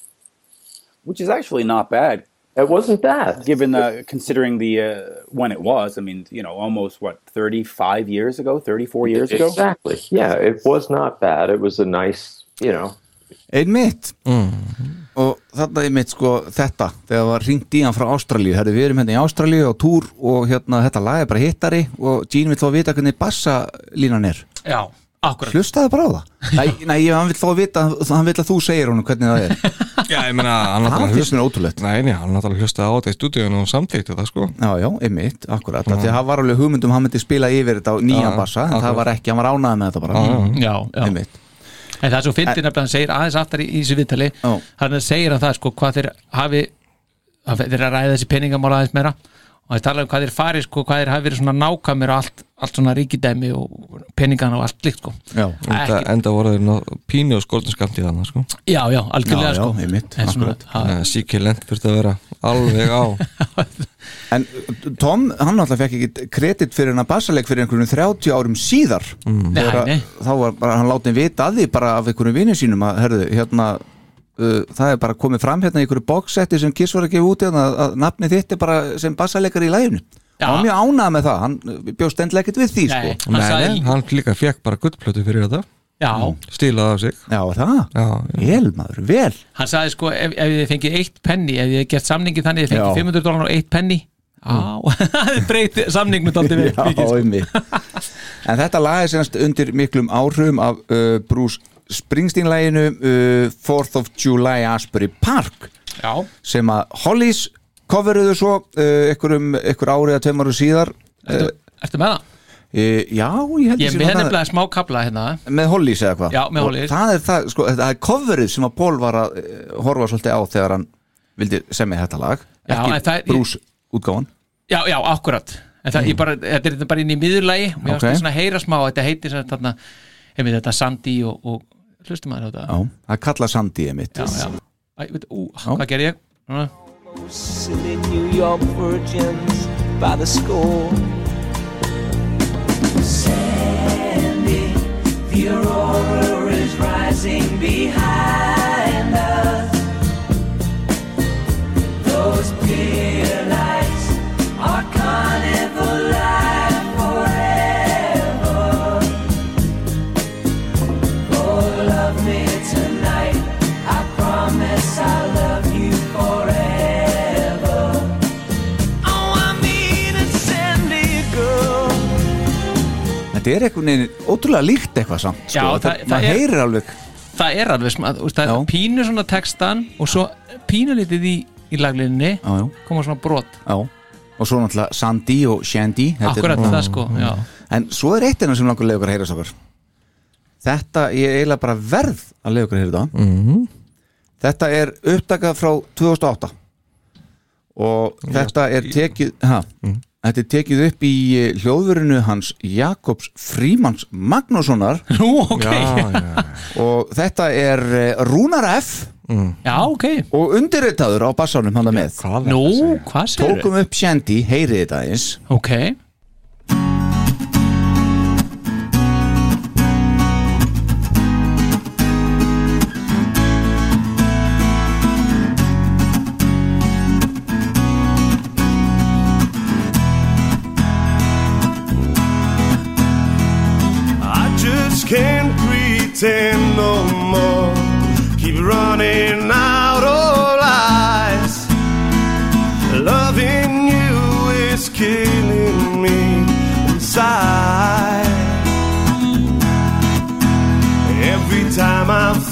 Speaker 8: which is actually not bad
Speaker 9: It wasn't bad.
Speaker 8: given uh, considering the uh, when it was. I mean, you know, almost what 35 years ago, 34 years ago.
Speaker 9: Exactly. Yeah, it was not bad. It was a nice, you know.
Speaker 4: einmitt og þarna einmitt sko þetta þegar var ringt í hann frá Ástralíu herri við erum hérna í Ástralíu á túr og hérna þetta lag er bara hittari og Gene vill þá vita hvernig bassalínan er
Speaker 1: já, Akkurat.
Speaker 4: hlustaðu bara á það. Nei, nei ég- hann vil að vita, hann vil að þú segir honum hvernig það er.
Speaker 5: Já, ég meina, hann
Speaker 4: Það finnst mér ótrúlegt.
Speaker 5: Nei, nei, hann náttúrulega hlustaði á þetta í stúdíun og samþýtti það, sko.
Speaker 4: Já, já, einmitt, akkurat. Því að það var alveg hugmyndum hann myndi spila yfir þetta á nýjan
Speaker 5: Já,
Speaker 4: bassa en það var ekki, hann var ánægð með þetta bara.
Speaker 1: Já, já.
Speaker 4: Einmitt.
Speaker 1: En það er svo fyndið nefnilega að hann segir aðeins aftar í, í þessu viðtali.
Speaker 4: Já.
Speaker 1: hann segir hann það sko hvað þeir hafi að þeir að ræða þessi peningamál aðeins meira. Og þeir tala um hvað þeir fari sko hvað þeir hafi verið svona nákvæmir og allt, allt svona ríkidæmi og peningana og allt líkt sko.
Speaker 4: Já,
Speaker 5: Enda,
Speaker 1: Ekki-
Speaker 5: enda voru þeir pínu og skortinskamt í þannig, sko.
Speaker 1: Já, já, algjörlega
Speaker 4: Já, já,
Speaker 1: sko. ha,
Speaker 5: Síkilent þurfti að vera alveg á.
Speaker 4: En Tom, hann náttúrulega fekk ekki kredit fyrir hennar bassaleik fyrir einhvern 30 árum síðar.
Speaker 1: Nei,
Speaker 4: Þegar
Speaker 1: nei.
Speaker 4: að- Þá var bara, hann látið vita að því bara af einhverjum vinni sínum að, herðu, hérna uh, það er bara komið fram hérna í einhverju boxsetti sem Kiss var að gefa út hérna að, að nafni þitt er bara sem bassaleikar í læginu. Hann var mjög ánægð með það, hann bjóst endlega ekkert við því
Speaker 1: Nei,
Speaker 4: sko.
Speaker 1: hann
Speaker 5: Nei,
Speaker 1: sagði
Speaker 5: hann líka fekk bara gullplötu fyrir þetta.
Speaker 1: Já,
Speaker 5: Stílaði af sig.
Speaker 4: Já, það,
Speaker 5: Já,
Speaker 4: vel maður, vel.
Speaker 1: Hann sagði sko ef, ef þið fengið eitt penni ef þið gefið samningi þannig þið
Speaker 4: Já.
Speaker 1: fengið 500 dólar og eitt penni á, það breyti samning með dálítið
Speaker 4: Já,
Speaker 1: mikið sko.
Speaker 4: einmitt. En þetta lag er semst undir miklum áhrifum af uh, Bruce Springsteen-læginu uh, 4th of July Asbury Park.
Speaker 1: Já,
Speaker 4: sem að Hollies coveruðu svo uh, ykkur, um, ykkur árið að tveim áru síðar
Speaker 1: ertu, ertu með það?
Speaker 4: uh, Já, ég held
Speaker 1: Ég með
Speaker 4: nú það-
Speaker 1: nefnilega smá kapla hérna
Speaker 4: með Hollies eða hvað
Speaker 1: Já, með
Speaker 4: Og
Speaker 1: Hollies.
Speaker 4: það er það, sko, það er coverið sem að Paul var að horfa svolítið á þegar hann vildi semja þetta lag
Speaker 1: Já,
Speaker 4: ekki Bruce útgáfan
Speaker 1: Já, já, akkurat en það, ég bara, Þetta er bara inn í miðurlægi og
Speaker 4: Ok.
Speaker 1: okay. varst svona að heyra smá þetta heitir sem þarna, einmitt þetta Sandy og, og hlustum á þetta
Speaker 4: Já, það er kallað Sandy mitt
Speaker 1: já, já. Æ, veit, ú, hvað ger ég?
Speaker 10: Silly New York virgins by the score. Sandy, the aurora is rising behind us. Those pier lights are carnival
Speaker 4: er einhvern veginn ótrúlega líkt eitthvað samt sko.
Speaker 1: Já,
Speaker 4: það,
Speaker 1: það- það er-
Speaker 4: heyrir alveg
Speaker 1: Það er alveg smá, þú veist, það
Speaker 4: Já.
Speaker 1: er pínu svona textan og svo pínu litið í, í laglinni
Speaker 4: já, já,
Speaker 1: koma svona brot.
Speaker 4: Já. og svo náttúrulega Sandy og Shandy þetta er-
Speaker 1: Akkurat það sko, já.
Speaker 4: En svo er eitt enn sem langur leiður að heyra sákar þetta ég er eiginlega bara verð að leiður að heyra þetta.
Speaker 5: Mhm.
Speaker 4: þetta er upptakað frá 2008 og þetta er tekið ha, þetta er tekið upp í eh, hljóðverinu hans Jakobs Frímans Magnússonar.
Speaker 1: Nú, ok,
Speaker 5: já, já.
Speaker 4: og þetta er eh, Rúnar F.
Speaker 1: Já, ok.
Speaker 4: Og undirritaður á bassanum hann með.
Speaker 5: Hvað er
Speaker 1: Nú,
Speaker 5: að
Speaker 1: hvað segir
Speaker 4: tókum upp Shandy, heyrið þetta eins
Speaker 1: Ok,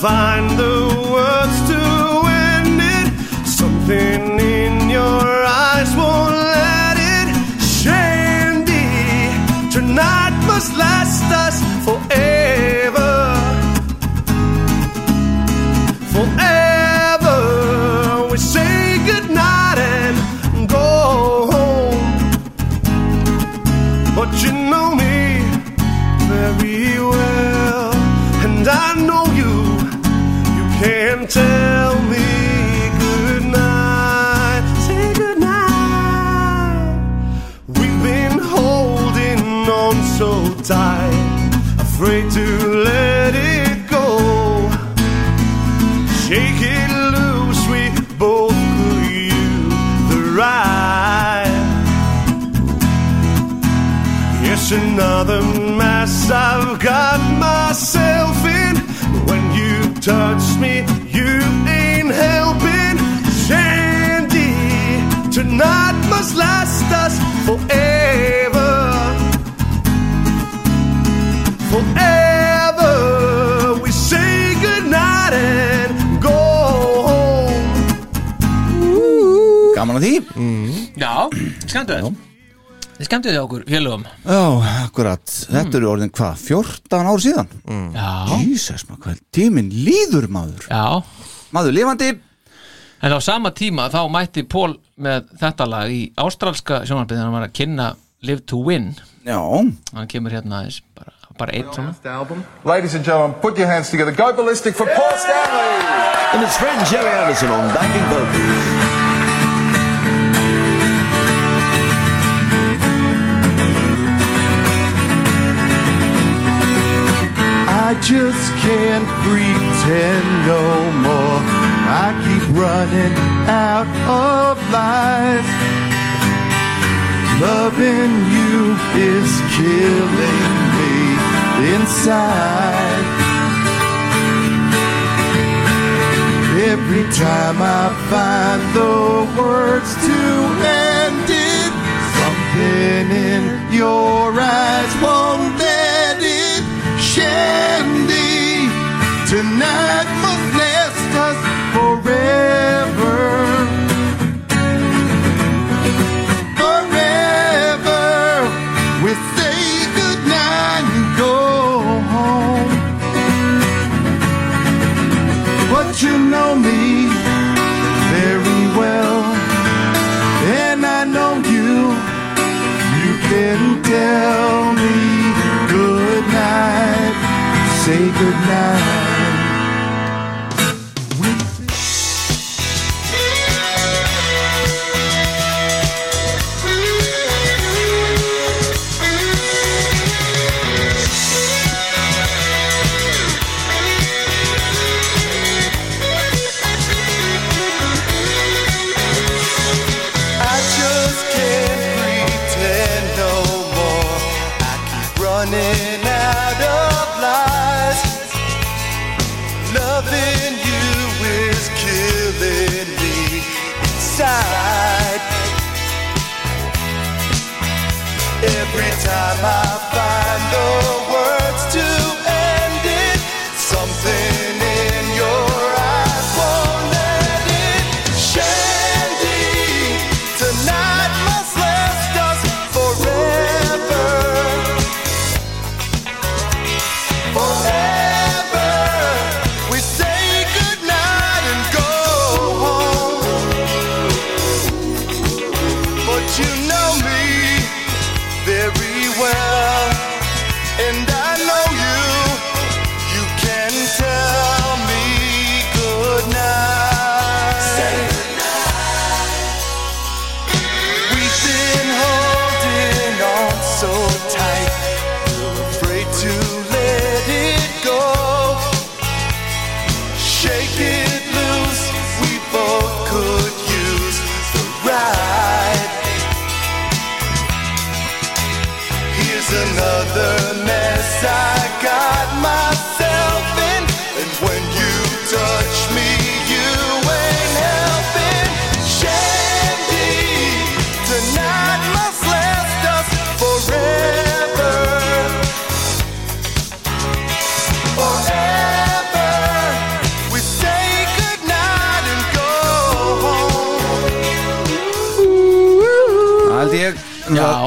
Speaker 7: find the words to end it, something tell me goodnight. Say goodnight. We've been holding on so tight, afraid to let it go. Shake it loose, we both could use the ride. Yes, another mess I've got myself in. When you touch me, ain't helping Sandy. Tonight must last us forever. Forever we say goodnight and go home.
Speaker 4: Gaman að því?
Speaker 1: Mm. Já, skemmtilegt. Þið skemmtu þið okkur félögum.
Speaker 4: Já, akkurat, þetta eru orðin hvað, 14 ár síðan?
Speaker 1: Já,
Speaker 4: Jesus, maður, hvað tíminn líður maður.
Speaker 1: Já.
Speaker 4: Maður lifandi.
Speaker 1: En á sama tíma þá mætti Pól með þetta lag í ástralska sjónarbyrði hann var að kynna Live to Win.
Speaker 4: Já,
Speaker 1: hann kemur hérna aðeins bara, bara eitt svona.
Speaker 3: Ladies and gentlemen, put your hands together. Go ballistic for Paul Stanley.
Speaker 11: And his friend Jerry Anderson on backing vocals.
Speaker 7: Just can't pretend no more. I keep running out of lies. Loving you is killing me inside. Every time I find the words to end it, something in your eyes won't. Shandy, tonight say good Every time I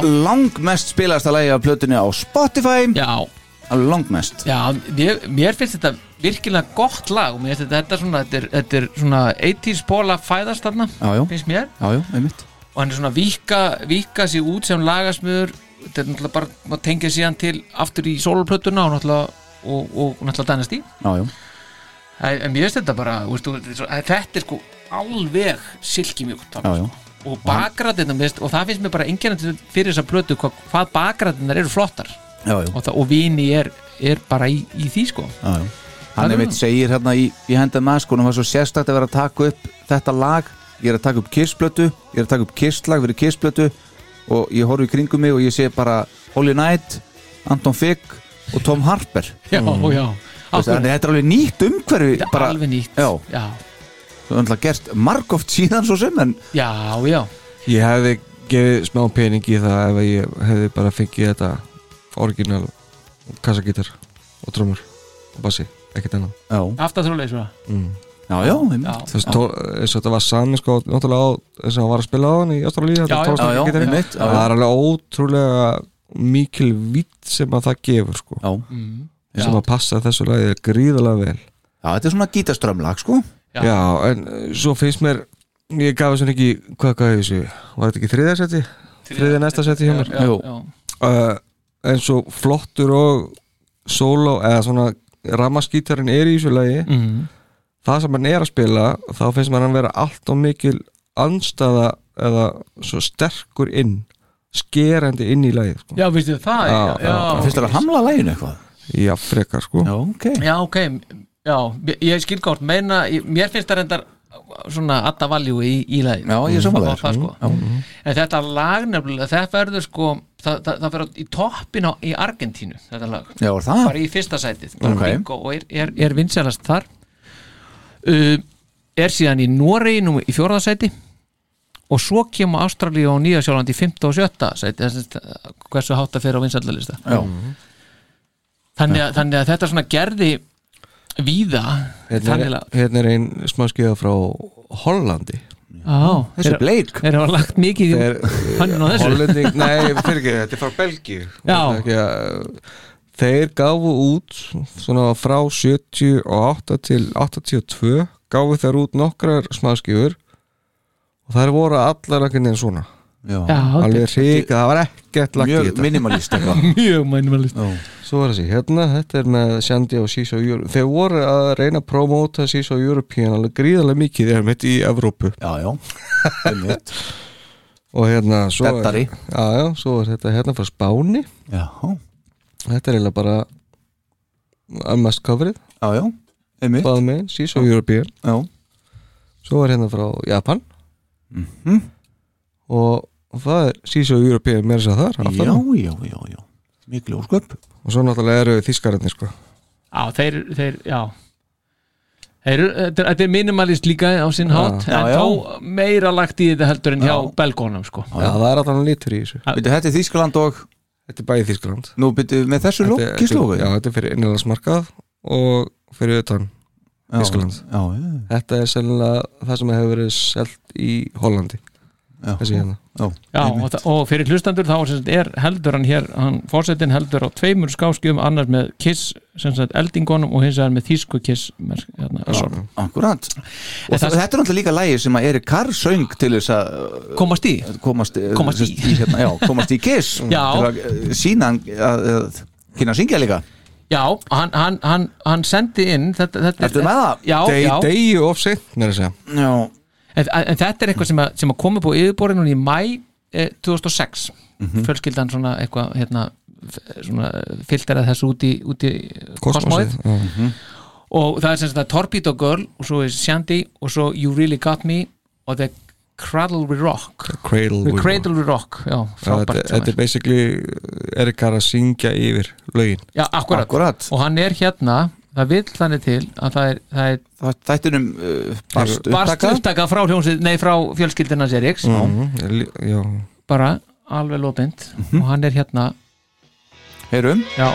Speaker 4: langmest spilast að lægi af plötunni á Spotify.
Speaker 1: Já,
Speaker 4: langmest.
Speaker 1: Já mér, mér finnst þetta virkilega gott lag og mér finnst þetta, þetta, er svona, þetta, er, þetta er svona 80s ból að fæðast þarna
Speaker 4: Já, já.
Speaker 1: finnst mér.
Speaker 4: Já, já, einmitt.
Speaker 1: Og hann er svona víka, víka sér út sem lagasmur þetta er náttúrulega bara maður tengja síðan til aftur í soloplötuna og náttúrulega og, og náttúrulega dænast í.
Speaker 4: Já, já,
Speaker 1: en mér finnst þetta bara veist, þú, þetta er þetta er sko alveg silkimjúkt
Speaker 4: já, já.
Speaker 1: Og bakræðina og það finnst mér bara enginn fyrir þessa plötu hvað, hvað bakræðinar eru flottar.
Speaker 4: Já,
Speaker 1: og, það, og vini er, er bara í, í því sko.
Speaker 4: Já. Hann er mitt segir hérna í, í hendað maður sko, hann var svo sérstakt að vera að taka upp þetta lag, ég er að taka upp kissplötu ég er að taka upp kisslag fyrir kissplötu og ég horfi kringum mig og ég sé bara Holy Night, Anton Figg og Tom Harper.
Speaker 1: Já,
Speaker 4: Mm. að þetta er alveg nýtt umhverfi
Speaker 1: er
Speaker 4: bara,
Speaker 1: alveg nýtt.
Speaker 4: Já, það er alltaf gerst margóft síðan svo sem en
Speaker 1: já, já.
Speaker 5: Ég hefði gefið smá pening í það ef ég hefði bara fengið þetta orginal kassagítar og drömmur og bassi, ekkert annað
Speaker 4: Já,
Speaker 1: aftaþróleis svona
Speaker 5: mm.
Speaker 4: Já, já, einmitt.
Speaker 5: Þú eins og þetta var sami sko náttúrulega á þess að hann var að spila á hann í Ástralíu
Speaker 1: Já, já.
Speaker 4: Já, já, einmitt, já, já.
Speaker 5: það er alveg ótrúlega mikil vitt sem að það gefur sko
Speaker 4: Já,
Speaker 5: sem
Speaker 1: Já.
Speaker 5: að passa þessu lagi gríðalega vel
Speaker 4: já þetta er svona gítaströmmlag sko
Speaker 1: Já.
Speaker 5: Já, en uh, svo finnst mér ég gaf þessu ekki, hvað gaf ég þessu var þetta ekki þriðja seti? þriðja næsta seti hjá mér
Speaker 1: já,
Speaker 4: Jú.
Speaker 1: já.
Speaker 5: uh, en svo flottur og solo eða svona ramaskítarinn er í þessu lagi
Speaker 1: Mhm.
Speaker 5: það sem hann er að spila þá finnst maður hann vera allt og mikil anstæða eða svo sterkur inn skerandi inn í lagið sko.
Speaker 1: já, veistu það
Speaker 5: Já,
Speaker 1: já, já,
Speaker 4: Finnst þér að hamla læginu eitthvað?
Speaker 5: já, frekar sko
Speaker 4: Já, ok
Speaker 1: Já, ok, já, ég skil gátt meina, mér finnst það reyndar svona atta valjú í, í lagi
Speaker 4: Já, ég er sammála
Speaker 1: Og það, sko. en þetta lag nefnilega, það verður sko það, það, það verður í toppin á, í Argentínu þetta lag,
Speaker 4: Já, það?
Speaker 1: bara í fyrsta sætið bara
Speaker 4: Ok.
Speaker 1: bingo, og er, er, er vinsælast þar uh, er síðan í Noregi nú í fjórðasæti og svo kemur Ástralíu og Nýja Sjálfland í 5. og 7. sæti að hversu hátt að fyrir á vinsællalista
Speaker 4: Já,
Speaker 1: þannig, að- þannig að þetta svona gerði víða
Speaker 5: hérna er, hérna er ein smá skeiða frá Hollandi.
Speaker 1: Á,
Speaker 4: þessi
Speaker 1: þeir,
Speaker 4: bleik.
Speaker 1: þeir hafa lagt mikið í hönnun á þessu.
Speaker 5: Hollending, nei, fyrir ekki, þetta er frá Belgíu.
Speaker 1: Já.
Speaker 5: Þetta er ekki að- Þeir gáfu út svona frá 78 til 82 gáfu þeir út nokkrar smaðskjöfur og þær voru allar ekki neðan svona
Speaker 4: Já,
Speaker 5: alveg hrík, það var ekkert lagt í þetta.
Speaker 4: minimalist
Speaker 1: mjög mænumalist
Speaker 4: Já,
Speaker 5: Svo var þessi, hérna, þetta er með Shandy og Siso Europe Þeir voru að reyna að promóta Siso European alveg gríðarlega mikið þegar mitt í Evrópu.
Speaker 4: Já, já. Einmitt.
Speaker 5: og hérna svo er, já, já, svo er þetta hérna frá Spáni.
Speaker 4: Já,
Speaker 5: Þetta er eiginlega bara Unmasked coverið,
Speaker 4: já, já. Einmitt.
Speaker 5: Báð með Siso European
Speaker 4: Já,
Speaker 5: Svo er hérna frá Japan.
Speaker 4: Mhm.
Speaker 5: og það er Siso European meira sér þar
Speaker 4: já,
Speaker 5: aftan á.
Speaker 4: já, já, já. Miklu ósköp.
Speaker 5: Og svo náttúrulega eru þýskararnir sko.
Speaker 1: Já, þeir, þeir, já. Þetta er- þetta er minimalist líka á sinn
Speaker 5: Já.
Speaker 1: hátt
Speaker 4: Já,
Speaker 1: en
Speaker 4: já.
Speaker 1: þó meira lagt í þetta heldur en hjá
Speaker 4: Já.
Speaker 1: belgónum sko.
Speaker 5: Já, það er alltaf lítur í þessu.
Speaker 4: Þetta er Þískaland og
Speaker 5: Þetta er bæði Þýskaland.
Speaker 4: Nú byrju með þessu
Speaker 5: er-
Speaker 4: kíslógu
Speaker 5: Já, þetta er fyrir innanlandsmarkað og fyrir utan Þýskaland.
Speaker 4: Já, já,
Speaker 5: Þetta er sennilega það sem hefur verið selt í Hollandi.
Speaker 4: já
Speaker 5: þessi hérna.
Speaker 4: Já,
Speaker 1: Já, og, og fyrir hlustandur þá er heldur hann hér, hann fórsetin heldur á tveimur skáskjum, annars með Kiss sem sagt eldingonum og hins vegar með þýsku Kiss merk, hérna.
Speaker 4: Akkurat. Og
Speaker 1: það-
Speaker 4: það, þetta er náttúrulega líka lægi sem að Erik Carr söng til þess að
Speaker 1: komast í.
Speaker 4: komast,
Speaker 1: Komast í.
Speaker 4: hérna, já, komast í Kiss.
Speaker 1: Já.
Speaker 4: til að sína hann að, að kynna að syngja líka.
Speaker 1: Já, hann, hann, hann, hann sendi inn þetta, þetta,
Speaker 4: Ertu með það?
Speaker 1: Já,
Speaker 5: Degi,
Speaker 1: já.
Speaker 5: degi of seint, mér að segja.
Speaker 4: Já,
Speaker 1: en, en þetta er eitthvað sem að, sem að komi på yfirborðinu í mæ eh, 2006 fjölskyldan svona eitthvað hérna, filterað þessu út í, út í kosmóið.
Speaker 5: já.
Speaker 1: og það er sem sagt að Torpedo Girl og svo er Shandy og svo You Really Got Me og The Cradle We Rock.
Speaker 5: Cradle
Speaker 1: The
Speaker 5: We
Speaker 1: Cradle We Rock já,
Speaker 5: Já,
Speaker 1: frábært
Speaker 5: þetta er basically Erikar að syngja yfir lögin.
Speaker 1: Já, akkurat.
Speaker 4: akkurat.
Speaker 1: Og hann er hérna það vill þannig til að það er, það er
Speaker 4: Það Þættinum uh, barst upptaka.
Speaker 1: upptaka frá hljónsið, nei frá fjölskyldina Eriks.
Speaker 5: Mm, Já,
Speaker 1: bara alveg lópind og hann er hérna.
Speaker 4: Heyrum.
Speaker 1: Já,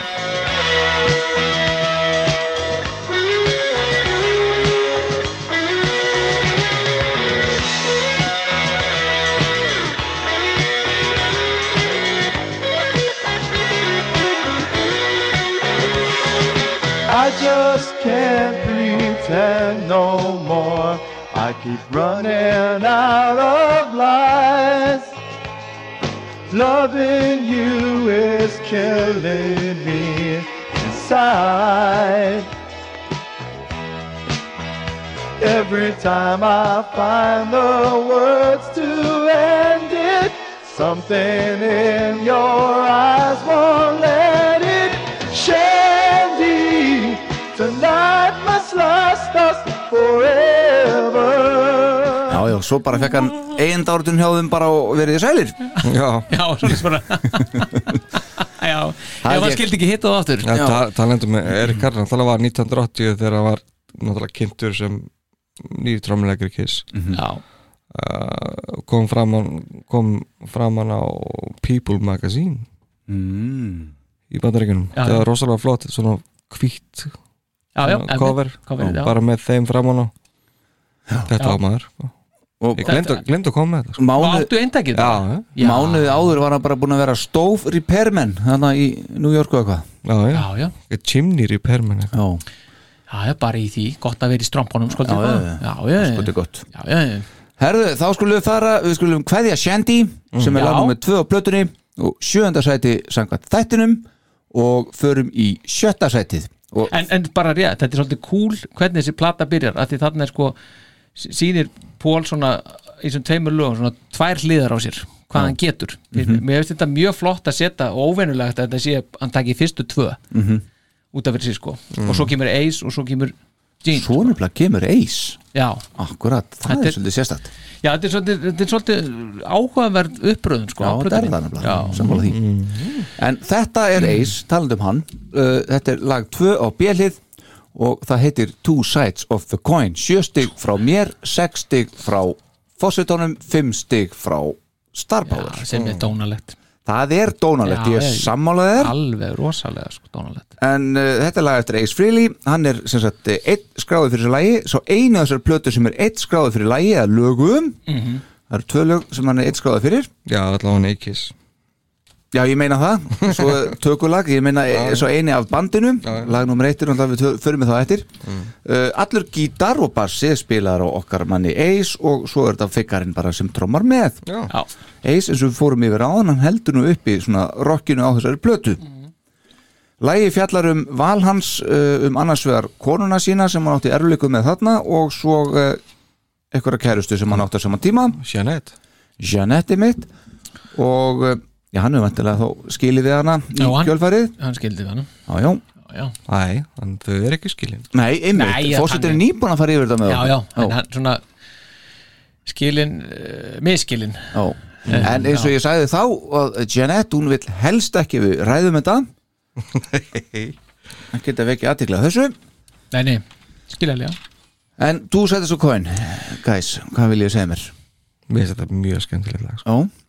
Speaker 7: keep running out of lies. Loving you is killing me inside. Every time I find the words to end it, something in your eyes won't let it. Shandy, tonight must last us forever.
Speaker 4: Já, svo bara fekk hann eigin dártun hjá þeim bara og verið sælir.
Speaker 5: Já.
Speaker 1: Já, svona svona. Já, ef hann skildi ekki hitta það aftur.
Speaker 5: Já, ta talendum með Erikar það var 1980 þegar hann var náttúrulega kynntur sem nýr trómuleikri Kiss.
Speaker 1: Já,
Speaker 5: uh, kom fram hann kom fram hann á People Magazine.
Speaker 4: Mm.
Speaker 5: í bandaríkunum það var rosalega flott, svona svona cover,
Speaker 1: cover
Speaker 5: og
Speaker 1: já.
Speaker 5: bara með þeim fram hann á Þetta
Speaker 1: Já.
Speaker 5: var maður sko.
Speaker 4: Og
Speaker 5: Ég glemd að, koma með þetta sko.
Speaker 4: mánuð,
Speaker 1: Áttu
Speaker 5: Já.
Speaker 4: mánuði áður var hann bara búin að vera stóf repairman þannig í New York og eitthvað.
Speaker 5: Já, já,
Speaker 1: Já.
Speaker 5: Chimney repair man
Speaker 4: Já,
Speaker 1: já, já, bara í því. Gott að vera í sko
Speaker 4: sko þetta er gott.
Speaker 1: Já, já, já.
Speaker 4: Herðu, þá skulum við fara, við skulum kveðja Shandy sem er
Speaker 1: Já.
Speaker 4: lagnum með tvö á plötunni og sjöunda sæti samkvæmt þættinum og förum í sjötta sætið. Og
Speaker 1: en, en bara rétt, þetta er svolítið cool hvernig þessi plata byrjar, af því þarna er sko s- sýnir Pól svona í þessum tveimur lögum, svona tvær hliðar á sér hvað hann getur,
Speaker 4: Mhm.
Speaker 1: mér finnst þetta mjög flott að setja og óvenjulegt að þetta sé hann taki fyrstu tvö
Speaker 4: Mhm.
Speaker 1: út af fyrir sig sko, og svo kemur Ace og svo kemur Gene,
Speaker 4: svo nefnilega kemur Ace.
Speaker 1: Já,
Speaker 4: Akkurat, það
Speaker 1: Þetta
Speaker 4: er svolítið sérstætt
Speaker 1: já, þetta er svolítið, þetta er svolítið áhugaverð uppröðun sko,
Speaker 4: Já,
Speaker 1: á
Speaker 4: þetta er það nefnilega, sammála því. En þetta er Ace, talandi um hann. Uh, Þetta er lag 2 á bjölið og það heitir Two Sides of the Coin. 7 stig frá mér, 6 stig frá Fossetónum, 5 stig frá
Speaker 1: Já, sem er dónalegt.
Speaker 4: Það er dónalegt,
Speaker 1: Já,
Speaker 4: ég er þér.
Speaker 1: alveg rosalega sko, dónalegt.
Speaker 4: En uh, þetta er lag eftir Ace Frehley. Hann er sem sagt eh, einn skráði fyrir þessu lagi Svo einu af þessar plötu sem er einn skráði fyrir lagi eða lögum.
Speaker 1: Mhm.
Speaker 4: Það eru tvö lög sem hann er einn skráði fyrir.
Speaker 5: Já, allavega hann Eikis
Speaker 4: Já, ég meina það, svo tökulag ég meina e, svo eini af bandinu lag nummer eittir og það við förum við þá eftir. Uh, allur gítar og bassi spilaðar á okkar manni Ace og svo er þetta fikkarinn bara sem trommar með.
Speaker 5: Já,
Speaker 1: Já,
Speaker 4: Ace eins og við fórum yfir á hann heldur nú upp í svona rockinu á þessari plötu. Lægi fjallar um val hans uh, um annars vegar konuna sína sem hann átti erfleikum með þarna og svo uh, einhverja kærustu sem hann átti á sama tíma.
Speaker 5: Jeanette.
Speaker 4: Jeanette mitt. Og uh, já, hann er vantilega þá skilið við hana í
Speaker 1: Já, hann-
Speaker 4: kjölfarið
Speaker 1: hann skildi það nú
Speaker 4: já, já.
Speaker 1: já, já.
Speaker 5: Æ, en þau er ekki skilin
Speaker 4: Nei,
Speaker 1: Nei,
Speaker 4: einmitt, fórsetir er
Speaker 1: hann
Speaker 4: nýbúin að fara yfir þetta með
Speaker 1: já,
Speaker 4: okkur.
Speaker 1: já, en hann svona skilin, uh, miskilin
Speaker 4: Já. En eins og ég sagði þá að Jeanette, hún vil helst ekki við ræðum þetta hann geta vekja aðtikla þessu
Speaker 1: nei, nei, skiljaðlega
Speaker 4: en þú sætti svo coin guys, hvað vil ég segja mér?
Speaker 5: Mér finnst þetta mjög skemmtilegt lag sko.
Speaker 4: Já,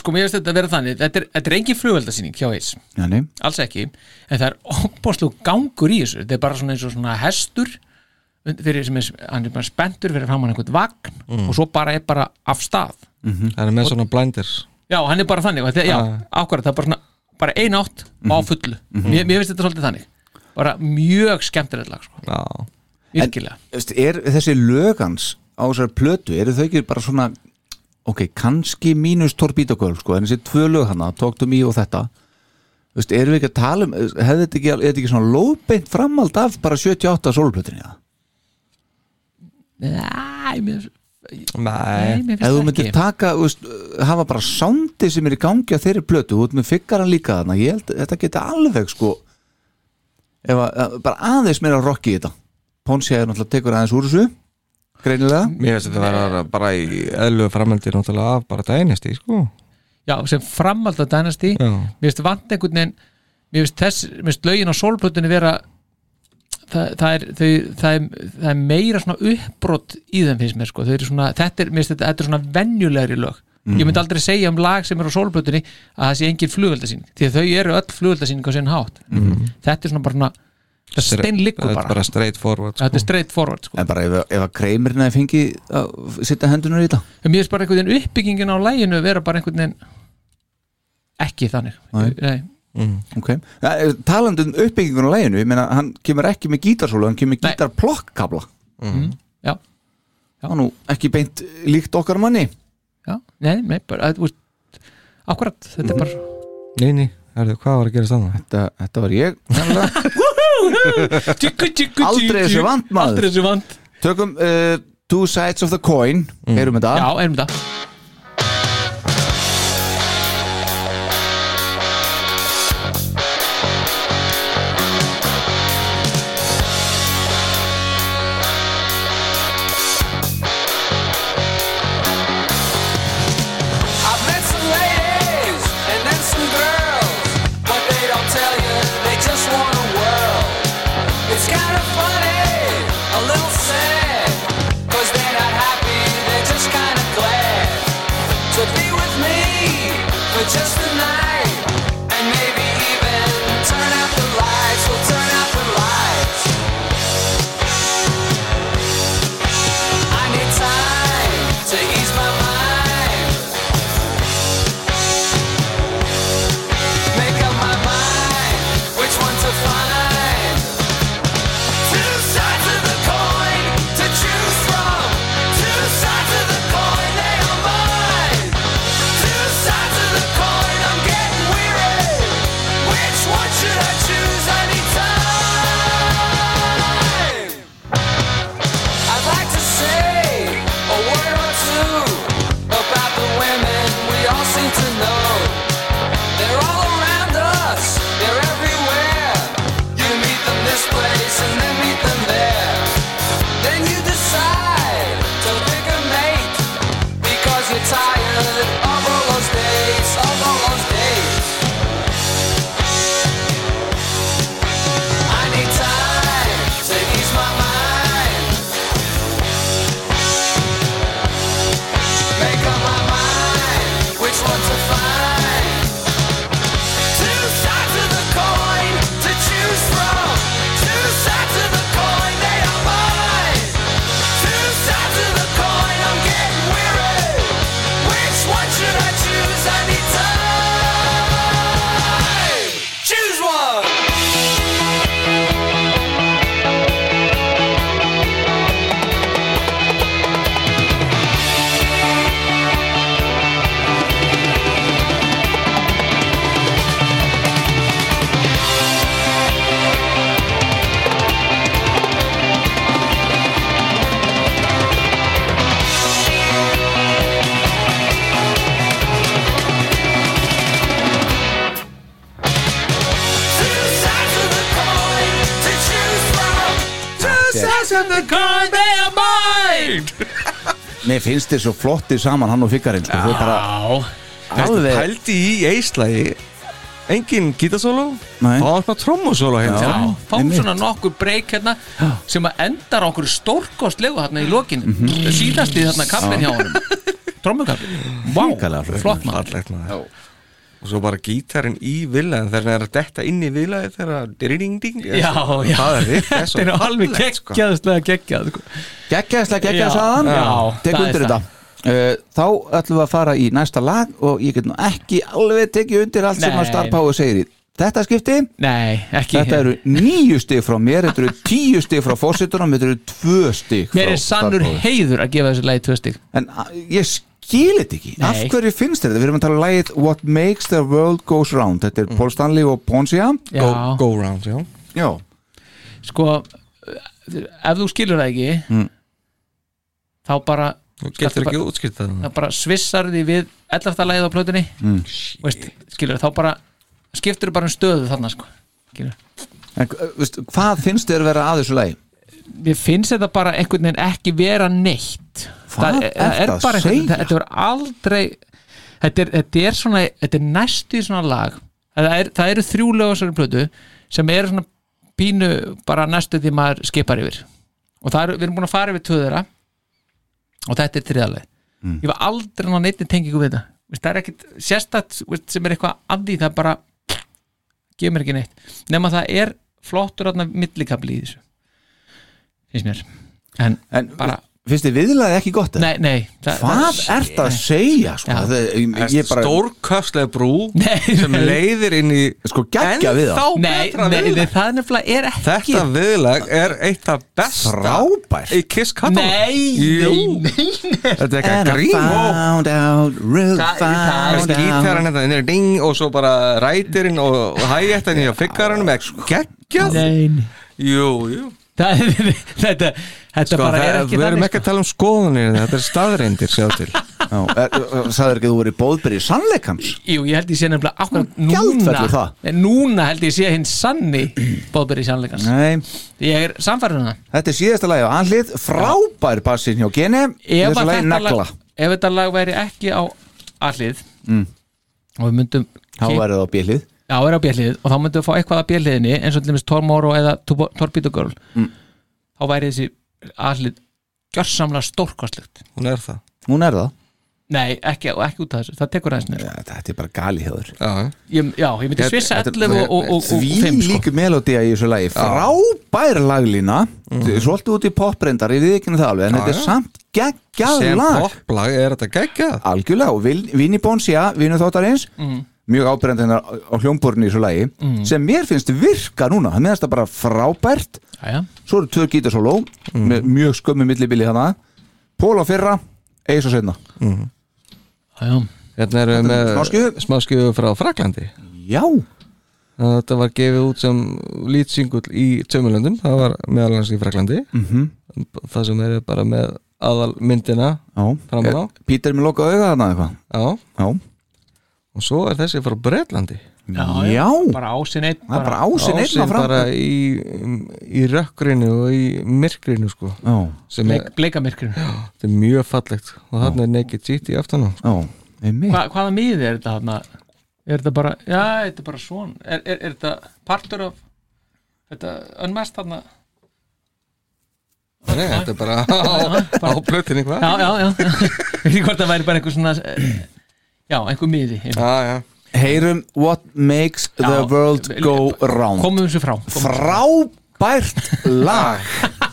Speaker 1: sko, mér finnst þetta að vera þannig þetta er, þetta er engin flugveldasýning hjá eis
Speaker 4: nei
Speaker 1: alls ekki, en það er opbáslu gangur í þessu, þetta er bara svona eins og svona hestur fyrir, sem er, hann er bara spenntur fyrir framann einhvern vagn
Speaker 5: Mm.
Speaker 1: og svo bara er bara af stað.
Speaker 5: Það er með svona blinders.
Speaker 1: Já, hann er bara þannig, og þetta, já,
Speaker 5: Ah.
Speaker 1: ákvarð það er bara svona, bara ein átt og á fullu.
Speaker 4: Mhm.
Speaker 1: mér, mér finnst þetta svolítið þannig. Bara mjög skemmtilegt lag, sko,
Speaker 5: Já,
Speaker 1: virkilega.
Speaker 4: Veist, er þessi lögans á þessari plötu, eru þau ekki bara svona ok, kannski mínus Torpedo-Girl sko, en þessi tvö lög hana, Talk to me og þetta. Veist, erum við ekki að tala um hefði þetta ekki, er þetta ekki svona lóðbeint framald af bara 78 sólplötunni ja?
Speaker 1: Nei, mér,
Speaker 5: Nei,
Speaker 1: mér
Speaker 4: ef þú
Speaker 1: finnst
Speaker 4: myndir
Speaker 1: það ekki.
Speaker 4: taka, veist, hafa bara soundi sem er í gangi að þeirri plötu, þú ert með figgaran líka þarna, ég held að þetta geti alveg sko ef að, að, bara aðeins meira rocki í þetta. Ponsi hefur náttúrulega tekur aðeins úr þessu greinilega.
Speaker 5: Mér finnst þetta að vera bara í eðlugu framhaldi náttúrulega af bara dænesti sko.
Speaker 1: já, sem framald að Dynasty.
Speaker 5: Já,
Speaker 1: mér finnst vant einhvern veginn mér finnst þess, mér finnst lögin á sólplötunni vera það, það, er, þau, það, er, það er meira svona uppbrott í þeim finnst mér sko, þau eru svona þetta er, mér finnst þetta, þetta er svona venjulegri lög. Ég myndi aldrei segja um lag sem er á sólplötunni að það sé engin flugveldasýning því að þau eru öll flugveldasýning á sinn hátt. Þetta er svona bara svona það steinliggur
Speaker 5: þetta er
Speaker 1: bara,
Speaker 5: bara straight forward sko.
Speaker 1: þetta er straight forward sko.
Speaker 4: En bara ef, ef að kreimirna er fengið að sitta hendunar í þetta
Speaker 1: mér finnst bara einhvern veginn uppbyggingin á læginu vera bara einhvern veginn ekki þannig
Speaker 4: Nei.
Speaker 1: Nei.
Speaker 4: okay. ja, Talandi um uppbyggingun á læginu ég meina, hann kemur ekki með gítarsólu hann kemur með
Speaker 1: Nei.
Speaker 4: gítarplokkkabla
Speaker 1: já,
Speaker 4: það er nú ekki beint líkt okkar manni
Speaker 1: já, nei, nei, bara akkurat, þetta er bara
Speaker 5: Nei, nei, hvað var að gera stanna?
Speaker 4: Þetta, þetta var ég Aldrei þessu vant maður.
Speaker 1: Aldrei þessu vant.
Speaker 4: Tökum uh, Two Sides of the Coin. Heyrum þetta.
Speaker 1: Já, erum þetta.
Speaker 10: I've
Speaker 4: Mér finnst þér svo flottir saman hann og Fikarinn sko. Þau bara
Speaker 5: Alveg Pældi í eislægi Engin gítasólu
Speaker 4: Nei.
Speaker 5: Fá eitthvað trommusólu hérna.
Speaker 1: Já, fáum
Speaker 4: einmitt.
Speaker 1: svona nokkur breyk hérna sem að endar á okkur stórkostlegu hérna í lokinu síðast í þarna kappin hjá honum. Trommukappin,
Speaker 4: Hrikalega
Speaker 1: wow,
Speaker 4: flott.
Speaker 1: maður.
Speaker 5: Fallegt maður Og svo bara gítarinn í villaðin þegar hann er að detta inn í villaði þegar ding ding
Speaker 1: Já, já,
Speaker 5: Það er það svo
Speaker 1: þetta er alveg
Speaker 5: sko.
Speaker 1: geggjaðslega geggjað sko.
Speaker 4: Geggjaðslega
Speaker 1: Já,
Speaker 4: geggjað saðan
Speaker 1: já,
Speaker 4: Tek
Speaker 1: það
Speaker 4: undir
Speaker 1: það.
Speaker 4: þetta Uh, þá ætlum við að fara í næsta lag og ég get nú ekki alveg tekið undir allt sem
Speaker 1: Nei.
Speaker 4: að Star Power segir í þetta skipti
Speaker 1: Nei, ekki
Speaker 4: þetta eru níu stig frá mér þetta eru tíu stig frá fósittunum þetta eru tvö stig
Speaker 1: Mér
Speaker 4: frá
Speaker 1: er sannur
Speaker 4: Star Power.
Speaker 1: heiður að gefa þessu lagi tvö stig
Speaker 4: en a, ég skil þetta ekki.
Speaker 1: Nei.
Speaker 4: af hverju finnst þér þetta, við erum að tala um lagið What Makes the World Goes Round. Þetta er Paul Stanley og Ponsia.
Speaker 1: Já,
Speaker 5: Go, go round, já.
Speaker 4: Já,
Speaker 1: sko ef þú skilur það ekki
Speaker 4: Mm.
Speaker 1: þá bara
Speaker 5: getur ekki
Speaker 1: bara-
Speaker 5: útskipt það.
Speaker 1: það bara svissar því við 11. lagið á plötunni.
Speaker 4: Mm.
Speaker 1: Veist, skilur, þá bara skiptur bara um stöðu þarna sko. Skilur.
Speaker 4: en uh, veist, hvað finnst þér vera að þessu lagi
Speaker 1: Mér finnst þetta bara einhvern veginn ekki vera neitt.
Speaker 4: Hvað
Speaker 1: er,
Speaker 4: ertu
Speaker 1: er
Speaker 4: að
Speaker 1: bara einhvern-
Speaker 4: segja?
Speaker 1: Þetta er aldrei þetta er, þetta er svona þetta er næstu í svona lag. Það, er, það eru þrjú lög á þessari plötu sem eru svona pínu bara næstu því maður skipar yfir. Og það er, við erum búin að fara yfir tvöðura og þetta er þriðaleg
Speaker 4: Mm.
Speaker 1: ég var aldrei ná neitt tengingu við þetta. Það er ekkit sérstætt veist, sem er eitthvað að því það er bara gefur mér ekki neitt. Nema það er flottur þarna millikabli í þessu finnst mér. En,
Speaker 4: en
Speaker 1: bara,
Speaker 4: finnst þér viðlaði ekki gott
Speaker 1: nei, nei það,
Speaker 4: hvað ert að segja sko?
Speaker 1: Já.
Speaker 4: það, ég, ég bara,
Speaker 5: Stórköfslega brú
Speaker 1: Nei,
Speaker 5: sem leiðir inn í
Speaker 4: sko geggja við það
Speaker 1: nei,
Speaker 5: betra
Speaker 1: nei, það nefnilega er ekki
Speaker 5: Þetta viðlag er eitt af besta
Speaker 4: frábært.
Speaker 5: í Kiss katalóg
Speaker 1: nei, nei, nei,
Speaker 5: Þetta er eitthvað
Speaker 4: really
Speaker 1: Það- það-
Speaker 4: found out.
Speaker 5: Gítarinn þetta inn er ding og svo bara rætirinn og hægættan í að fikkarann með geggjað?
Speaker 1: Nei, nei.
Speaker 5: Jú, jú.
Speaker 1: Það, þetta, þetta
Speaker 5: Sko,
Speaker 1: bara er
Speaker 5: það-
Speaker 1: ekki
Speaker 5: við erum ekki að tala um skoðunir þetta er staðreindir sjá til.
Speaker 4: Já, er- ekki að þú verið bóðbyrði sannleikans?
Speaker 1: Jú, ég held ég sé nefnilega akkurat núna
Speaker 4: það.
Speaker 1: En Núna held ég sé hinn sanni Bóðberi sannleikans.
Speaker 4: Nei,
Speaker 1: Ég er samfærið hana
Speaker 4: þetta er síðasta lagi á anlið frábær bassin hjá Gene í
Speaker 1: ef, þetta
Speaker 4: negla
Speaker 1: lag, ef þetta lag væri ekki á allið
Speaker 4: Mm.
Speaker 1: og við myndum
Speaker 4: þá væri það á bjölið
Speaker 1: Já, er á bjallið og þá myndum við fá eitthvað að bjalliðinni eins og til dæmis Tormoro eða Girl.
Speaker 4: Mm.
Speaker 1: þá væri þessi allið gjörsamlega stórkostlegt.
Speaker 5: Hún er það.
Speaker 4: Hún er það?
Speaker 1: Nei, ekki, og ekki út af þessu, það tekur aðeins nefn
Speaker 4: Já, þetta er bara gali þér.
Speaker 5: Já,
Speaker 1: ég, Já, ég myndi svissa
Speaker 4: þetta-
Speaker 1: 11 og, og, og, og
Speaker 4: því
Speaker 1: 5 sko.
Speaker 4: líku melodía í þessu lagi. Frábær laglína. Svolítið út í poprendar, ég við ekki það alveg en
Speaker 5: Já,
Speaker 4: þetta er
Speaker 5: já.
Speaker 4: samt geggjað
Speaker 5: sem
Speaker 4: lag.
Speaker 5: popplag er þetta geggjað?
Speaker 4: Algjörlega og Vil- Vinnie Bonsia, vinnu þáttarins
Speaker 1: Mhm.
Speaker 4: Mjög ábyrjandi hennar á hljómborinu í þessu lagi sem mér finnst virka núna. Það meðast það bara frábært.
Speaker 1: Jæja.
Speaker 4: svo eru tvö gítarsóló með mjög skömmu millibili hana Pól á fyrra, Eis á setna
Speaker 1: Jæja.
Speaker 5: hérna erum við með smáskjöfu frá Fraklandi
Speaker 4: já,
Speaker 5: þetta var gefið út sem lítsingull í tjömulöndum það var meðal hans í Fraklandi
Speaker 4: mm
Speaker 5: það sem er bara með aðal myndina
Speaker 4: já.
Speaker 5: Framan á.
Speaker 4: Eh, Pítur með loka auga þarna eitthvað?
Speaker 5: Já,
Speaker 4: já,
Speaker 5: og svo er þessi frá Bretlandi.
Speaker 1: Já,
Speaker 4: já.
Speaker 1: bara ásinn einn
Speaker 4: það er bara ásinn einn
Speaker 5: Ásinn
Speaker 4: á
Speaker 5: bara í, í rökkrinu og í myrkrinu sko.
Speaker 4: Já,
Speaker 5: sem
Speaker 1: Bleik, Bleikamirkur
Speaker 5: þetta er mjög fallegt. Og þarna er Naked City aftan á.
Speaker 1: Hva, Hvaða miði er þetta þarna? Er þetta bara, já, þetta er bara svona. Er, er, er þetta partur af Þetta önmest þarna?
Speaker 5: Nei, þetta er bara á, á plötinni hvað
Speaker 1: Já, já, já. Ég veit ekki hvort það væri bara einhver svona eh, Já, einhver miði
Speaker 5: já, já.
Speaker 4: heyrum What Makes the
Speaker 1: Já.
Speaker 4: World Go Round
Speaker 1: Komum þessu frá
Speaker 4: frábært lag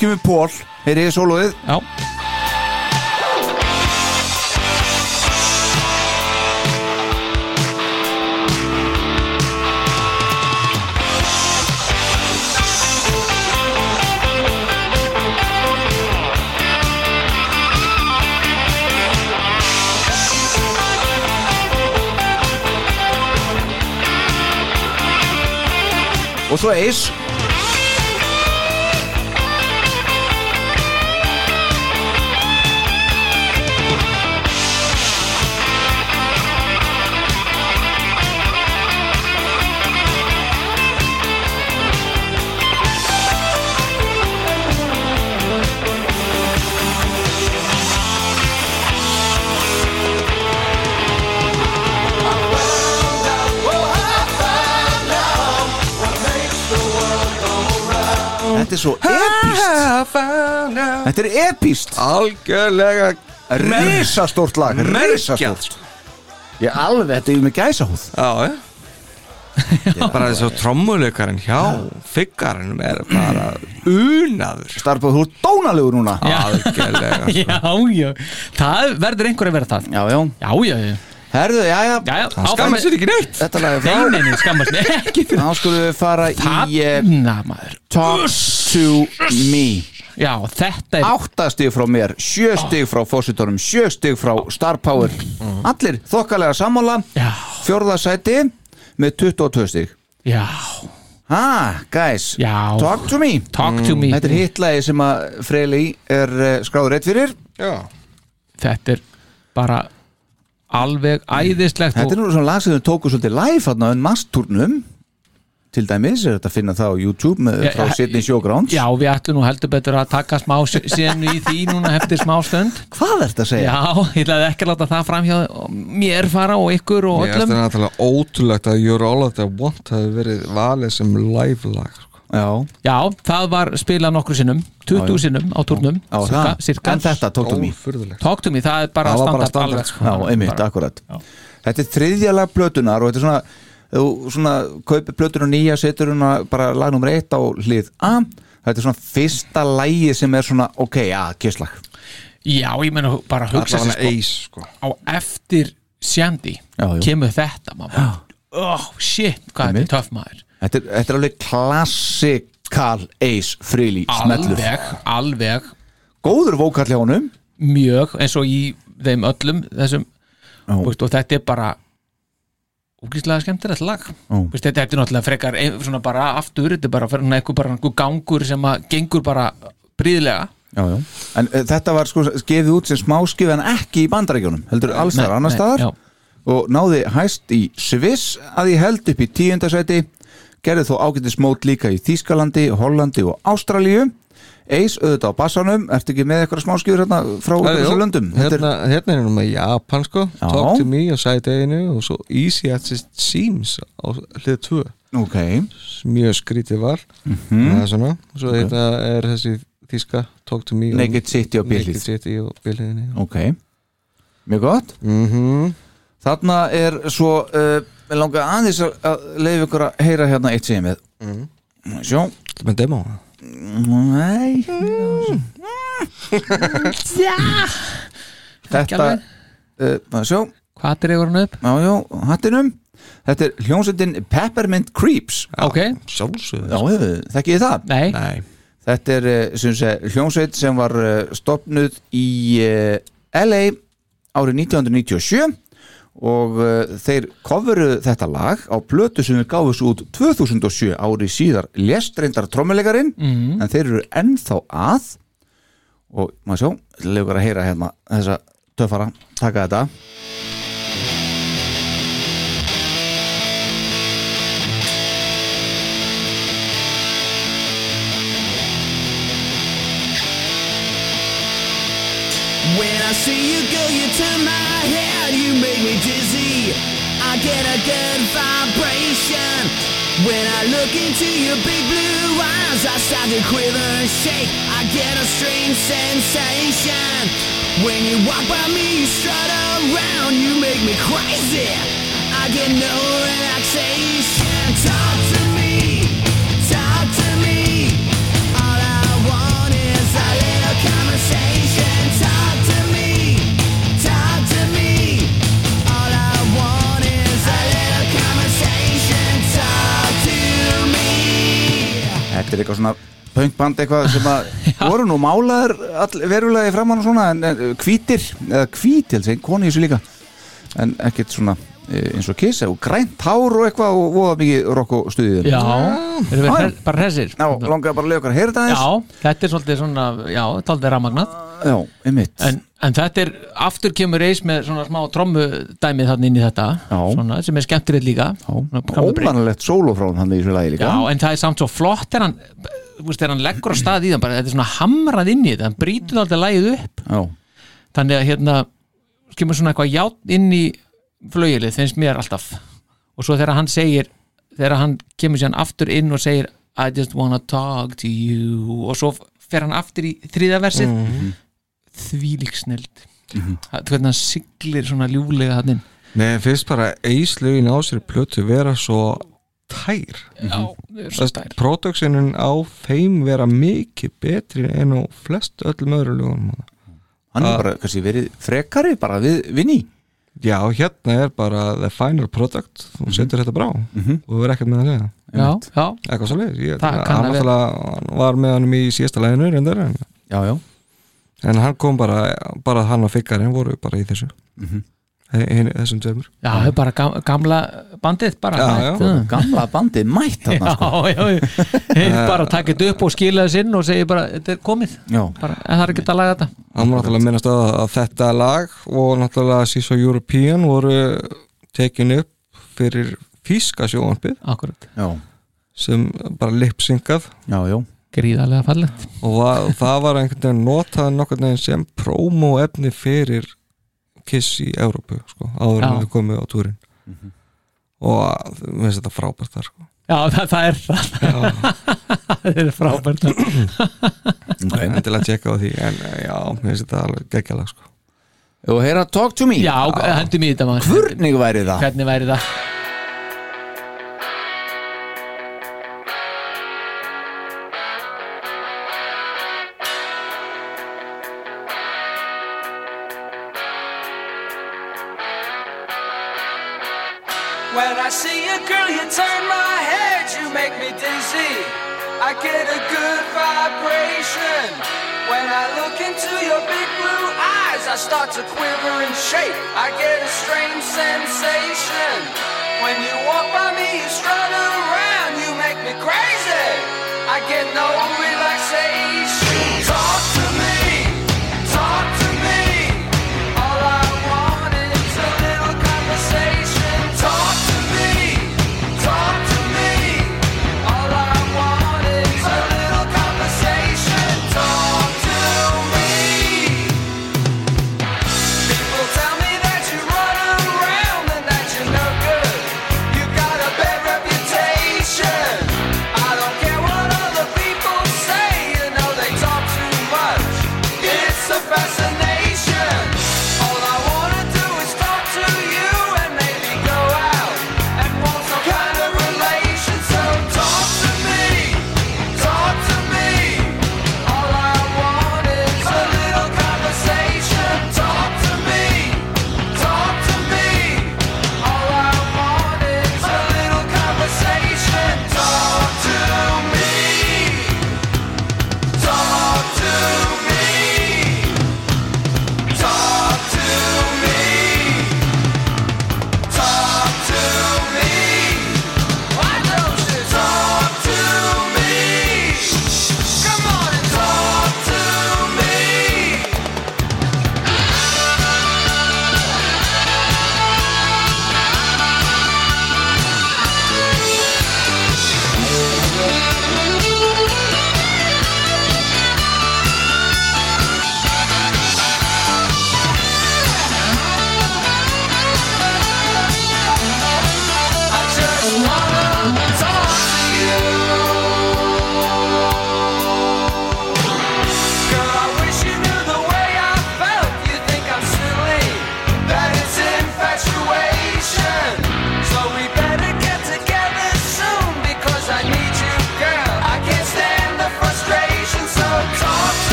Speaker 4: kemur Pól Heyrið þið sólóið
Speaker 1: Já.
Speaker 4: Og svo Ace Þetta er svo epíst Þetta er epíst
Speaker 5: Algjörlega
Speaker 4: Rísastórt lag Rísastórt Ég alveg, þetta er með gæsahúð.
Speaker 5: Já, já. Bara þessu trommuleikarinn hjá figgarinn er bara unaður.
Speaker 4: Starfbóð, þú ert dónalegur núna.
Speaker 5: Algjörlega sko.
Speaker 1: Já, já, það verður einhver að vera það.
Speaker 4: Já, já.
Speaker 1: Já, já, já
Speaker 4: Herðu, já, já.
Speaker 1: Já, já,
Speaker 5: Það skammar sér ekki neitt.
Speaker 4: Þetta lag er
Speaker 1: Nei,
Speaker 4: frá
Speaker 1: nei, nei, skammast mig ekki fyrir
Speaker 4: Þá skulum við fara í eh,
Speaker 1: Þarna, maður.
Speaker 4: Talk to me.
Speaker 1: Já, þetta er
Speaker 4: Átta stig frá mér, sjö stig frá fósitorum, sjö stig frá Star Power. Allir þokkalega sammála.
Speaker 1: Já,
Speaker 4: Fjórða sæti með 22 stig.
Speaker 1: Já,
Speaker 4: Ha, guys
Speaker 1: já.
Speaker 4: Talk to me.
Speaker 1: Talk to me.
Speaker 4: Þetta er hitlagi sem að Freyli er uh, skráður reitt fyrir.
Speaker 5: Já.
Speaker 1: Þetta er bara alveg æðislegt
Speaker 4: Þetta er nú svona lag sem við tókum svolítið live hann á enn masstúrnum til dæmis er þetta að finna það á YouTube með, frá
Speaker 1: ja,
Speaker 4: Sydney Showgrounds
Speaker 1: Já, við ætlum nú heldur betur að taka smá senu í því núna eftir smá stund
Speaker 4: Hvað er þetta að segja?
Speaker 1: Já, ég ætlaði ekki að láta það fram hjá mér fara og ykkur og
Speaker 5: Mér finnst
Speaker 1: öllum
Speaker 5: það náttúrulega ótrúlegt að You're All That I Want hafi verið valið sem live lag sko.
Speaker 4: Já,
Speaker 1: Já, það var spilað nokkru sinnum 20 sinnum á cirka.
Speaker 4: En þetta tók þú mér
Speaker 5: Ófurðulegt.
Speaker 1: Talk to me, það er bara
Speaker 5: Það var bara
Speaker 1: standard alveg, sko.
Speaker 4: Já, einmitt, akkurat. Þetta er þriðja lag plötunar og þetta er svona þú svona kaupir plötuna nýja setur hana bara lag nummer eitt á hlið A. Þetta er svona fyrsta lagi sem er svona ok, já, kisslag
Speaker 1: Já, ég meina bara hugsa sér sko,
Speaker 5: sko.
Speaker 1: á eftir
Speaker 4: Já, já.
Speaker 1: kemur þetta maður. Oh shit, hvað þetta er töff maður
Speaker 4: Þetta er, þetta er alveg klassikal Ace Frehley smellur.
Speaker 1: Alveg, alveg.
Speaker 4: Góður vókall hjá honum.
Speaker 1: Mjög eins og í þeim öllum þessum,
Speaker 4: Já.
Speaker 1: veist, og þetta er bara úkýrslega skemmtilegt lag. Veist, þetta, er náttúrulega frekar ein- svona bara aftur, þetta er bara fyrir eitthvað bara einhver gangur sem að gengur bara bríðlega
Speaker 4: já, já. En uh, þetta var sko gefið út sem smáskif en ekki í bandarækjunum heldur alls þar annar staðar.
Speaker 1: já.
Speaker 4: og náði hæst í Sviss að ég held upp í tíundasæti gerði þó ágættis mót líka í Þýskalandi, Hollandi og Ástralíu. Eis auðvitað á bassanum, ertu ekki með eitthvað smáskifur hérna frá þessu löndum?
Speaker 5: Hérna, hérna er nú með Japan sko.
Speaker 4: Já.
Speaker 5: Talk to me á sæteginu og svo Easy as it seems á hlið 2
Speaker 4: er, ok,
Speaker 5: mjög skrítið var það er svona, svo þetta er þessi þíska Talk to me
Speaker 4: Naked City
Speaker 5: og bíliðinni.
Speaker 4: Ok. Mjög gott.
Speaker 5: Mm
Speaker 4: þarna er svo uh, við langa aðeins að- að leiða ykkur að heyra hérna eitt sem við
Speaker 5: Mhm.
Speaker 4: sjó.
Speaker 5: Þetta með demo?
Speaker 4: Nei. Þetta
Speaker 1: alveg.
Speaker 4: uh,
Speaker 1: hvað er yfir hann upp?
Speaker 4: já, já, hattinum. Þetta er hljómsveitin Peppermint Creeps.
Speaker 1: Ok,
Speaker 5: Sjálfsögðu.
Speaker 4: Já, þekkið þið það?
Speaker 1: nei,
Speaker 5: Nei.
Speaker 4: Þetta er sem sé, hljómsveit sem var uh, stopnuð í LA árið 1997 og uh, þeir coveruðu þetta lag á plötu sem við gáfum svo út 2007 árið síðar lest reyndar trommuleikarin
Speaker 1: Mhm.
Speaker 4: en þeir eru ennþá að og maður sjá, legur að heyra hérna þessa töffara, taka þetta
Speaker 7: I see you go, you turn my head, you make me dizzy. I get a good vibration. When I look into your big blue eyes, I start to quiver and shake. I get a strange sensation. When you walk by me, you strut around, you make me crazy. I get no relaxation. Talk to me, talk to me. All I want is a little conversation.
Speaker 4: Talk Þetta er eitthvað svona punkband eitthvað sem að voru nú málaður all, verulega í framann og svona en, en hvítir, eða hvít held ég, koni í þessu líka. En ekkert svona eh, eins og kiss og grænt hár og eitthvað og voða mikið rokk og stuðið
Speaker 1: Já, erum við hre- bara hressir?
Speaker 4: Já, langaði bara að lega okkar að heyra aðeins.
Speaker 1: Já, þetta er svolítið svona, já, taldið rafmagnat
Speaker 4: Já, einmitt.
Speaker 1: En, en þetta er, aftur kemur reis með svona smá trommudæmið þarna inn í þetta svona, sem er skemmtilegt líka.
Speaker 4: Sóló frá hann í þessu lagi líka.
Speaker 1: Já, en það er samt svo flott er hann, veist, er hann leggur á stað í það bara, þetta er svona hamrað inn í þetta, hann brýtur alltaf lagið upp.
Speaker 4: Já.
Speaker 1: þannig að hérna kemur svona eitthvað játn inn í flögilið, finnst mér alltaf. Og svo þegar hann segir þegar hann kemur sér aftur inn og segir I just wanna talk to you. Og svo fer hann aftur í þriða versið.
Speaker 5: Mhm.
Speaker 1: Þvílík snild
Speaker 5: Mhm.
Speaker 1: það hvernig hann siglir svona ljúlega hann inn.
Speaker 5: Nei, finnst bara eislögin á sér plötu vera svo tær.
Speaker 1: Já, þau eru svo tær.
Speaker 5: Productionin á þeim vera mikið betri en á flest öllum öðru lögunum
Speaker 4: Hann er bara, kannski verið frekari bara við vinni
Speaker 5: Já, hérna er bara the final product. Þú setur þetta brá
Speaker 4: Mhm.
Speaker 5: og þú verður ekkert með að segja.
Speaker 1: Já, já.
Speaker 5: Eitthvað svo leið
Speaker 1: Það
Speaker 5: Hann var með hann í síðasta læginu reyndar en,
Speaker 4: Já, já
Speaker 5: en hann kom bara, bara hann og Fikkarinn voru bara í þessu.
Speaker 4: Mhm.
Speaker 5: He- hin- þessum tveimur.
Speaker 1: Já, það er bara gam- gamla bandið bara.
Speaker 5: Já,
Speaker 1: mætt,
Speaker 5: já.
Speaker 4: Gamla bandið mætt
Speaker 1: Já,
Speaker 4: þarna sko.
Speaker 1: já, já. Bara takk þetta upp og skila þess inn og segja bara, þetta er komið.
Speaker 4: Já.
Speaker 1: bara, en það er ekki að laga þetta.
Speaker 5: Hann var náttúrulega minnast að, að þetta lag og náttúrulega Síso European voru tekin upp fyrir físka sjóanbið
Speaker 1: Akkurat.
Speaker 4: Já,
Speaker 5: sem bara lipsyngað
Speaker 4: já, já
Speaker 1: Gríðarlega fallegt
Speaker 5: og va- það var einhvern veginn notað nokkurn veginn sem promo efni fyrir Kiss í Evrópu sko, áður en þau komið á túrin og mér finnst þetta frábært þar sko.
Speaker 1: Já, það, það er það Það er frábært
Speaker 4: okay.
Speaker 5: endilega tjekka á því en já, mér finnst þetta alveg geggjalag sko.
Speaker 4: Og heyra Talk to me
Speaker 1: Já, hendum í þetta maður
Speaker 4: Hvernig væri það?
Speaker 1: Hvernig væri það?
Speaker 10: When I see you, girl, you turn my head, you make me dizzy. I get a good vibration. When I look into your big blue eyes, I start to quiver and shake. I get a strange sensation. When you walk by me, you strut around, you make me crazy. I get no relaxation.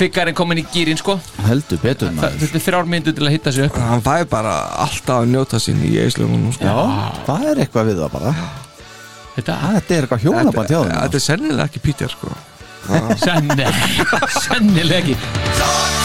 Speaker 1: Fikkarinn komin í gýrin sko.
Speaker 4: Heldur betur maður.
Speaker 1: Þetta er þrjár myndu til að hitta sig upp.
Speaker 5: Hann fæ bara alltaf að njóta sín í eislunum sko.
Speaker 4: Já, það er eitthvað við það bara.
Speaker 1: Þetta,
Speaker 4: Þetta er eitthvað hjónaband hjá þeim
Speaker 5: Þetta er sennilega ekki Peter sko.
Speaker 1: sennilega Sennilega ekki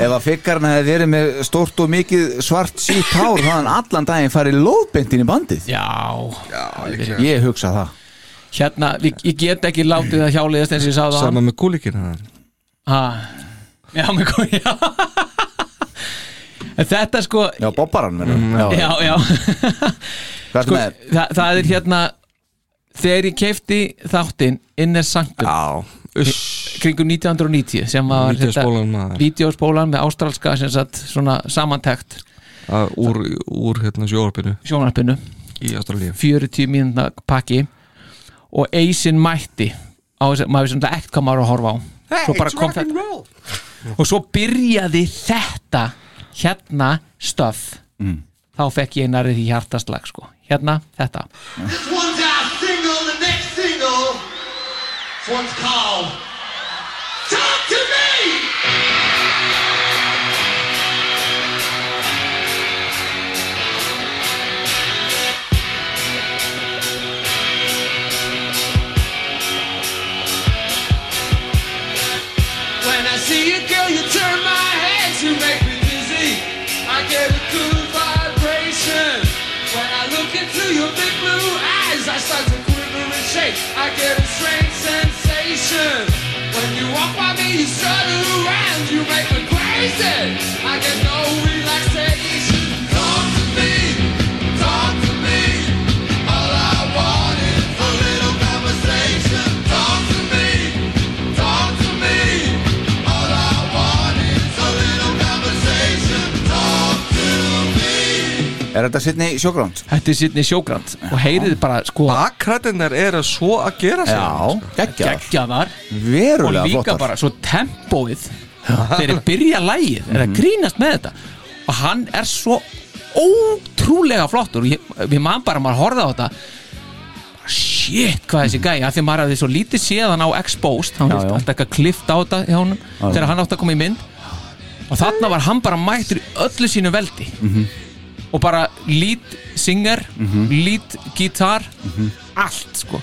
Speaker 4: Ef að fikkarinn hefði verið með stórt og mikið svart sítt hár þá hann allan daginn farið lóðbendin í bandið.
Speaker 1: Já,
Speaker 4: Ég hugsa það.
Speaker 1: Hérna, við, ég get ekki látið að hjáliðast eins og ég sagði það
Speaker 5: Sama með kúlikina
Speaker 1: ha, Já, með já. En Þetta sko
Speaker 4: Já, bobbaran
Speaker 5: Mm,
Speaker 1: Já, já.
Speaker 4: Hvað er
Speaker 1: sko,
Speaker 4: með?
Speaker 1: það, það er hérna Þegar ég keifti þáttinn Inner Sanctum
Speaker 5: Já,
Speaker 1: kringum 1990 sem var.
Speaker 5: Vídeóspólan
Speaker 1: með ástralska sem sagt, svona samantekt
Speaker 5: Að Úr, úr hérna
Speaker 1: sjónarpinu
Speaker 5: Í Ástralíu.
Speaker 1: 40 mínúna pakki. Og Eisin mætti á þess að maður náttúrulega ekkert hvað maður var að horfa á. Svo bara kom þetta. og svo byrjaði þetta hérna stöf. Þá fekk ég nærið í hjartaslag sko. hérna þetta
Speaker 10: for it's
Speaker 4: Er þetta Sidney Sjógránd?
Speaker 1: þetta er Sidney Sjógrand og heyrið bara sko
Speaker 5: Bakrættinnar eru svo að gera sig.
Speaker 4: Já, geggjar
Speaker 1: geggjaðar. Og
Speaker 4: Verulega
Speaker 1: líka
Speaker 4: flottar.
Speaker 1: bara svo tempóið. Þegar þeir byrja lægið er að grínast með þetta. Og hann er svo ótrúlega flottur. Og ég, við mann bara maður horfði á þetta. Bara, shit hvað þessi gæja af því maður hafði svo lítið séðan á Exposed. Hann
Speaker 4: Já,
Speaker 1: vildi alltaf eitthvað klift á þetta hjá honum þegar hann átti að koma í mynd. Og þarna var hann bara mættur í öllu sínu veldi og bara lead singer lead gítar allt sko.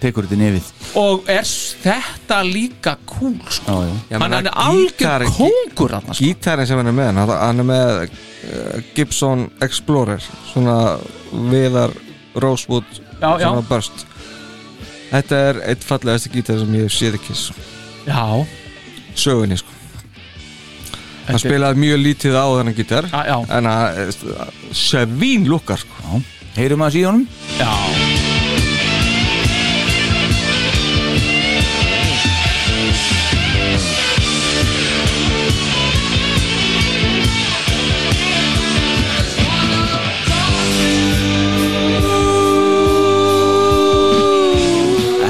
Speaker 4: Tekur þetta nefið.
Speaker 1: Og er þetta líka cool sko.
Speaker 4: Já, já.
Speaker 1: Hann er algjör kongur sko.
Speaker 5: Gítarinn sem hann er með hann, hann er með uh, Gibson Explorer svona viðar Rosewood
Speaker 1: Já, já.
Speaker 5: svona burst Þetta er eitt fallegasti gítar sem ég hef séð ekki
Speaker 1: já,
Speaker 5: sögunni sko Hann
Speaker 1: er-
Speaker 5: spilaði mjög lítið á þennan gítar
Speaker 1: já.
Speaker 5: en að sevín lukkar sko.
Speaker 4: Heyrum að síðanum
Speaker 1: já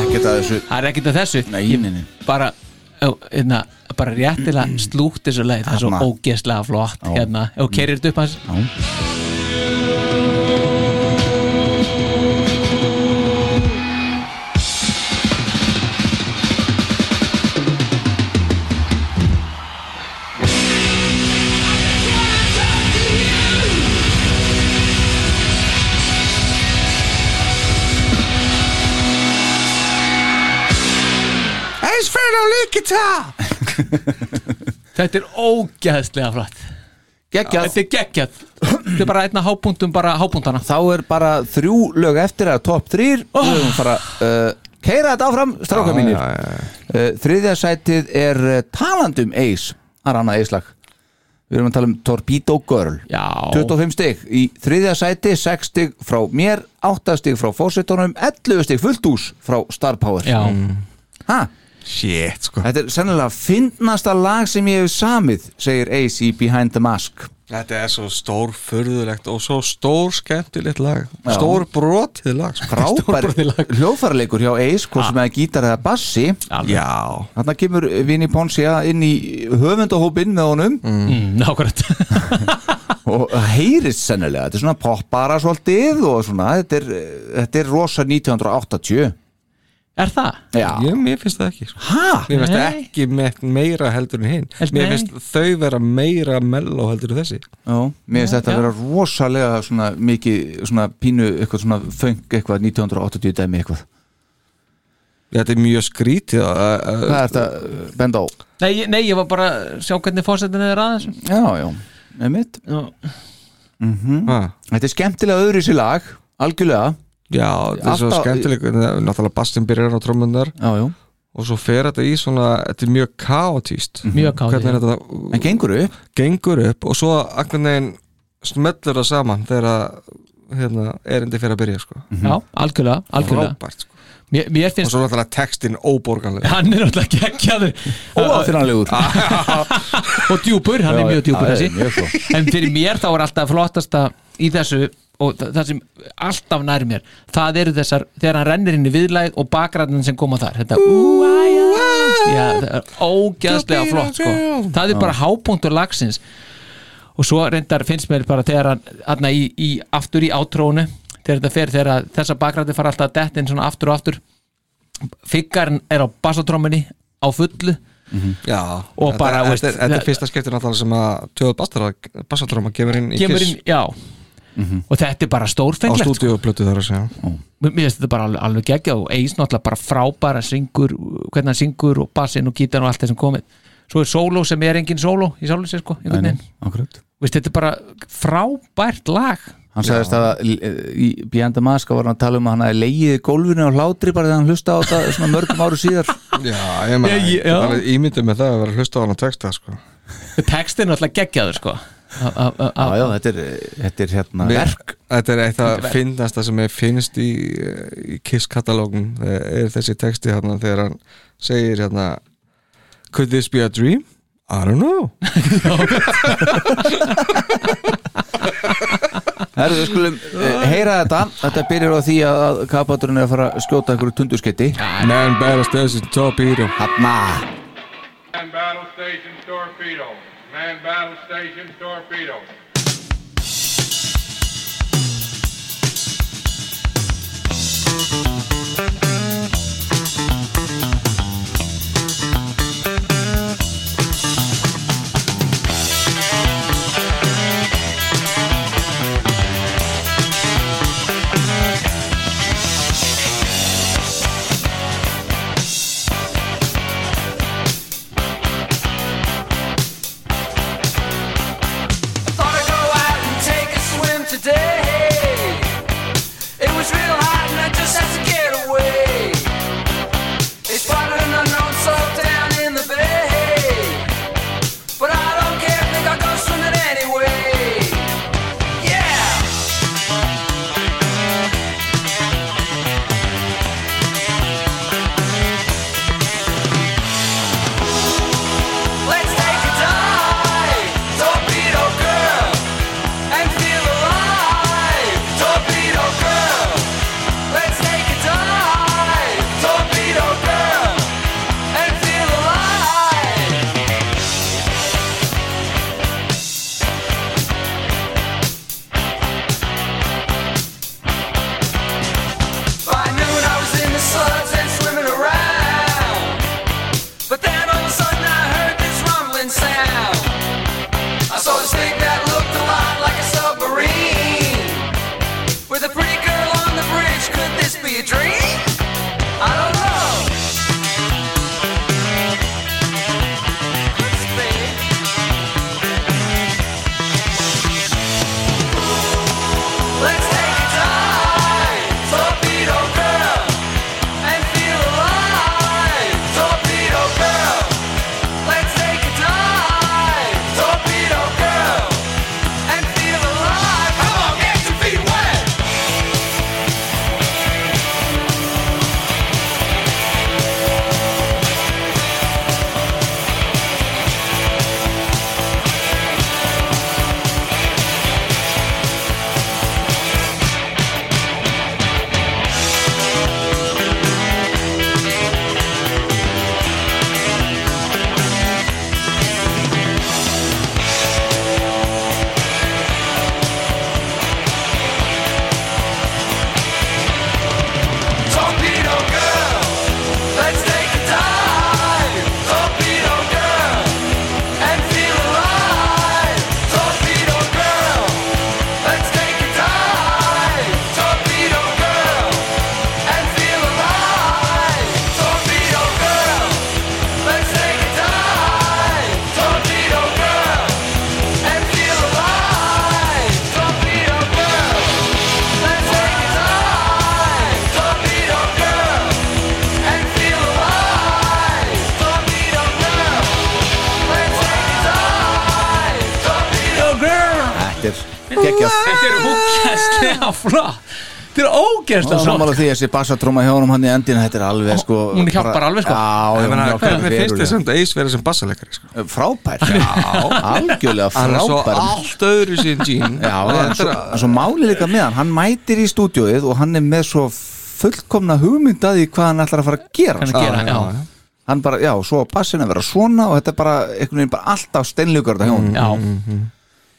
Speaker 4: Ekkert að þessu
Speaker 1: það er ekkert að þessu
Speaker 4: Nei, nei, nei.
Speaker 1: bara hérna, bara réttilega slúkt þessu leið það er svo ógeðslega flott hérna, þú kerir þetta upp hans
Speaker 5: líkita
Speaker 1: þetta er ógeðslega flott.
Speaker 4: Geggjað.
Speaker 1: Þetta er geggjað. Þetta er bara einna hápunktum bara hápunktana
Speaker 4: Þá er bara þrjú lög eftir að top 3
Speaker 1: Oh.
Speaker 4: Við höfum fara uh, Keira þetta áfram, stráka mínir.
Speaker 5: já, já,
Speaker 4: uh, Þriðja sætið er uh, talandum Ace. Það er annað Ace-lag. Við erum að tala um Torpedo Girl.
Speaker 1: Já,
Speaker 4: 25 stig. Í þriðja sæti 6 stig frá mér, 8 stig frá fósitónum 11 stig fullt hús frá Star Power.
Speaker 1: Já.
Speaker 5: Shit, sko.
Speaker 4: Þetta er sennilega fyndnasta lag sem ég hef samið segir Ace í Behind the Mask.
Speaker 5: Þetta er svo stór furðulegt og svo stór skemmtilegt lag.
Speaker 4: Já.
Speaker 5: Stór brotið lag sko.
Speaker 4: frábær hljóðfærleikur hjá Ace hvort sem er gítar eða bassi.
Speaker 5: Já.
Speaker 4: Þarna kemur Vinnie Ponsia inn í höfundahópinn með honum.
Speaker 1: Mm, Nákvæmt.
Speaker 4: Og það heyrist sennilega, þetta er svona poppara svolítið og svona, þetta er, þetta er rosa 1980
Speaker 1: Er það?
Speaker 4: Já,
Speaker 5: Ég, mér finnst það ekki sko.
Speaker 4: Hæ?
Speaker 5: Mér finnst það ekki me meira heldur en hinn Mér finnst þau vera meira melló heldur en þessi
Speaker 4: Já, mér finnst þetta að vera rosalega svona mikið, svona pínu eitthvað svona föng eitthvað 1980 dæmi eitthvað
Speaker 5: Þetta er mjög skrítið að- að-
Speaker 4: Hvað er þetta, benda á?
Speaker 1: Nei, nei, ég var bara að sjá hvernig fórsetin er að þessu
Speaker 4: Já, já, einmitt
Speaker 1: Já.
Speaker 5: Ha.
Speaker 4: Þetta er skemmtilega öðru í sér lag, algjörlega
Speaker 5: Já, þetta er svo skemmtileg Náttúrulega Bastin byrjar á trómundar
Speaker 4: Já, já.
Speaker 5: Og svo fer þetta í svona Þetta er mjög kaotíst
Speaker 1: Mjög kaotískt,
Speaker 5: Hvernig er þetta
Speaker 4: En gengur upp?
Speaker 5: Gengur upp og svo akkur neginn smellur það saman þegar hérna, erindi fyrir að byrja sko.
Speaker 1: Já, algjörlega, algjörlega.
Speaker 5: Frábært sko.
Speaker 1: Mér, mér
Speaker 5: Og
Speaker 1: finnst
Speaker 5: svo náttúrulega textin óborganlega
Speaker 1: Hann er náttúrulega geggjaður.
Speaker 4: Óafinnanlegur
Speaker 1: Og djúpur, hann
Speaker 4: Já,
Speaker 1: er mjög djúpur
Speaker 4: já, mjög.
Speaker 1: En fyrir mér þá er alltaf flottasta í þessu og þa- það sem alltaf nær mér það eru þessar, þegar hann rennir inn í viðlæð og bakræðin sem koma þar þetta úæja Já, það er ógæðslega flott sko. það er bara hápunktur lagsins. Og svo reyndar finnst mér bara þegar hann, í, í, aftur í átrónu þegar þetta fer, þegar þessar bakræði fara alltaf að detta inn svona aftur og aftur figgarinn er á bassatróminni á fullu.
Speaker 5: Já,
Speaker 1: Og
Speaker 5: þetta,
Speaker 1: bara,
Speaker 5: þetta,
Speaker 1: veist,
Speaker 5: þetta, er fyrsta skiptir náttúrulega sem að tjóð bassatróma kemur inn í Kiss
Speaker 1: inn, já og þetta er bara
Speaker 5: á
Speaker 1: stórfenglegt sko.
Speaker 5: stúdíuplötu þar að segja.
Speaker 1: Mér finnst þetta bara alveg, alveg geggja og Eis náttúrulega bara frábæra syngur hvernig hann syngur og bassin og gítan og allt það sem komið. Svo er sóló sem er engin sóló í sjálfum sér sko, þetta er bara frábært lag.
Speaker 4: Hann sagðist að í Behind the Mask var hann að tala um að hann hefði leiðið í gólfinu og hlátri bara þegar hann hlusta á þetta svona mörgum áru síðar.
Speaker 5: Já, ég ímyndið með það að vera að hlusta á hann að texta sko.
Speaker 1: textin er náttúrulega geggjaður sko A- a- a-
Speaker 4: Já,
Speaker 1: a-
Speaker 4: já, þetta er, þetta er hérna
Speaker 5: Mér-
Speaker 4: verk.
Speaker 5: Þetta er eitt að finnast sem ég finnst í, í Kiss katalógun er þessi texti hérna þegar hann segir hérna Could this be a dream? I don't know.
Speaker 4: Herðu, við skulum uh, heyra þetta. Þetta byrjar á því að að kapaturinn er að fara að skjóta einhverju tundursketti
Speaker 5: Man battle station torpedo.
Speaker 4: Hanna
Speaker 3: Man battle station torpedo. Man battle station torpedo.
Speaker 4: Og sammála því að þessi bassatróma hjá honum hann í endina þetta er alveg sko
Speaker 1: Hún hjálpar alveg, sko.
Speaker 5: Hvernig finnst þið samt Ace verið sem bassaleikari sko?
Speaker 4: frábær, já, algjörlega
Speaker 5: Hann er svo
Speaker 4: frábær.
Speaker 5: allt öðru sín Gene.
Speaker 4: En svo,
Speaker 5: er-
Speaker 4: en svo máli líka með hann hann mætir í stúdíóið og hann er með svo fullkomna hugmynd að því hvað hann ætlar að fara að gera.
Speaker 1: Hann að gera, já.
Speaker 4: hann bara, já, svo að bassin að vera svona og þetta er bara, einhvern veginn bara alltaf steinlugur þetta hjá
Speaker 5: Mm.
Speaker 4: hann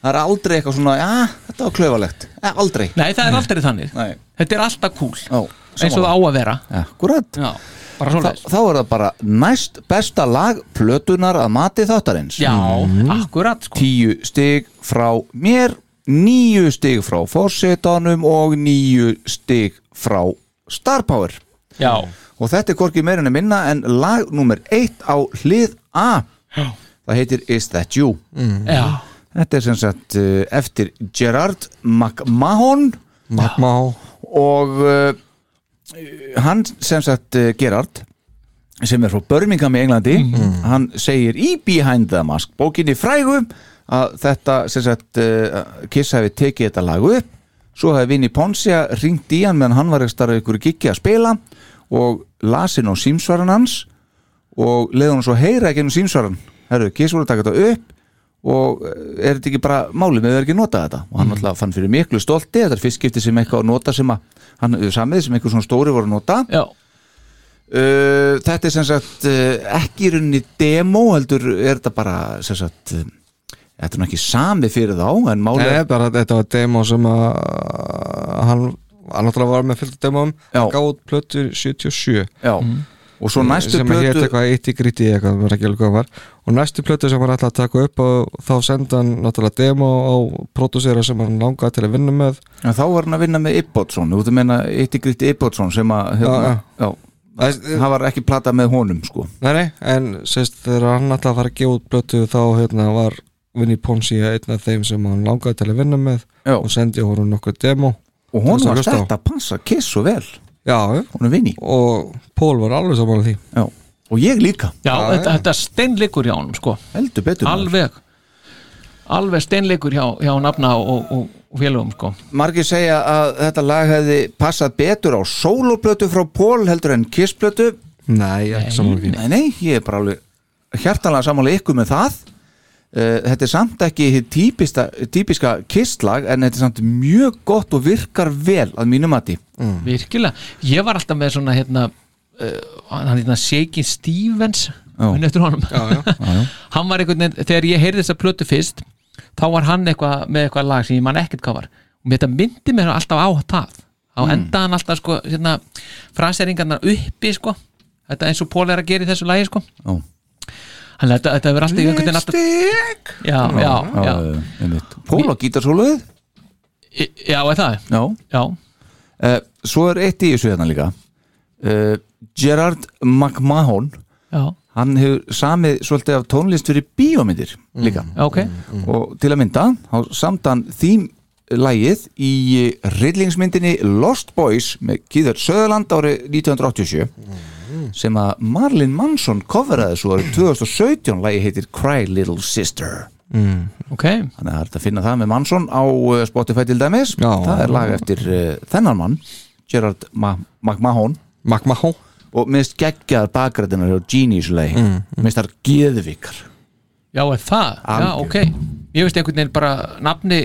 Speaker 1: Já,
Speaker 4: það er aldrei eitthvað svona, já, þetta var klaufalegt. Eh, aldrei.
Speaker 1: Nei það er aldrei þannig.
Speaker 4: Nei.
Speaker 1: Þetta er alltaf cool
Speaker 4: Já,
Speaker 1: eins og það á að vera.
Speaker 4: Akkurat.
Speaker 1: Já, bara
Speaker 4: Þa, þá er það bara næst besta lag plötunar að mati þáttarins.
Speaker 1: Já, akkurat sko.
Speaker 4: Tíu stig frá mér níu stig frá fórsetanum og níu stig frá Star Power.
Speaker 1: Já,
Speaker 4: og þetta er hvorki meira en að minna en lag nummer eitt á hlið A.
Speaker 1: Já.
Speaker 4: það heitir Is That You.
Speaker 1: Já,
Speaker 4: þetta er sem sagt uh, eftir Gerard McMahon.
Speaker 5: Magma
Speaker 4: og uh, hann sem sagt uh, Gerard sem er frá Birmingham í Englandi hann segir í Behind the Mask bókinni frægu að þetta sem sagt uh, Kiss hefði tekið þetta lag upp. Svo hefði Vinnie Poncia ringt í hann meðan hann var ekki starf ykkur giggi að spila og lasin á símsvaran hans og leiði hann svo heyra ekki ennum símsvaran. Herru, Kiss voru að taka þetta upp og eh, er þetta ekki bara málið með að ekki nota þetta? Og hann alltaf fann fyrir miklu stolti þetta er fyrst skipti sem eitthvað að nota sem að hann hefur samið sem eitthvað svona stóri voru að nota.
Speaker 1: Já.
Speaker 4: Uh, þetta er sem sagt uh, ekki í rauninni demo heldur er þetta bara sem sagt þetta er nú ekki samið fyrir þá en málið
Speaker 5: Nei, bara þetta var demo sem að hann, hann náttúrulega var með
Speaker 4: Já.
Speaker 5: gáð plötur 77
Speaker 4: já, og svo næstu
Speaker 5: sem að hétt
Speaker 4: plötu
Speaker 5: eitthvað eitt í gríti eitthvað, var var. Og næstu plötu sem hann ætlaði að taka upp og þá senda hann náttúrulega demo á pródúsera sem hann langaði til að vinna með.
Speaker 4: En þá var hann að vinna með Ibbotsson þú veit að meina Ittigritti Ibbotsson sem að hérna, já,
Speaker 5: Það-
Speaker 4: það var ekki plata með honum sko.
Speaker 5: Nei, nei, en sérst þegar hann að fara að gefa út plötu þá hérna var Vinnie Ponsi einn af þeim sem hann langaði til að vinna með
Speaker 4: Já.
Speaker 5: og sendi honum nokkuð demo
Speaker 4: og honum
Speaker 5: Til
Speaker 4: var
Speaker 5: þess að
Speaker 4: passa Kiss svo vel
Speaker 5: Já,
Speaker 4: honum vinni
Speaker 5: og Pól var alveg saman því.
Speaker 4: Já. og ég líka.
Speaker 1: Já,
Speaker 5: Já,
Speaker 1: þetta, þetta steinleikur hjá honum sko.
Speaker 4: Heldur betur maður.
Speaker 1: Alveg. Alveg steinleikur hjá, hjá nafna og, og, og félögum sko.
Speaker 4: Margir segja að þetta lag hefði passað betur á soloplötu frá Pól heldur en Kiss-plötu.
Speaker 5: Nei, ekki saman því.
Speaker 4: Nei, nei, ég er bara alveg hjartanlega sammála ykkur með það þetta er samt ekki típista, típiska Kiss-lag en þetta er samt mjög gott og virkar vel að mínum mati.
Speaker 1: Virkilega, ég var alltaf með svona hérna uh, hann hérna Shakin Stevens. Muni eftir honum?
Speaker 5: Já, já.
Speaker 1: hann var einhvern veginn, þegar ég heyrði þessa plötu fyrst þá var hann eitthvað með eitthvað lag sem ég man ekkert hvað var. Og þetta myndi mér alltaf á það. Þá
Speaker 4: Mm.
Speaker 1: endaði hann alltaf sko hérna, fraseringarnar uppi sko. Þetta eins og Pól er að gera í þessu lagi sko.
Speaker 4: Já.
Speaker 1: Hann þetta, þetta verður alltaf einhvern veginn alltaf já, já, já, já,
Speaker 4: einmitt. Pól á gítarsóluðið
Speaker 1: já, er það?
Speaker 4: Já.
Speaker 1: já,
Speaker 4: Uh, svo er eitt í þessu hérna líka. Uh, Gerard McMahon
Speaker 1: já,
Speaker 4: hann hefur samið svolítið af tónlist fyrir bíómyndir líka.
Speaker 1: Já, ok.
Speaker 4: Og til að mynda þá samtan þým lægið í rillingsmyndinni Lost Boys með Kíður Söðurland árið 1987 sem að Marlin Manson coveraði svo árið 2017 lægi heitir Cry Little Sister.
Speaker 1: Ok,
Speaker 4: þannig að það er að finna það með Manson á uh, Spotify til dæmis.
Speaker 5: Já.
Speaker 4: það er lag eftir uh, þennan mann Gerard Ma McMahon.
Speaker 5: Hó
Speaker 4: og minnst geggjaðar bakgræðinar hjá í þessu lagi mm. minnst þar geðvikar.
Speaker 1: Já, er það? Já, ok, ég veist einhvern veginn bara nafni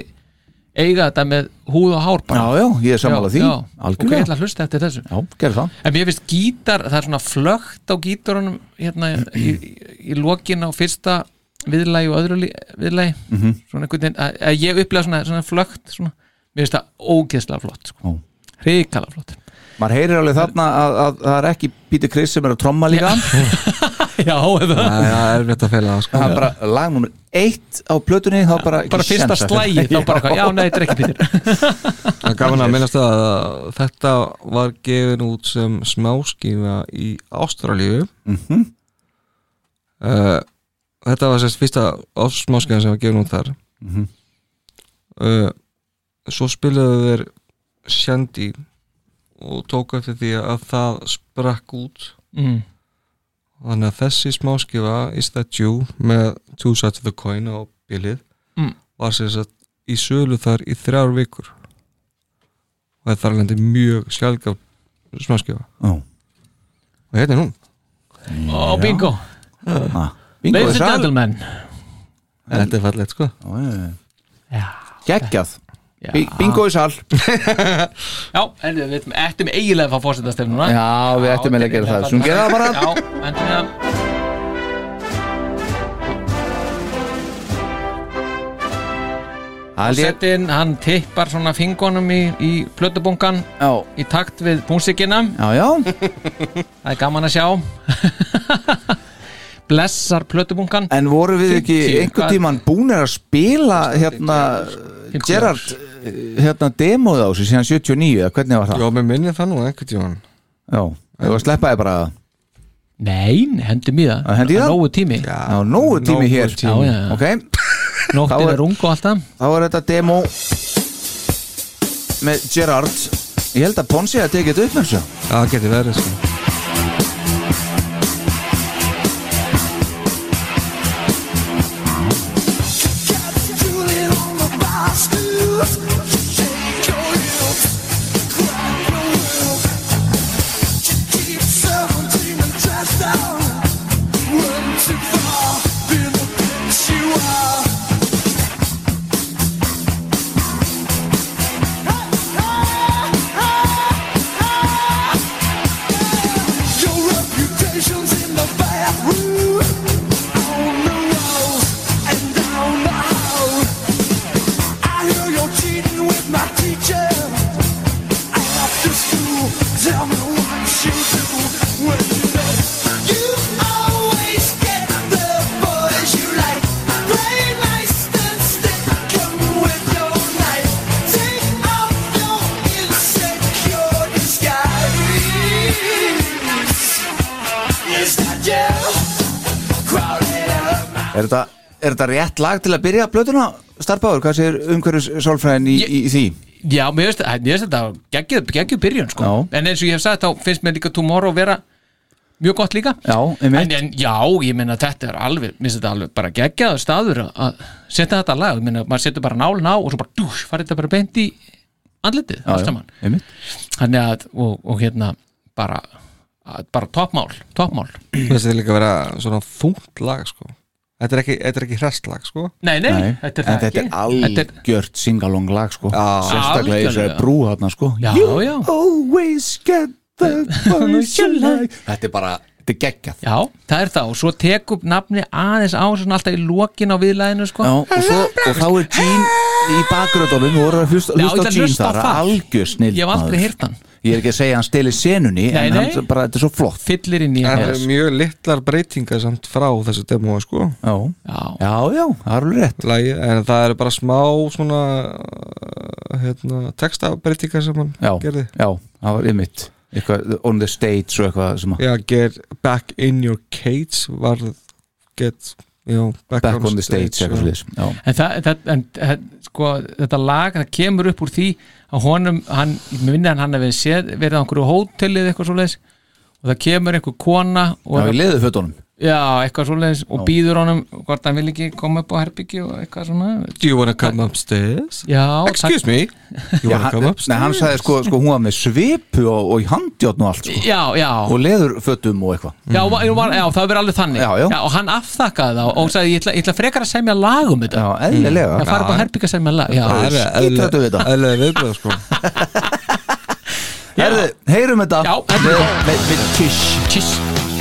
Speaker 1: eiga þetta með húð og hár bara.
Speaker 4: Já, já, ég er sammála því.
Speaker 1: já, ok, ég ætla að hlusta eftir þessu.
Speaker 4: Já,
Speaker 1: En mér finnst gítar, það er svona flögt á gítarunum hérna í, í, í lokin á fyrsta viðlægi og öðru viðlægi
Speaker 4: Mhm.
Speaker 1: svona einhvern veginn, að, að ég upplega svona, svona flögt svona, mér finnst það ógeðslega flott sko. Hrikala flott.
Speaker 4: Maður heyrir alveg þarna að, að það er ekki Peter Criss sem er að tromma líka
Speaker 1: Já, eða?
Speaker 5: Nei, það er erfitt að feila það sko.
Speaker 4: Það er bara lag nummer eitt á plötunni þá bara ekki
Speaker 1: bara fyrsta
Speaker 4: séns að-
Speaker 1: slægi, þá bara eitthvað, já, nei, þetta er ekki Pítur
Speaker 5: Það er gaman að minnast að þetta var gefin út sem smáskífa í Ástralíu.
Speaker 4: Mhm.
Speaker 5: uh, Þetta var sérst fyrsta smáskífa sem var gefin út þar.
Speaker 4: Mhm.
Speaker 5: uh, Svo spilaðu þeir Shandy og tók eftir því að það sprakk út.
Speaker 1: Mm.
Speaker 5: Þannig að þessi smáskifa Is That You með Two Sides of the Coin á bilið
Speaker 1: Mm.
Speaker 5: var sem sagt í sölu þar í þrjár vikur. Og það er lendi mjög sjálfgaf smáskjöfa
Speaker 4: Já.
Speaker 5: og hérna er hún.
Speaker 1: Ó, bingo.
Speaker 4: Ah, bingo. er
Speaker 1: gentlemen.
Speaker 5: Þetta er fallegt sko.
Speaker 4: Geggjað Bingo í sal.
Speaker 1: Já, en við ættum- eiginlega að fá fórsetastefnuna
Speaker 4: Já, við ættum eiginlega að gera það. Gera það bara.
Speaker 1: Já, endum við að
Speaker 4: Held ég-
Speaker 1: Settin, hann tippar svona fingunum í, í plötubunkan
Speaker 4: Já.
Speaker 1: í takt við músikina
Speaker 4: Já, já.
Speaker 1: Það er gaman að sjá. Blessar plötubunkan.
Speaker 4: En voru við ekki
Speaker 1: 50,
Speaker 4: einhvern
Speaker 1: hvað-
Speaker 4: tíman búnir að spila hérna Gerard hérna demóð á sig síðan 79 eða hvernig var það?
Speaker 5: Já, með minni það nú einhvern tíman
Speaker 4: Já, það var að sleppa þið bara.
Speaker 1: Nei, hendum í það.
Speaker 4: Að hendi í það?
Speaker 1: Nógu tími.
Speaker 4: Já, nógu tími
Speaker 5: Nógu
Speaker 4: hér.
Speaker 5: tími.
Speaker 1: Já, já, já.
Speaker 4: Ok,
Speaker 1: Nóttin
Speaker 4: Þá er-
Speaker 1: er ung og alltaf
Speaker 4: þá er þetta demo með Gerard. Ég held að Ponsi að tekið þetta upp með þessu.
Speaker 5: Já, það getur verið sko
Speaker 4: Er þetta, er þetta rétt lag til að byrja blötuna Starbáður? Hvað sér umhverjus sálfræðin í, í, í því?
Speaker 1: Já, mér veist þetta geggjuð byrjun sko. En eins og ég hef sagt þá finnst mér líka Tomorrow vera mjög gott líka.
Speaker 4: Já,
Speaker 1: en, en já, ég meina þetta er alveg mér finnst þetta alveg bara geggjaður staður að- að setja þetta lag, ég meina maður setur bara nálinn á og svo bara dús, farið þetta bara beint í
Speaker 4: einmitt.
Speaker 1: Þannig að, og, og hérna bara, að- bara toppmál toppmál.
Speaker 5: Þessi er líka að vera svona þungt lag sko Þetta er ekki, þetta er ekki hrestlag sko.
Speaker 1: Nei, nei,
Speaker 4: Nei,
Speaker 1: þetta er
Speaker 4: en
Speaker 1: það
Speaker 4: þetta er
Speaker 1: ekki. Þetta er,
Speaker 4: algjört singalong lag sko.
Speaker 5: Já.
Speaker 4: Sérstaklega í þessari
Speaker 1: Algjörlega.
Speaker 4: brú þarna sko.
Speaker 1: Já,
Speaker 4: You
Speaker 1: já.
Speaker 4: always get the you like Þetta er bara, þetta er geggjað.
Speaker 1: Já, það er það. Og svo tek upp nafni aðeins á svona alltaf í lokin á viðlæðinu sko.
Speaker 4: Já, og, svo, og þá er Gene í bakgröðunum og voru að hlusta,
Speaker 1: Já,
Speaker 4: hlusta á
Speaker 1: ég ætla að
Speaker 4: Gene
Speaker 1: hlusta á
Speaker 4: þar
Speaker 1: það.
Speaker 4: algjör snill
Speaker 1: Ég hef aldrei heyrt hann
Speaker 4: Ég er ekki að segja að hann steli senunni
Speaker 1: Nei,
Speaker 4: en
Speaker 1: nei.
Speaker 4: hann bara, þetta er svo flott.
Speaker 1: Fyllir inn í
Speaker 5: Það
Speaker 1: hann
Speaker 5: er mjög litlar breytingar samt frá þessu demói sko.
Speaker 4: Já,
Speaker 1: Já,
Speaker 4: já, já, það er alveg rétt.
Speaker 5: Lagi, en það eru bara smá svona uh, hérna, textabreytingar sem hann
Speaker 4: Já,
Speaker 5: gerði.
Speaker 4: já, það var ymmit eitthvað on the stage og eitthvað sem að
Speaker 5: Já, get back in your cage var get know, back,
Speaker 4: back on the stage sliðis Já,
Speaker 1: En, það, það, en sko, þetta lag það kemur upp úr því að honum hann, ég minni að hann hefði séð verið á einhverju hótelið eitthvað svoleiðis. Og það kemur einhver kona og
Speaker 4: já í leðu fötunum
Speaker 1: já, eitthvað svoleiðis. Og býður honum hvort hann vil ekki koma upp á herbyggi og eitthvað svona.
Speaker 5: Do you wanna come upstairs?
Speaker 1: Já,
Speaker 5: Excuse me. You
Speaker 4: Já,
Speaker 5: wanna
Speaker 4: hann,
Speaker 5: come upstairs?
Speaker 4: nei, hann sagði sko, sko hún var með svipu og, og í handjotn og allt sko.
Speaker 1: Já, já,
Speaker 4: og leður fötum og eitthvað.
Speaker 1: Já, var, var, já það verið alveg þannig.
Speaker 4: Já, já.
Speaker 1: og hann afþakkaði það og sagði ég ætla, ég ætla frekar að semja lag um þetta.
Speaker 4: Já, eðlilega.
Speaker 1: Að fara upp á herbyggi að semja lag já,
Speaker 5: er
Speaker 4: við
Speaker 5: eðlega viðbröð sko.
Speaker 4: Herðu, heyrum þetta.
Speaker 1: Já,
Speaker 4: með, með,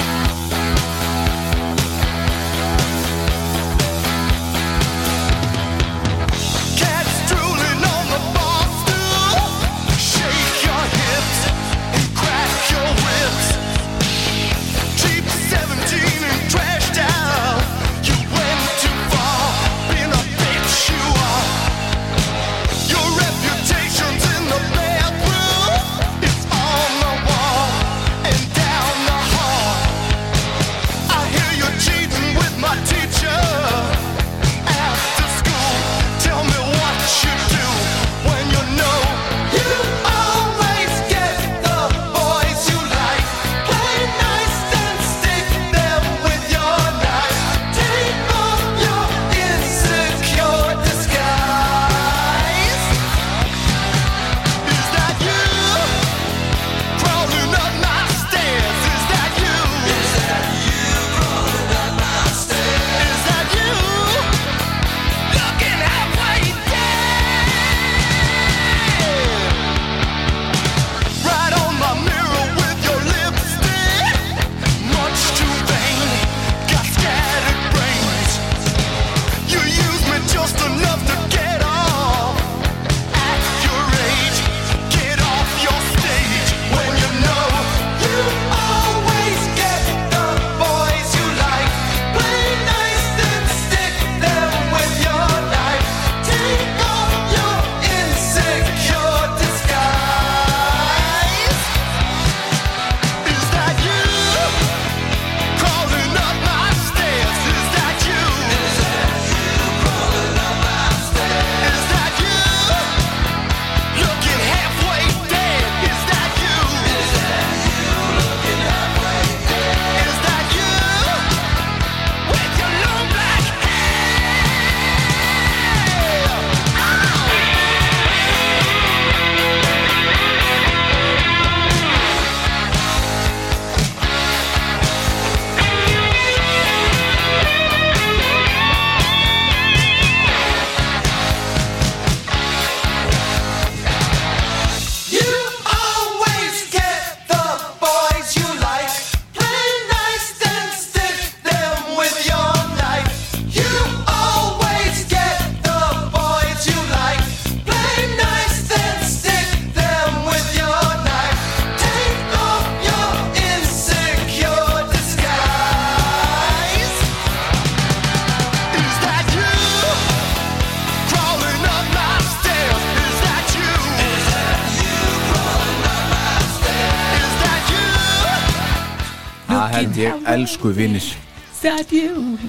Speaker 4: elsku vinnir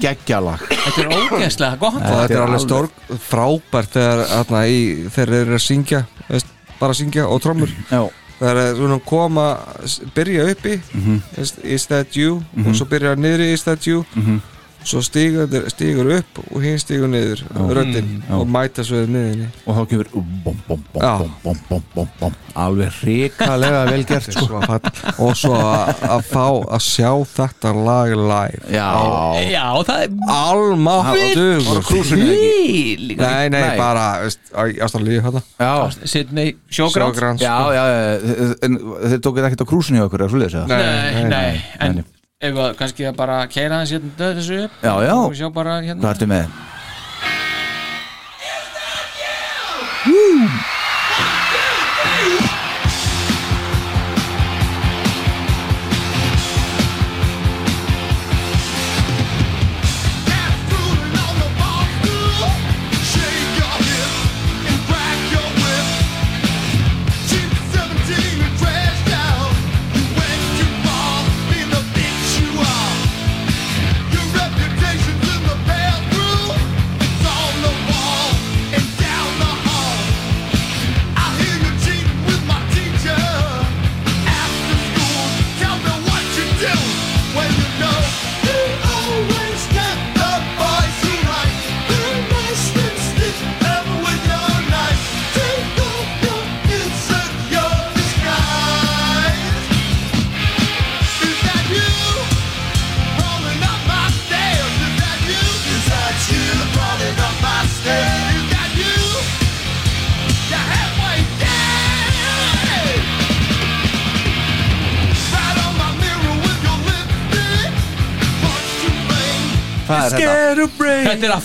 Speaker 4: Geggjalag
Speaker 1: Þetta er ógeðslega gott
Speaker 5: og þetta er alveg stór frábært þegar, þarna, í, þeir eru að syngja veist, bara að syngja og trommur
Speaker 4: Já.
Speaker 5: þegar þeir svona koma s- byrja uppi
Speaker 4: Mhm.
Speaker 5: is, is that you
Speaker 4: Mhm.
Speaker 5: og svo byrja niðri is that you
Speaker 4: Mhm.
Speaker 5: svo stígur, stígur upp og hinn stígur niður
Speaker 4: Já.
Speaker 5: og mæta svo við miðinni
Speaker 4: og þá kemur bom, bom, bom, bom, bom, bom, bom, bom. alveg hrikalega vel gert sko.
Speaker 5: Og svo að fá að sjá þetta lag live
Speaker 4: Já.
Speaker 1: Já, það er
Speaker 4: á?
Speaker 1: Líka
Speaker 5: nei, nei, bara á- ástæðanlega þetta
Speaker 4: Já,
Speaker 1: Sydney Showgrounds
Speaker 5: Showgrounds,
Speaker 4: já, já, já, en þeir tókuð ekkert á krúsinu hjá okkur,
Speaker 5: Nei,
Speaker 1: Nei,
Speaker 5: nei,
Speaker 1: nei, en
Speaker 4: nei.
Speaker 1: ef við kannski að bara keira hans hérna þessu upp?
Speaker 4: Já, já.
Speaker 1: og sjá bara hérna.
Speaker 4: Hvað ertu með?
Speaker 7: When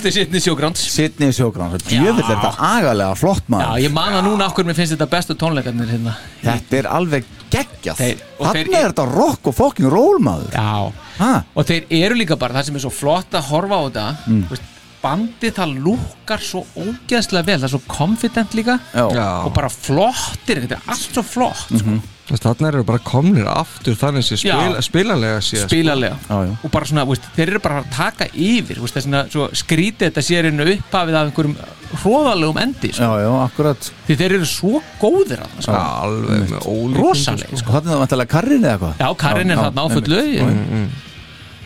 Speaker 4: Þetta
Speaker 1: er aftur Sydney Showgrounds
Speaker 4: Sydney Sjógrán, djöfitt er þetta agalega flott
Speaker 1: Já,
Speaker 4: maður
Speaker 1: ég man það núna okkur mér finnst þetta bestu tónleikarnir hérna
Speaker 4: Þetta er alveg
Speaker 1: þeir-
Speaker 4: Þannig er þetta rock og fucking roll maður
Speaker 1: Já,
Speaker 4: Ha?
Speaker 1: og þeir eru líka bara það sem er svo flott að horfa á þetta
Speaker 4: Mm.
Speaker 1: bandið það lúkar svo ógeðslega vel, það er svo confident líka
Speaker 4: Já.
Speaker 5: Já.
Speaker 1: og bara flottir, þetta er allt svo flott sko.
Speaker 5: Þannig eru bara komnir aftur þannig sem spila, spilalega síðan
Speaker 1: spilalega.
Speaker 4: Já, já.
Speaker 1: og bara svona, veist, þeir eru bara að taka yfir veist, þess að svo skrítið þetta sér einu upphafið af einhverjum hróðalegum endi sko.
Speaker 4: Já, já, akkurat.
Speaker 1: Því þeir eru svo góðir að
Speaker 5: Já, alveg með ólíkum
Speaker 1: rosaleg sko.
Speaker 4: Og þannig er það vantilega karrin eða eitthvað?
Speaker 1: Já, Karin er
Speaker 4: Já,
Speaker 1: þarna á
Speaker 4: já,
Speaker 1: fullu
Speaker 4: einmitt.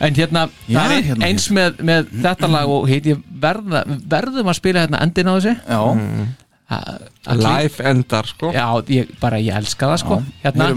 Speaker 1: En hérna,
Speaker 4: Já,
Speaker 1: það er
Speaker 4: hérna,
Speaker 1: eins með, með þetta lag og heit ég verða, verðum að spila hérna endin á þessu.
Speaker 4: Já,
Speaker 1: Að-
Speaker 5: Live endar sko.
Speaker 1: Já, ég, bara ég elska það sko Hérna,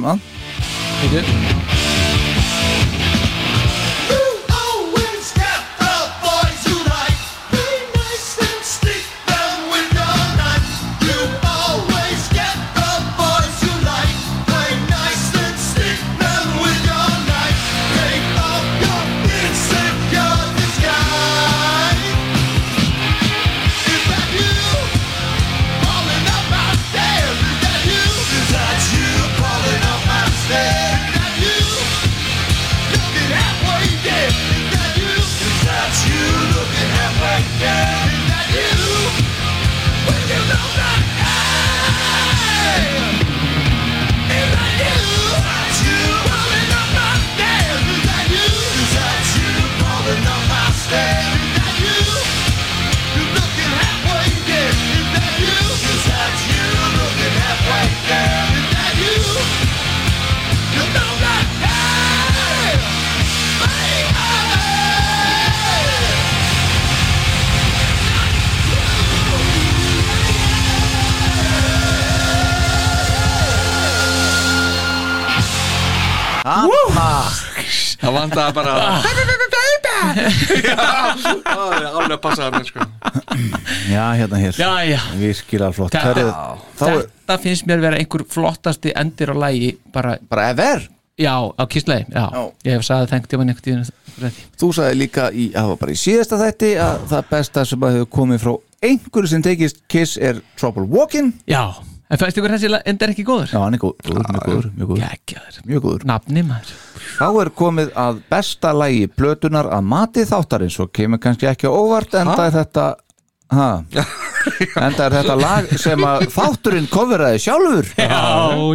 Speaker 5: Það vandaði bara Já, það er alveg að passa mér sko.
Speaker 4: Já, hérna hér.
Speaker 1: Já, já.
Speaker 4: Virkilega flott.
Speaker 1: Þa-
Speaker 4: Þá er
Speaker 1: Þetta finnst mér vera einhver flottasti endir á lægi bara,
Speaker 4: bara ever?
Speaker 1: Já, á. Já. Ég hef sagði þengt ég var neitt í þetta
Speaker 4: Þú sagði líka í, að það var bara í síðasta þætti að það besta sem að hefur komið frá einhverju sem tekist Kiss er Trouble Walking.
Speaker 1: Já, en fæst ykkur þessi endir ekki góður?
Speaker 4: Já, hann er góður, mjög góður, mjög góður,
Speaker 1: Gekkjaður
Speaker 4: mjög góður.
Speaker 1: Nafni maður.
Speaker 4: Þá er komið að besta lægi plötunar að mati þáttarins og kemur kannski ekki óvart enda er þetta ha, enda er þetta lag sem að þátturinn koferaði sjálfur.
Speaker 1: Já,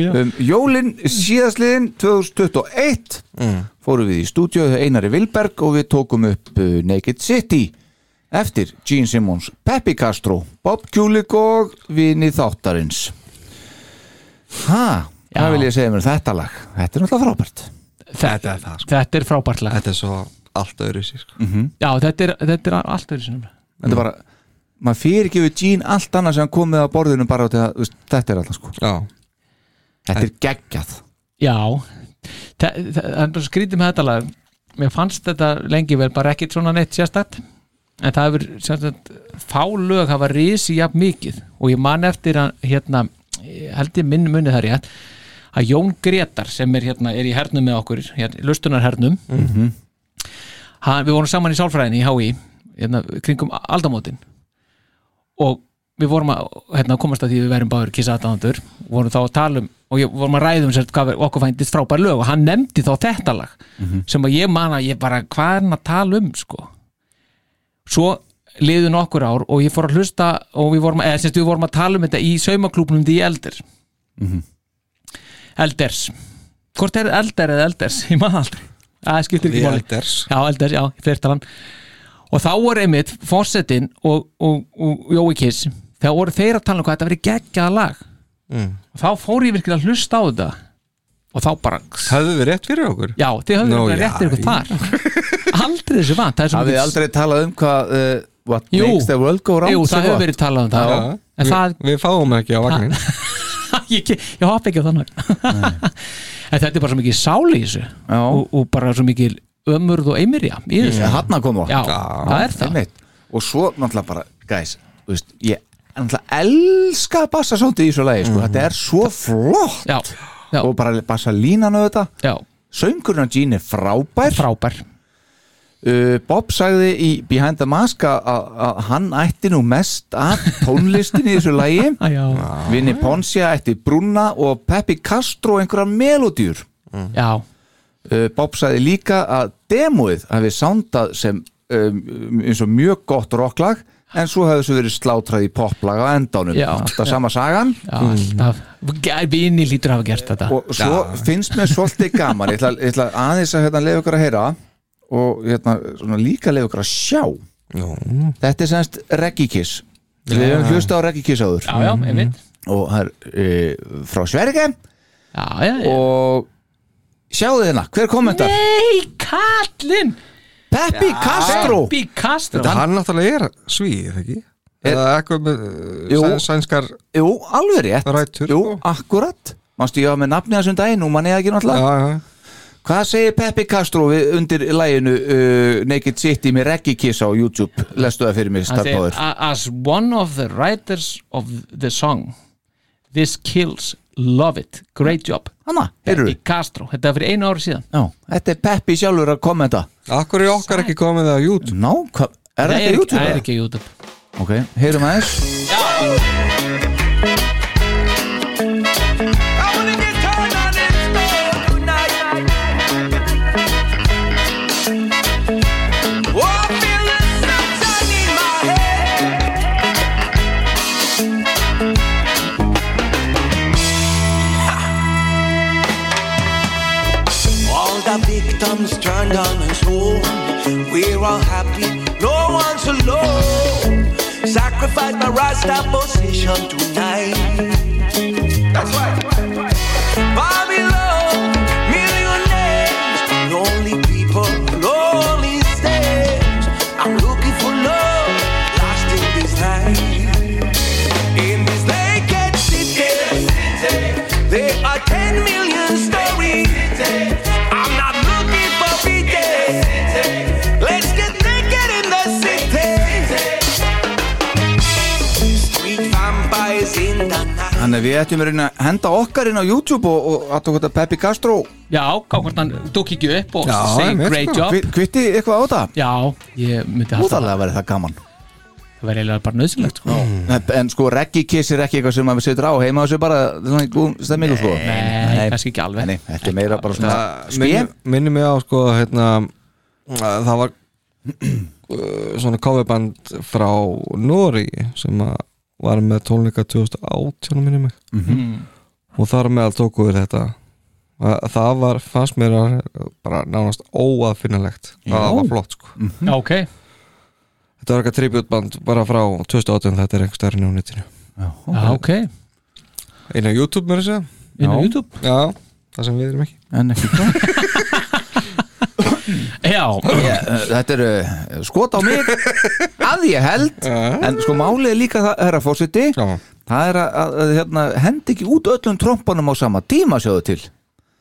Speaker 1: já.
Speaker 4: Um jólin síðastliðin 2021
Speaker 1: Mm.
Speaker 4: fórum við í stúdíu Einari Vilberg og við tókum upp uh, Naked City. Eftir Gene Simmons, Peppi Castro Bob Kulik og Vini Þáttarins Ha, hvað vil ég segja mér? Um þetta lag? Þetta er náttúrulega frábært.
Speaker 5: Þetta er það sko.
Speaker 1: Þetta er frábært lag.
Speaker 5: Þetta er svo allt öðru sér sko.
Speaker 1: Já, þetta er, þetta er allt öðru sinum
Speaker 4: Þetta er bara, maður fyrir ekki við Gene allt annað sem komið á borðinu bara að, veist, þetta er alltaf sko.
Speaker 5: Já,
Speaker 4: Þetta er geggjað.
Speaker 1: Já, það, er skrítið með þetta lag. Mér fannst þetta lengi vel bara ekkit svona neitt sérstætt en það hefur sérstætt fá lög hafa risi jafn mikið. Og ég man eftir að hérna, held ég minn munni þar rétt að Jón Gretar sem er hérna er í hernum með okkur, hérna, lustunarhernum
Speaker 4: Mhm.
Speaker 1: hann, við vorum saman í sálfræðinni í HÍ hérna, kringum aldamótin. Og við vorum að hérna, komast að því við verum báður kissa aðdándur vorum þá að tala um og ég vorum að ræða um sér hvað okkur fændist frábær lög og hann nefndi þá þetta lag sem að ég man að ég bara hvað er hann að tala um sko? Svo liðu nokkur ár og ég fór að hlusta og við vorum, eða semst við vorum að tala um þetta í saumaklúbnum því eldir elders. Hvort er elder eða elders, ég það aldrei. Það skiptir ekki máli.
Speaker 5: Elders.
Speaker 1: já, elders, já, fyrtalan og þá voru einmitt fórsetin og, og, og Jói Kiss þegar voru þeir að tala um hvað þetta verið geggjað lag.
Speaker 5: Mm.
Speaker 1: og þá fór ég virkilega að hlusta á þetta. Og þá bara
Speaker 5: Höfðu við rétt fyrir okkur?
Speaker 1: já, þið no,
Speaker 5: já,
Speaker 1: rétt fyrir ykkur þar. aldrei þessu vant
Speaker 4: þið
Speaker 1: mikill-
Speaker 4: aldrei talað um hvað uh, What
Speaker 1: Jú.
Speaker 4: makes the world go round
Speaker 1: Jú, það hefur verið talað um það.
Speaker 5: Já,
Speaker 1: en
Speaker 5: við,
Speaker 1: það,
Speaker 5: við fáum ekki á vagnin
Speaker 1: ég, ég hopp ekki á þannig en þetta er bara svo mikið sál í þessu. Og, og bara svo mikið ömurð og eimirja í þessu.
Speaker 4: Já, hann að koma
Speaker 1: já, það er það.
Speaker 4: Einmitt. og svo náttúrulega bara, guys veist, ég náttúrulega elska bassasóndið í þessu lagi, sko, þetta er svo flott.
Speaker 1: Já, já,
Speaker 4: og bara bassalínan á þetta. Söngurinn á Gene er frábær.
Speaker 1: Frábær
Speaker 4: Bob sagði í Behind the Mask að- að að hann ætti nú mest af tónlistinni í þessu lagi.
Speaker 1: Já,
Speaker 4: Vinni Poncia ætti Bruna og Peppi Castro einhverja melodýr
Speaker 1: já,
Speaker 4: uh, Bob sagði líka að demóið hafi sándað sem um, eins og mjög gott rocklag en svo hefði þessu verið slátrað í poplag á endanum,
Speaker 1: Já.
Speaker 4: alltaf sama sagan.
Speaker 1: Já alltaf. Vini lítur að hafa gert þetta.
Speaker 4: Og svo finnst mér svolítið gaman. Ég ætla, ég ætla aðeins að hérna, lefa ykkur að heyra og hérna, svona, líka lefa ykkur að sjá.
Speaker 5: Nú,
Speaker 4: þetta er semst Reggie Kiss við hefum hlusta á Reggie Kiss áður.
Speaker 1: Já, já, einmitt.
Speaker 4: Og það er uh, frá Sverige.
Speaker 1: Já, já, já.
Speaker 4: Og sjáðu hérna, hver kommentar?
Speaker 1: Nei, kallinn!
Speaker 4: Peppi Castro.
Speaker 1: Peppi Castro.
Speaker 5: Þetta hann náttúrulega er svíð, ekki? Eða eitthvað með
Speaker 4: Jú.
Speaker 5: sæ- sænskar
Speaker 4: Jú, alveg rétt.
Speaker 5: Rætur,
Speaker 4: Jú, akkurat. Manstu ég hafa með nafni þessum daginn, nú mann ég það ekki
Speaker 5: Já,
Speaker 4: náttúrulega
Speaker 5: já,
Speaker 4: Hvað segir Peppi Castro við, undir læginu uh, Naked City með Reggie Kiss á YouTube? Lestu það fyrir
Speaker 1: segir,
Speaker 4: starfbáður
Speaker 1: "A- As one of the writers of the song This kills, love it, great job.
Speaker 4: Hanna, heyrðu.
Speaker 1: Peppi Castro, þetta er fyrir einu ári síðan.
Speaker 4: Já, þetta er Peppi sjálfur að kommenta.
Speaker 5: Akkur er okkar ekki komið það á YouTube?
Speaker 4: Ná, hva, er það
Speaker 1: Nei,
Speaker 4: ekki YouTube?
Speaker 1: Það er ekki YouTube.
Speaker 4: Ok, heyrum aðeins.
Speaker 10: I all happy, no one's alone. Sacrifice my Rasta position tonight.
Speaker 4: Við ættum að reyna að henda okkar inn á YouTube og, og að tók þetta Peppi Castro.
Speaker 1: Já, gá hvort hann dúk ekki upp og segi great
Speaker 5: sko.
Speaker 1: job.
Speaker 4: Kvi- Kvitti eitthvað á það?
Speaker 1: Já, ég myndi halda
Speaker 4: Úðarlega verið það gaman.
Speaker 1: Það verði eiginlega bara nöðsynlegt sko.
Speaker 4: En, en sko Reggie Kiss er ekki eitthvað sem maður setur á heima þessu bara góð stemmingu sko.
Speaker 1: Nei, kannski ekki alveg.
Speaker 4: Nei, þetta er meira bara svona
Speaker 5: Það minni, mig á sko hérna að það var uh, svona coverband frá Nóri sem að var með tónleika 2018 minni mig.
Speaker 1: Mm.
Speaker 5: og þar meðal tóku við þetta. Að það var, fannst mér að, bara nánast óaðfinnalegt
Speaker 4: Já.
Speaker 5: það var flott sko.
Speaker 1: Já, ok.
Speaker 5: Þetta var eitthvað tributband bara frá 2018 þetta er einhver stærri á netinu.
Speaker 1: Já, ok.
Speaker 5: Einu á YouTube mér að segja.
Speaker 1: Inn á
Speaker 4: Já.
Speaker 1: YouTube?
Speaker 5: Já, það sem við erum ekki.
Speaker 4: En ekki
Speaker 1: Já,
Speaker 4: Ég, uh, Þetta er uh, skot á mig að ég held. En sko málið er líka það, herra fórseti
Speaker 5: já,
Speaker 4: það er að, að, að hérna, hendi ekki út öllum trompunum á sama tíma sjáðu til.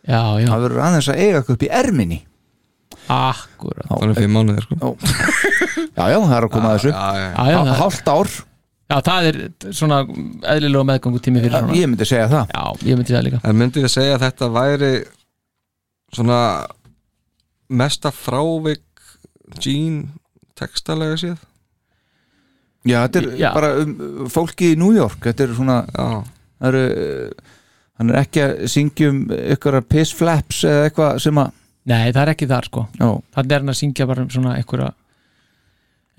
Speaker 1: Já, já,
Speaker 4: það verður aðeins að eiga upp í erminni.
Speaker 1: Akkurat.
Speaker 5: Það er fimm mánuðir sko.
Speaker 4: Já, já, það er að koma að þessu. Hálft ár,
Speaker 1: já, það er svona eðlilega meðgangu tími fyrir svona.
Speaker 4: ég myndi segja það.
Speaker 1: Já, ég myndi það líka.
Speaker 5: En myndi ég segja að þetta væri svona mesta frávik Gene textalega séð?
Speaker 4: Já, þetta er
Speaker 1: Já.
Speaker 4: bara um, fólki í New York Þetta er svona eru, uh, hann er ekki að syngja um ykkur piss flaps eða eitthvað sem að
Speaker 1: Nei, það er ekki þar sko.
Speaker 4: Já,
Speaker 1: Þannig er hann að syngja bara um svona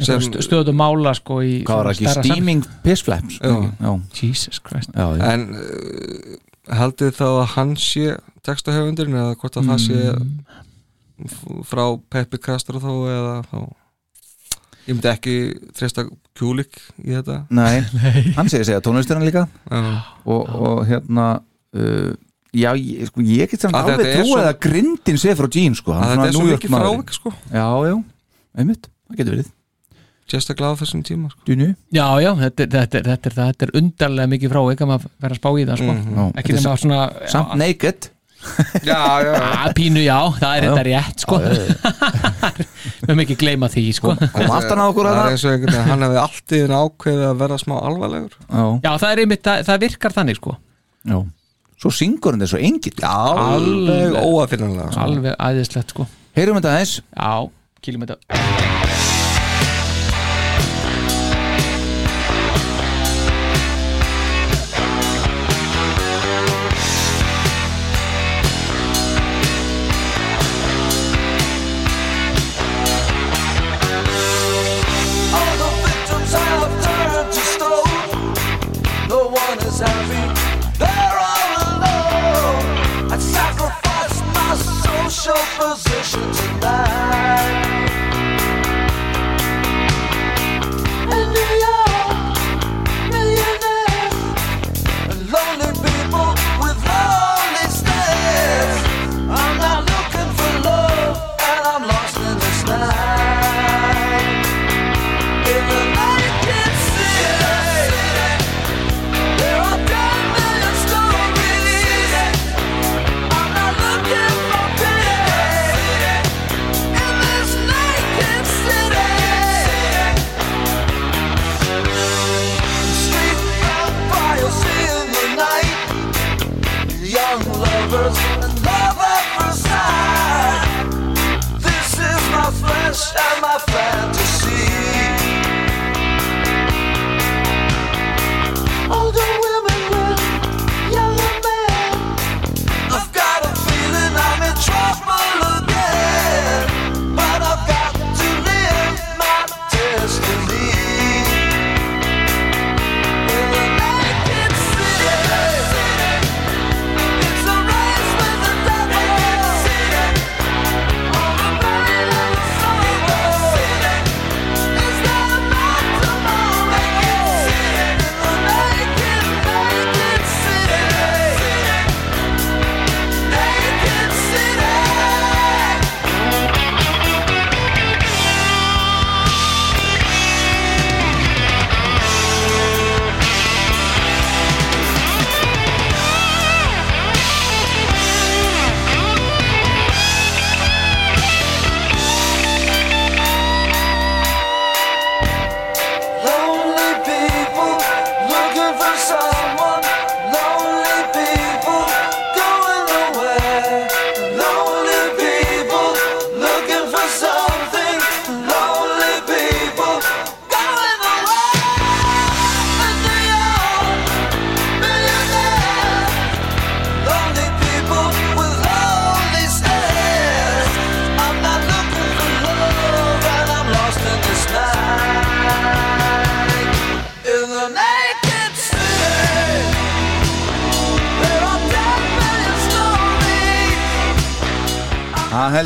Speaker 5: Sem-
Speaker 1: sem, stöðu mála sko í
Speaker 4: hvað var ekki? steaming piss flaps?
Speaker 5: Já.
Speaker 4: já,
Speaker 1: sam- Jesus Christ.
Speaker 4: Já, já.
Speaker 5: en uh, haldið þá að hann sé textahöfundurinn eða hvort að það sé f- frá Peppi Castro þá eða þá? Ég myndi ekki treysta kjúlik í þetta.
Speaker 4: Nei, hann segir segja tónlisturinn líka.
Speaker 5: Já,
Speaker 4: og, og hérna uh, já, ég, sko, ég get samt alveg
Speaker 5: svo-
Speaker 4: að grindin sé frá Gene sko, hann
Speaker 5: að
Speaker 4: er
Speaker 5: þetta er svo mikið frávik sko.
Speaker 4: Já, já, einmitt, það getur verið.
Speaker 5: Sérstaklega á þessum tíma sko.
Speaker 1: Já, já, þetta, er- þetta, er- þetta, er- þetta er undarlega mikið frá ekki að maður vera að spá í það sko. Nema svona
Speaker 4: samt naked
Speaker 5: já, já,
Speaker 1: að, pínu, já, það er þetta rétt sko. við höfum ekki gleyma því sko.
Speaker 4: kom aftan á okkur
Speaker 5: það
Speaker 4: að
Speaker 5: er eins og einhvern veginn hann hefði allt í þinn ákveðið að verða smá alvarlegur
Speaker 4: já,
Speaker 1: Já, það er einmitt, það, það virkar þannig sko.
Speaker 4: já svo syngur hann þessu engill
Speaker 5: alveg óafinnanlega sko.
Speaker 1: alveg æðislegt sko.
Speaker 4: heyrum þetta aðeins
Speaker 1: Já, kýlum þetta
Speaker 10: social position tonight.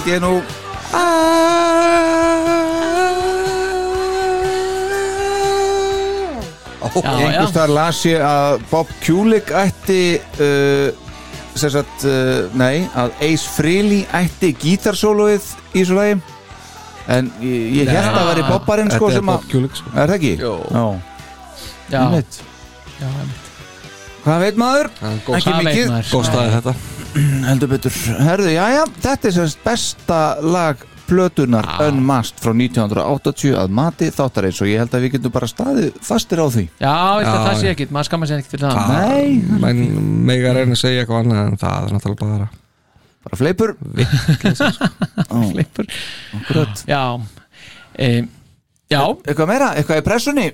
Speaker 4: Held ég nú
Speaker 1: Já, já.
Speaker 4: Einhvers þar las ég að Bob Kulik ætti uh, sem sagt, uh, nei að Ace Frehley ætti gítarsóluið í svo lagi en ég, ég held að veri Bobbarinn sko
Speaker 5: Þetta er
Speaker 4: sem að
Speaker 5: sko
Speaker 4: Er það ekki?
Speaker 5: Jó.
Speaker 4: Já,
Speaker 1: Já, já.
Speaker 4: Hvað veit maður? Ekki mikið
Speaker 1: maður?
Speaker 5: Góð staði þetta
Speaker 4: Heldur betur. Herðu, já, já, þetta er semst besta lag plötunar Unmasked frá 1980 að mati þáttar eins og ég held að við getum bara staðið fastir á því.
Speaker 1: Já, að
Speaker 5: Já,
Speaker 1: það sé ekkit, maður skammar sér ekkit fyrir það.
Speaker 4: Nei.
Speaker 5: Menn mega reyna að segja eitthvað annað en það er náttúrulega bara
Speaker 4: Bara fleipur.
Speaker 1: Flippur
Speaker 4: Akkurat.
Speaker 1: Já um, Já,
Speaker 4: Eitthvað meira? Eitthvað í pressunni?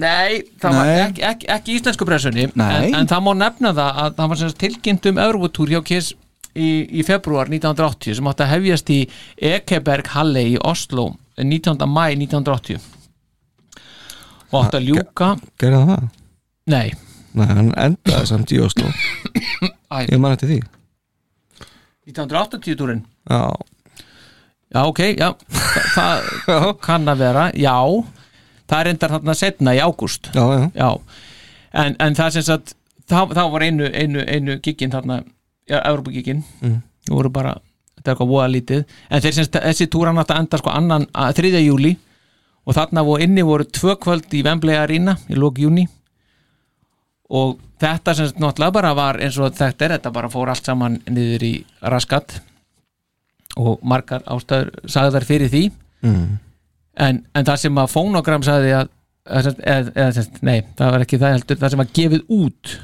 Speaker 1: Nei, það var
Speaker 4: Nei.
Speaker 1: ekki, ekki, ekki íslensku pressunni
Speaker 4: Nei.
Speaker 1: en, en það má nefna það að það var sem sagt tilkynnt um Eurotúr hjá Kiss í, í februar 1980 sem átti að hefjast í Ekeberg Halle í Oslo 19. mæ 1980 og átti að ljúka
Speaker 5: Gerði það?
Speaker 1: Nei,
Speaker 5: Nei, hann endaði samt í Oslo. Ég man eftir því
Speaker 1: 1980 túrin
Speaker 5: Já,
Speaker 1: Já, ok, já, það, það kann að vera, já það er endar þarna setna í ágúst.
Speaker 5: Já, já.
Speaker 1: Já, en, en það sem sagt þá, þá var einu, einu, einu giggin þarna, já, Evropagigin
Speaker 5: Mm.
Speaker 1: það voru bara, þetta er eitthvað voða lítið. En þeir sem sagt, þessi túra nátt að enda sko annan, að, 3. júli og þarna voru inni voru tvö kvöld í Wembley Arena í lók júni og þetta sem náttúrulega bara var eins og þetta er, þetta bara fór allt saman niður í raskat. Og margar ástæður sagðar fyrir því.
Speaker 5: Mm.
Speaker 1: En, en það sem að Phonogram sagði að, að, að, að, að nei, það var ekki það heldur það sem var gefið út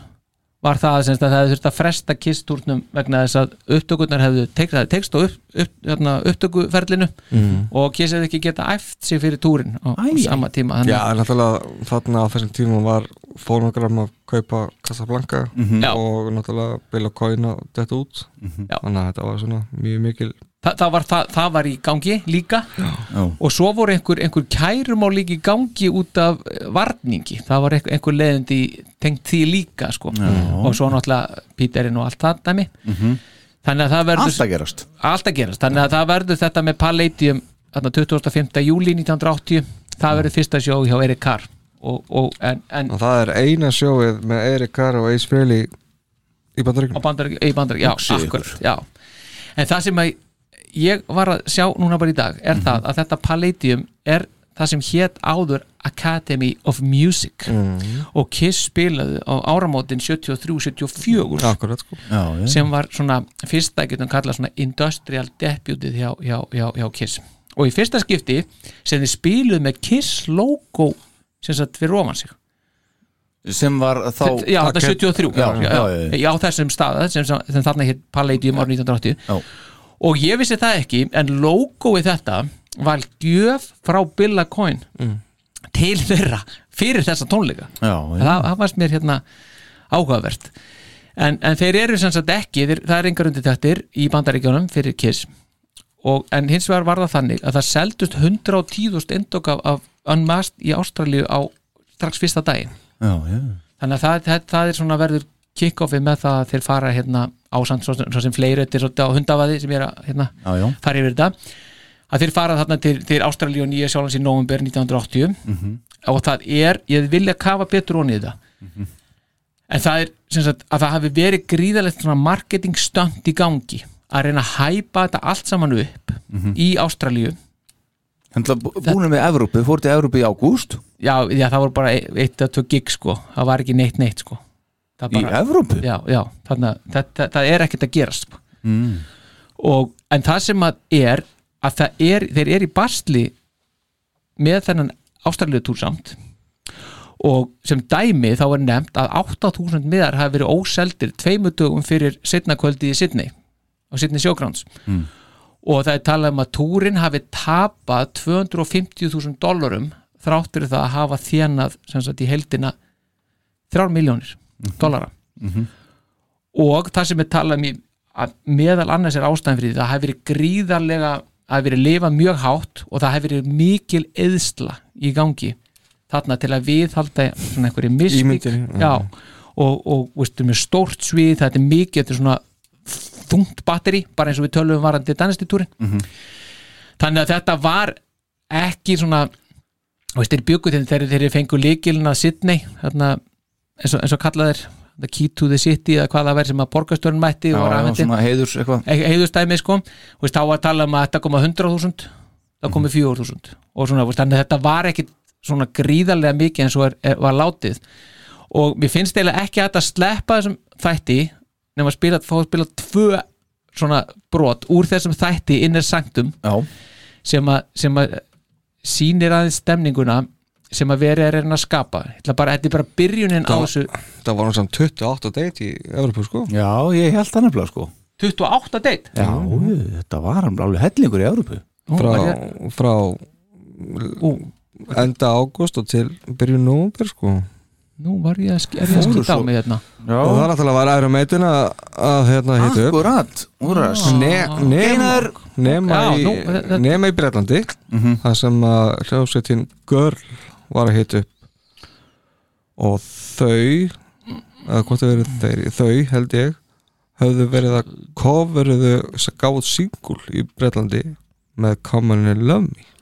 Speaker 1: var það að það hefði þurft að fresta kistúrnum vegna þess að upptökurnar hefðu tekst, á upp, upp, hérna, upptökuferlinu
Speaker 5: Mm.
Speaker 1: og kiss hefði ekki geta æft sig fyrir túrin á, á sama tíma
Speaker 5: Já, náttúrulega þarna á þessum tíma var fónogram að kaupa Casablanca
Speaker 1: Mhm. Já.
Speaker 5: og náttúrulega Bill O'Coin að þetta út
Speaker 1: Já.
Speaker 5: þannig að þetta var svona mjög mikil
Speaker 1: Þa, það, var, það, það var í gangi líka.
Speaker 4: Já.
Speaker 1: og svo voru einhver, einhver kærumál líka í gangi út af eh, varningi, það var einhver, einhver leiðindi tengt því líka sko. og svo náttúrulega Píterinn og allt það dæmi þannig að það verður
Speaker 4: Allt að gerast.
Speaker 1: Allt að gerast, þannig að það verður þetta með Palladium þarna 25. júli 1980 það verður fyrsta sjó hjá Erik Carr. Og, og, en, en
Speaker 5: og það er eina sjóið með Erik Carr og Ace Frehley í
Speaker 1: á
Speaker 5: bandaríkjum
Speaker 1: bandar, í bandar, já, akkurat já. en það sem að ég var að sjá núna bara í dag er það að þetta Palladium er það sem hétt áður Academy of Music. Og Kiss spilaði á áramótin 73-74
Speaker 5: Akkurat sko.
Speaker 1: Sem var svona fyrsta, getum kallað svona industrial debutið hjá, hjá, hjá, hjá Kiss. Og í fyrsta skipti sem þið spiluðu með Kiss logo sem sagt fyrir ofan sig.
Speaker 4: Sem var þá
Speaker 1: já, þetta er 73 já, já, já,
Speaker 4: já, já.
Speaker 1: já, þessum stað sem, sem þarna hétt Palladium árið 1980
Speaker 4: Já.
Speaker 1: Og ég vissi það ekki en logoið þetta var gjöf frá Billa Coin til þeirra fyrir þessa tónleika.
Speaker 4: Já,
Speaker 1: það, það varst mér hérna áhugavert. En, en þeir eru sem sagt ekki þeir, það er engar undir þettir í bandaríkjónum fyrir Kiss. Og, en hins vegar var það þannig að það seldust 110.000 endok af, af Unmasked í Ástralíu á strax fyrsta daginn.
Speaker 4: Já, já.
Speaker 1: Þannig að það, það, það er svona verður kick-offið með það að þeir fara hérna ásand svo, svo sem fleiri þetta er svolítið á hundavaði sem ég er að hérna, fara yfir þetta. Að þeir fara þarna til, til Ástralíu og Nýja Sjálfans í november 1980 og það er, ég vilja kafa betur onni í þetta. En það er sem sagt að það hafi verið gríðalegt svona marketing stönd í gangi að reyna að hæpa þetta allt saman upp í Ástralíu.
Speaker 4: Þannig að búinu með Evrópu, fór til Evrópu í ágúst?
Speaker 1: Já, já, það voru bara e- eitt að tvö gig sko, það var ekki neitt neitt sko Það
Speaker 4: Í Evrópu?
Speaker 1: já, já, þannig að þetta, það er ekkert að gerast sko.
Speaker 4: mm.
Speaker 1: og, en það sem að er að það er, þeir eru í basli með þennan ástæðlega samt og sem dæmi þá er nefnt að 8000 miðar hafi verið óseldir tveimu dögum fyrir setna kvöldi í Sydney á Sydney Showgrounds
Speaker 4: Mm.
Speaker 1: og það er talað um að túrin hafi tapað 250.000 dollarum þráttur það að hafa sagt í heldina 3 miljónir dollara
Speaker 4: Mhm.
Speaker 1: og það sem er talað um í að meðal annars er ástæðan fyrir því það hefur verið gríðarlega hefur verið lifað mjög hátt og það hefur verið mikil eðsla í gangi þarna til að viðhalda svona einhverju mystík og, og veistu, með stórt svið þetta er mikið, þetta er svona þungt batteri bara eins og við tölum varandi danistitúrin
Speaker 4: Mhm.
Speaker 1: þannig að þetta var ekki svona veist, þeir byggu þegar þeir, fengu líkilina Sydney þarna, eins, og, og kallaðir the key to the city eða hvað það verið sem að borgarstjórn mætti
Speaker 4: Já,
Speaker 1: og
Speaker 4: heiðurs
Speaker 1: heiðurstæmi sko. Veist, þá var að tala um að þetta koma 100.000 þá komi 4.000 og svona, þannig þetta var ekki svona gríðarlega mikið eins og er, er, var látið. Og mér finnst eiginlega ekki að þetta sleppa þessum þætti nema að spila, fá að spila tvö svona brot úr þessum þætti innir sanctum
Speaker 4: Já.
Speaker 1: sem að, sýnir aðeins stemninguna sem að verið er að skapa. Ég ætla bara, þetta er bara byrjunin á þessu.
Speaker 5: Það var náttúrulega 28 date í Evropu sko.
Speaker 4: Já, ég held það nefnilega sko.
Speaker 1: 28 date?
Speaker 4: Já, þetta var alveg hellingur í Európu
Speaker 5: frá, frá enda ágúst og til byrjun nóvumber sko.
Speaker 1: Nú var ég að, sk- ég að skita á mig hérna?
Speaker 5: Og það er náttúrulega var æra meitin að, að hérna hita upp.
Speaker 4: Akkurat, úrras
Speaker 5: ne, nema, nema,
Speaker 1: Já,
Speaker 5: í,
Speaker 1: nú, þetta-
Speaker 5: nema í Bretlandi það sem að hljóðsettin Girl var að hita upp. Og þau eða hvort þau verið þeir þau held ég höfðu verið að coveruðu gáð singul í Bretlandi með Common in Love Me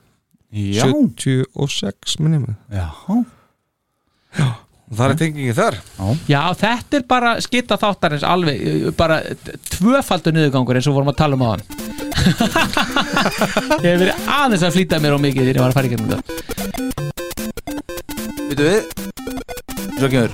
Speaker 4: Já.
Speaker 5: 76 minnum
Speaker 4: Já
Speaker 5: og það er tengingi þar.
Speaker 1: Já, þetta er bara skitta þáttarins alveg, uh, bara tvöfaldur niðurgangur eins og vorum að tala um á hann Ég hef verið aðeins að flýta mér á mikið þegar ég var að fara í gegnum þetta
Speaker 4: Vitu við. Svo kemur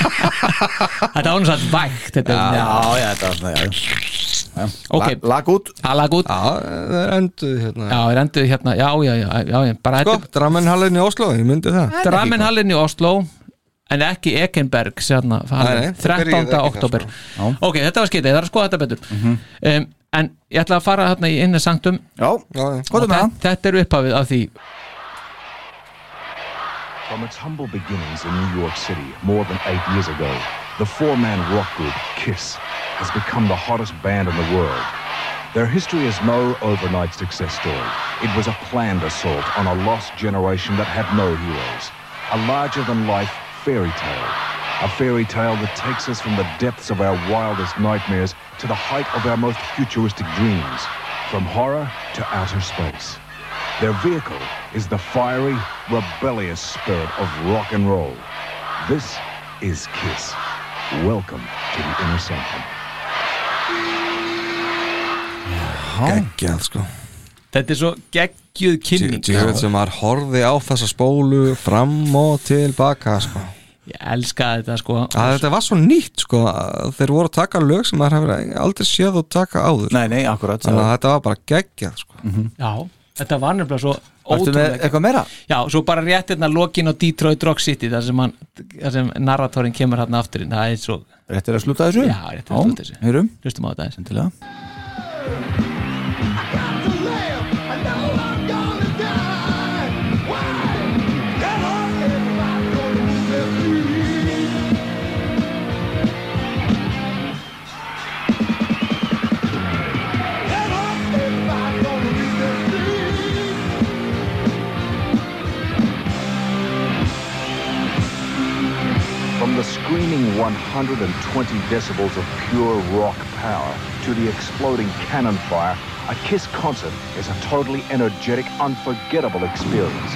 Speaker 1: Þetta nú satt vægt þetta,
Speaker 4: Já, já, þetta var svona, já.
Speaker 1: Ok.
Speaker 4: Lag- Lag út.
Speaker 1: Já, lag út.
Speaker 5: Já, það er enduð hérna.
Speaker 1: Já, er endur hérna, já, já, já, já, já bara
Speaker 5: Sko, Dramenhallin í Oslo, ég myndi það.
Speaker 1: Þetta er Dramenhallin í Oslo en ekki Ekenberg sérna,
Speaker 5: Nei, nei, það byrjaði
Speaker 1: 13.
Speaker 5: ekki þar,
Speaker 1: oktober
Speaker 5: sko.
Speaker 1: Ok, þetta var skitið, ég þarf að skoða þetta betur. Um, En ég ætla að fara hérna í innan sanctum
Speaker 4: Já,
Speaker 1: og þetta, þetta er upphafið af því
Speaker 12: From its humble beginnings in New York City more than eight years ago, the four-man rock group KISS has become the hottest band in the world. Their history is no overnight success story. It was a planned assault on a lost generation that had no heroes. A larger-than-life fairy tale. A fairy tale that takes us from the depths of our wildest nightmares to the height of our most futuristic dreams. From horror to outer space. Their vehicle is the fiery, rebellious spirit of rock and roll. This is Kiss. Welcome to the Inner Sanctum.
Speaker 5: Geggjað sko
Speaker 1: Þetta er svo geggjuð kynning
Speaker 5: Ég veit sem maður horfi á þessa spólu fram og tilbaka sko
Speaker 1: Ég elska þetta sko.
Speaker 5: Að þetta var svo nýtt sko þeir voru að taka lög sem maður hefur aldrei séð og taka áður.
Speaker 4: Nei, nei, akkurat
Speaker 5: þannig að þetta var bara geggjað sko.
Speaker 1: Já, þetta var nefnilega svo
Speaker 4: með eitthvað meira?
Speaker 1: Já, svo bara rétt hérna lokin á Detroit Rock City þar sem, sem narratorinn kemur hérna aftur það er svo
Speaker 4: Rétt er að sluta þessu?
Speaker 1: Já, rétt er að sluta þessu. Hlustum á þetta eins
Speaker 12: the screaming 120 decibels of pure rock power to the exploding cannon fire, a Kiss concert is a totally energetic, unforgettable experience.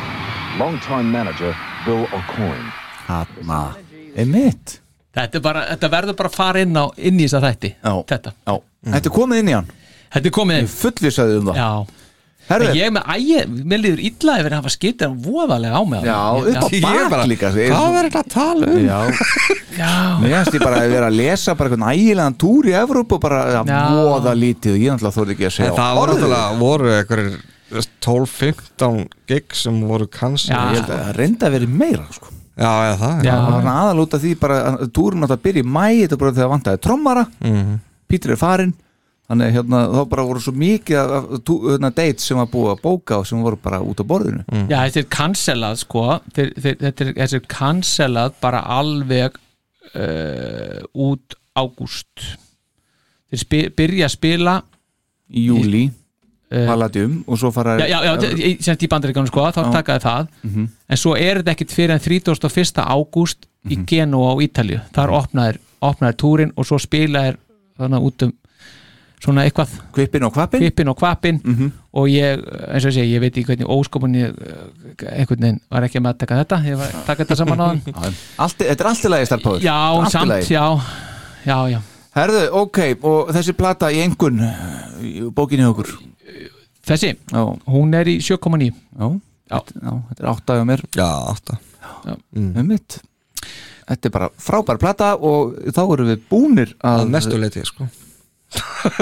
Speaker 12: Longtime manager Bill O'Coin.
Speaker 4: Hanna. Einmitt.
Speaker 1: Þetta, er bara, þetta verður bara að fara inn, á, inn í þess að þætti
Speaker 4: Já.
Speaker 1: Þetta.
Speaker 4: Já, þetta er komið inn í hann.
Speaker 1: Þetta er komið inn.
Speaker 4: Ég fullvissaði um það.
Speaker 1: Já
Speaker 4: Herðu.
Speaker 1: En Ég með ægi, mér líður illa yfir að hafa skiptið hann voðalega á mig
Speaker 4: Já, upp á
Speaker 1: Ég-
Speaker 4: bak líka
Speaker 5: Hvað er þetta að tala um?
Speaker 4: Já,
Speaker 1: Já,
Speaker 4: mér finnst ég bara að vera að lesa bara einhvern ægilegan túr í Evrópu og bara að voða lítið og ég náttúrulega þóði ekki að segja
Speaker 5: En það voru náttúrulega voru einhverjir 12-15 gig sem voru kannski
Speaker 1: Já.
Speaker 4: Ég held að það reynda að vera meira sko.
Speaker 5: Já, eða það
Speaker 1: Já.
Speaker 4: Það var aðalúta því bara að túrin átt að byrja í mæ þetta er bara þegar vantaði trommara
Speaker 5: Mhm.
Speaker 4: Pítur er farinn þannig að hérna, þá bara voru svo mikið af, af tú, hérna, dates sem var búið að bóka og sem voru bara út á borðinu.
Speaker 1: Já, þetta er cancelað sko. Þeir, þeir, þetta er, þetta er cancelað bara alveg uh, út ágúst. Þeir spi, byrja að spila
Speaker 4: í júli
Speaker 1: uh,
Speaker 4: Palladium og svo fara
Speaker 1: já, já, já, í- semst í bandaríkanum sko, þá takaði það.
Speaker 4: Mhm.
Speaker 1: en svo er þetta ekkit fyrir en 31. ágúst í
Speaker 4: Mhm.
Speaker 1: Genua á Ítalju þar opnaðir, opnaðir túrin og svo spilaðir þannig út um svona eitthvað.
Speaker 4: Kvippin og kvappin
Speaker 1: Kvippin og kvappin
Speaker 4: Mhm.
Speaker 1: og ég, eins og ég segi, ég veit ekki hvernig óskopun ég, eh, einhvern veginn var ekki með að taka þetta. Ég var að taka þetta saman á hann.
Speaker 4: Þetta er allt í lagi starfpáður
Speaker 1: já, samt, já, já, já.
Speaker 4: Herðu, ok, og þessi plata í engun í bókinni okkur?
Speaker 1: Þessi,
Speaker 4: já.
Speaker 1: hún er í 7,9
Speaker 4: já, já. já, þetta er átta hjá mér.
Speaker 5: Já, átta.
Speaker 4: Mm. um mitt Þetta er bara frábær plata og þá erum við búnir að
Speaker 5: Að mestu leiti, sko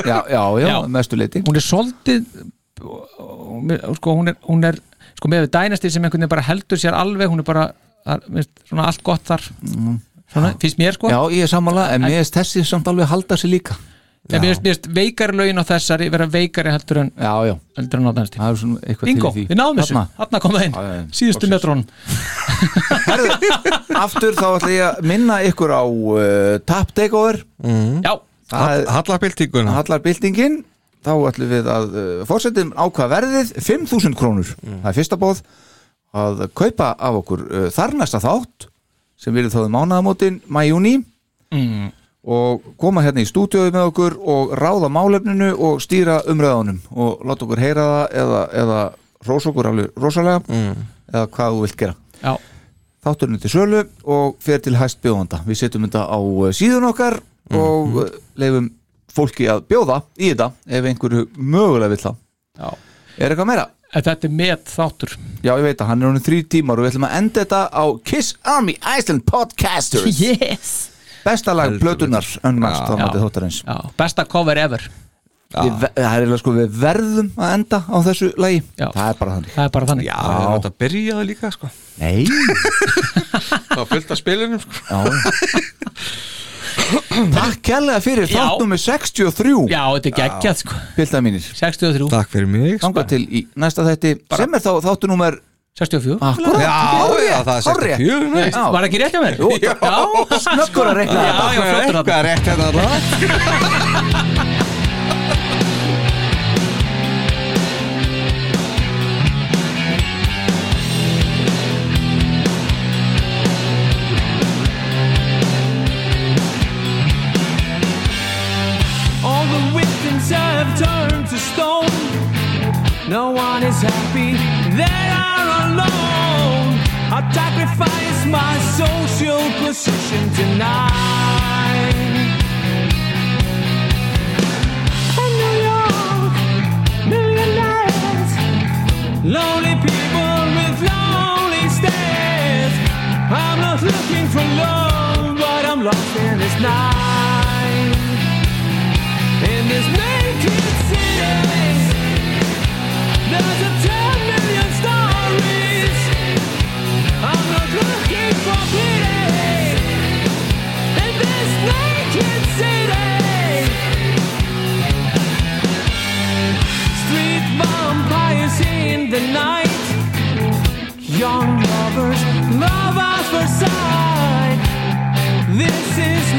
Speaker 4: Já, já, já,
Speaker 1: Já.
Speaker 4: mestu leiti
Speaker 1: hún er svolítið sko, hún er, hún er sko, með dænasti sem einhvern veginn bara heldur sér alveg hún er bara, svona allt gott þar. Svona, finnst mér sko.
Speaker 4: Já, ég er sammála, en mér finnst þessi samt alveg halda sig líka.
Speaker 1: En mér finnst- veikari lögin á þessari vera veikari heldur en
Speaker 4: Já, já.
Speaker 1: heldur en á dænasti
Speaker 4: Það er svona eitthvað
Speaker 1: Bingo,
Speaker 4: til því.
Speaker 1: við náðum þessu,
Speaker 4: þarna.
Speaker 1: Kom það inn.
Speaker 4: Já, já, já.
Speaker 1: síðustu
Speaker 4: Loksins.
Speaker 1: metrón
Speaker 4: Aftur þá ætla ég að minna ykkur á uh, Tap Takeover.
Speaker 5: Mm.
Speaker 1: Já
Speaker 5: Hallarbyltinguna.
Speaker 4: Hallarbyltingin Þá ætlum við að uh, fórsetum ákvað verðið 5.000 krónur. Það er fyrsta bóð að kaupa af okkur uh, þar næsta þátt sem við þáðum mánaðamótin mæjúni
Speaker 1: mm.
Speaker 4: og koma hérna í stúdíóið með okkur og ráða málefninu og stýra umræðanum og láta okkur heyra það eða, eða rósa okkur alveg rosalega.
Speaker 5: Mm.
Speaker 4: eða hvað þú vilt gera.
Speaker 1: Já.
Speaker 4: þátturinn til sölu og fer til hæst bjóðanda við setjum þetta á uh, síðun okkar og uh, leifum fólki að bjóða í þetta ef einhverju mögulega vill það.
Speaker 1: Já.
Speaker 4: er eitthvað meira?
Speaker 1: En þetta er með þáttur.
Speaker 4: Já, ég veit að hann er honum þrý tímar og við ætlum að enda þetta á Kiss Army Iceland Podcasters.
Speaker 1: Yes.
Speaker 4: Besta lag blötunar
Speaker 1: besta cover ever.
Speaker 4: Við, það er sko við verðum að enda á þessu lagi.
Speaker 1: Já.
Speaker 4: það er bara þannig.
Speaker 1: Það er bara þannig.
Speaker 5: Já, erum þetta að byrja það líka, sko.
Speaker 4: Nei.
Speaker 5: Það af spilunum, sko.
Speaker 4: Já Takk kærlega fyrir þátt nummer 63
Speaker 1: Já, þetta er geggjað sko.
Speaker 4: Piltað mínir
Speaker 1: 63
Speaker 5: Takk fyrir mig, sko.
Speaker 4: Þangað til í næsta þætti sem er þá þáttu nummer
Speaker 1: 64
Speaker 4: Akkurat.
Speaker 5: Já, já, það er 64 nei.
Speaker 4: Já.
Speaker 1: Var ekki rétt hjá mér?
Speaker 4: Jú,
Speaker 1: Já,
Speaker 4: snöggur að reikna
Speaker 1: Já, já, flottur
Speaker 5: Eitthvað
Speaker 1: þarna.
Speaker 13: No one is happy, they are alone. I sacrifice my social position tonight. In New York, millionaires, lonely people with lonely stares. I'm not looking for love, but I'm lost in this night in this naked city.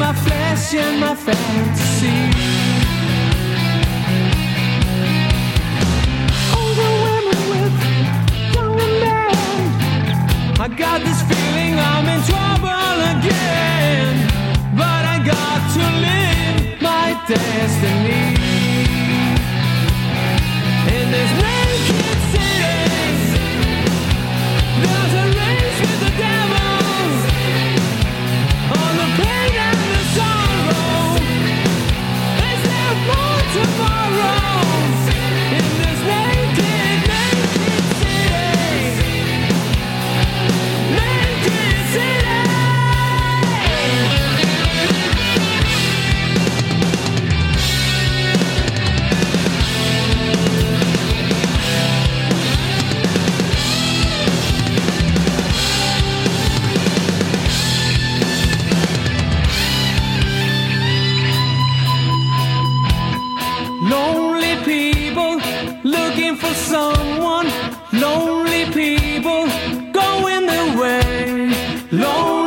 Speaker 13: My flesh and my fantasy. I got this feeling I'm in trouble again. But I got to live my destiny. In this naked Long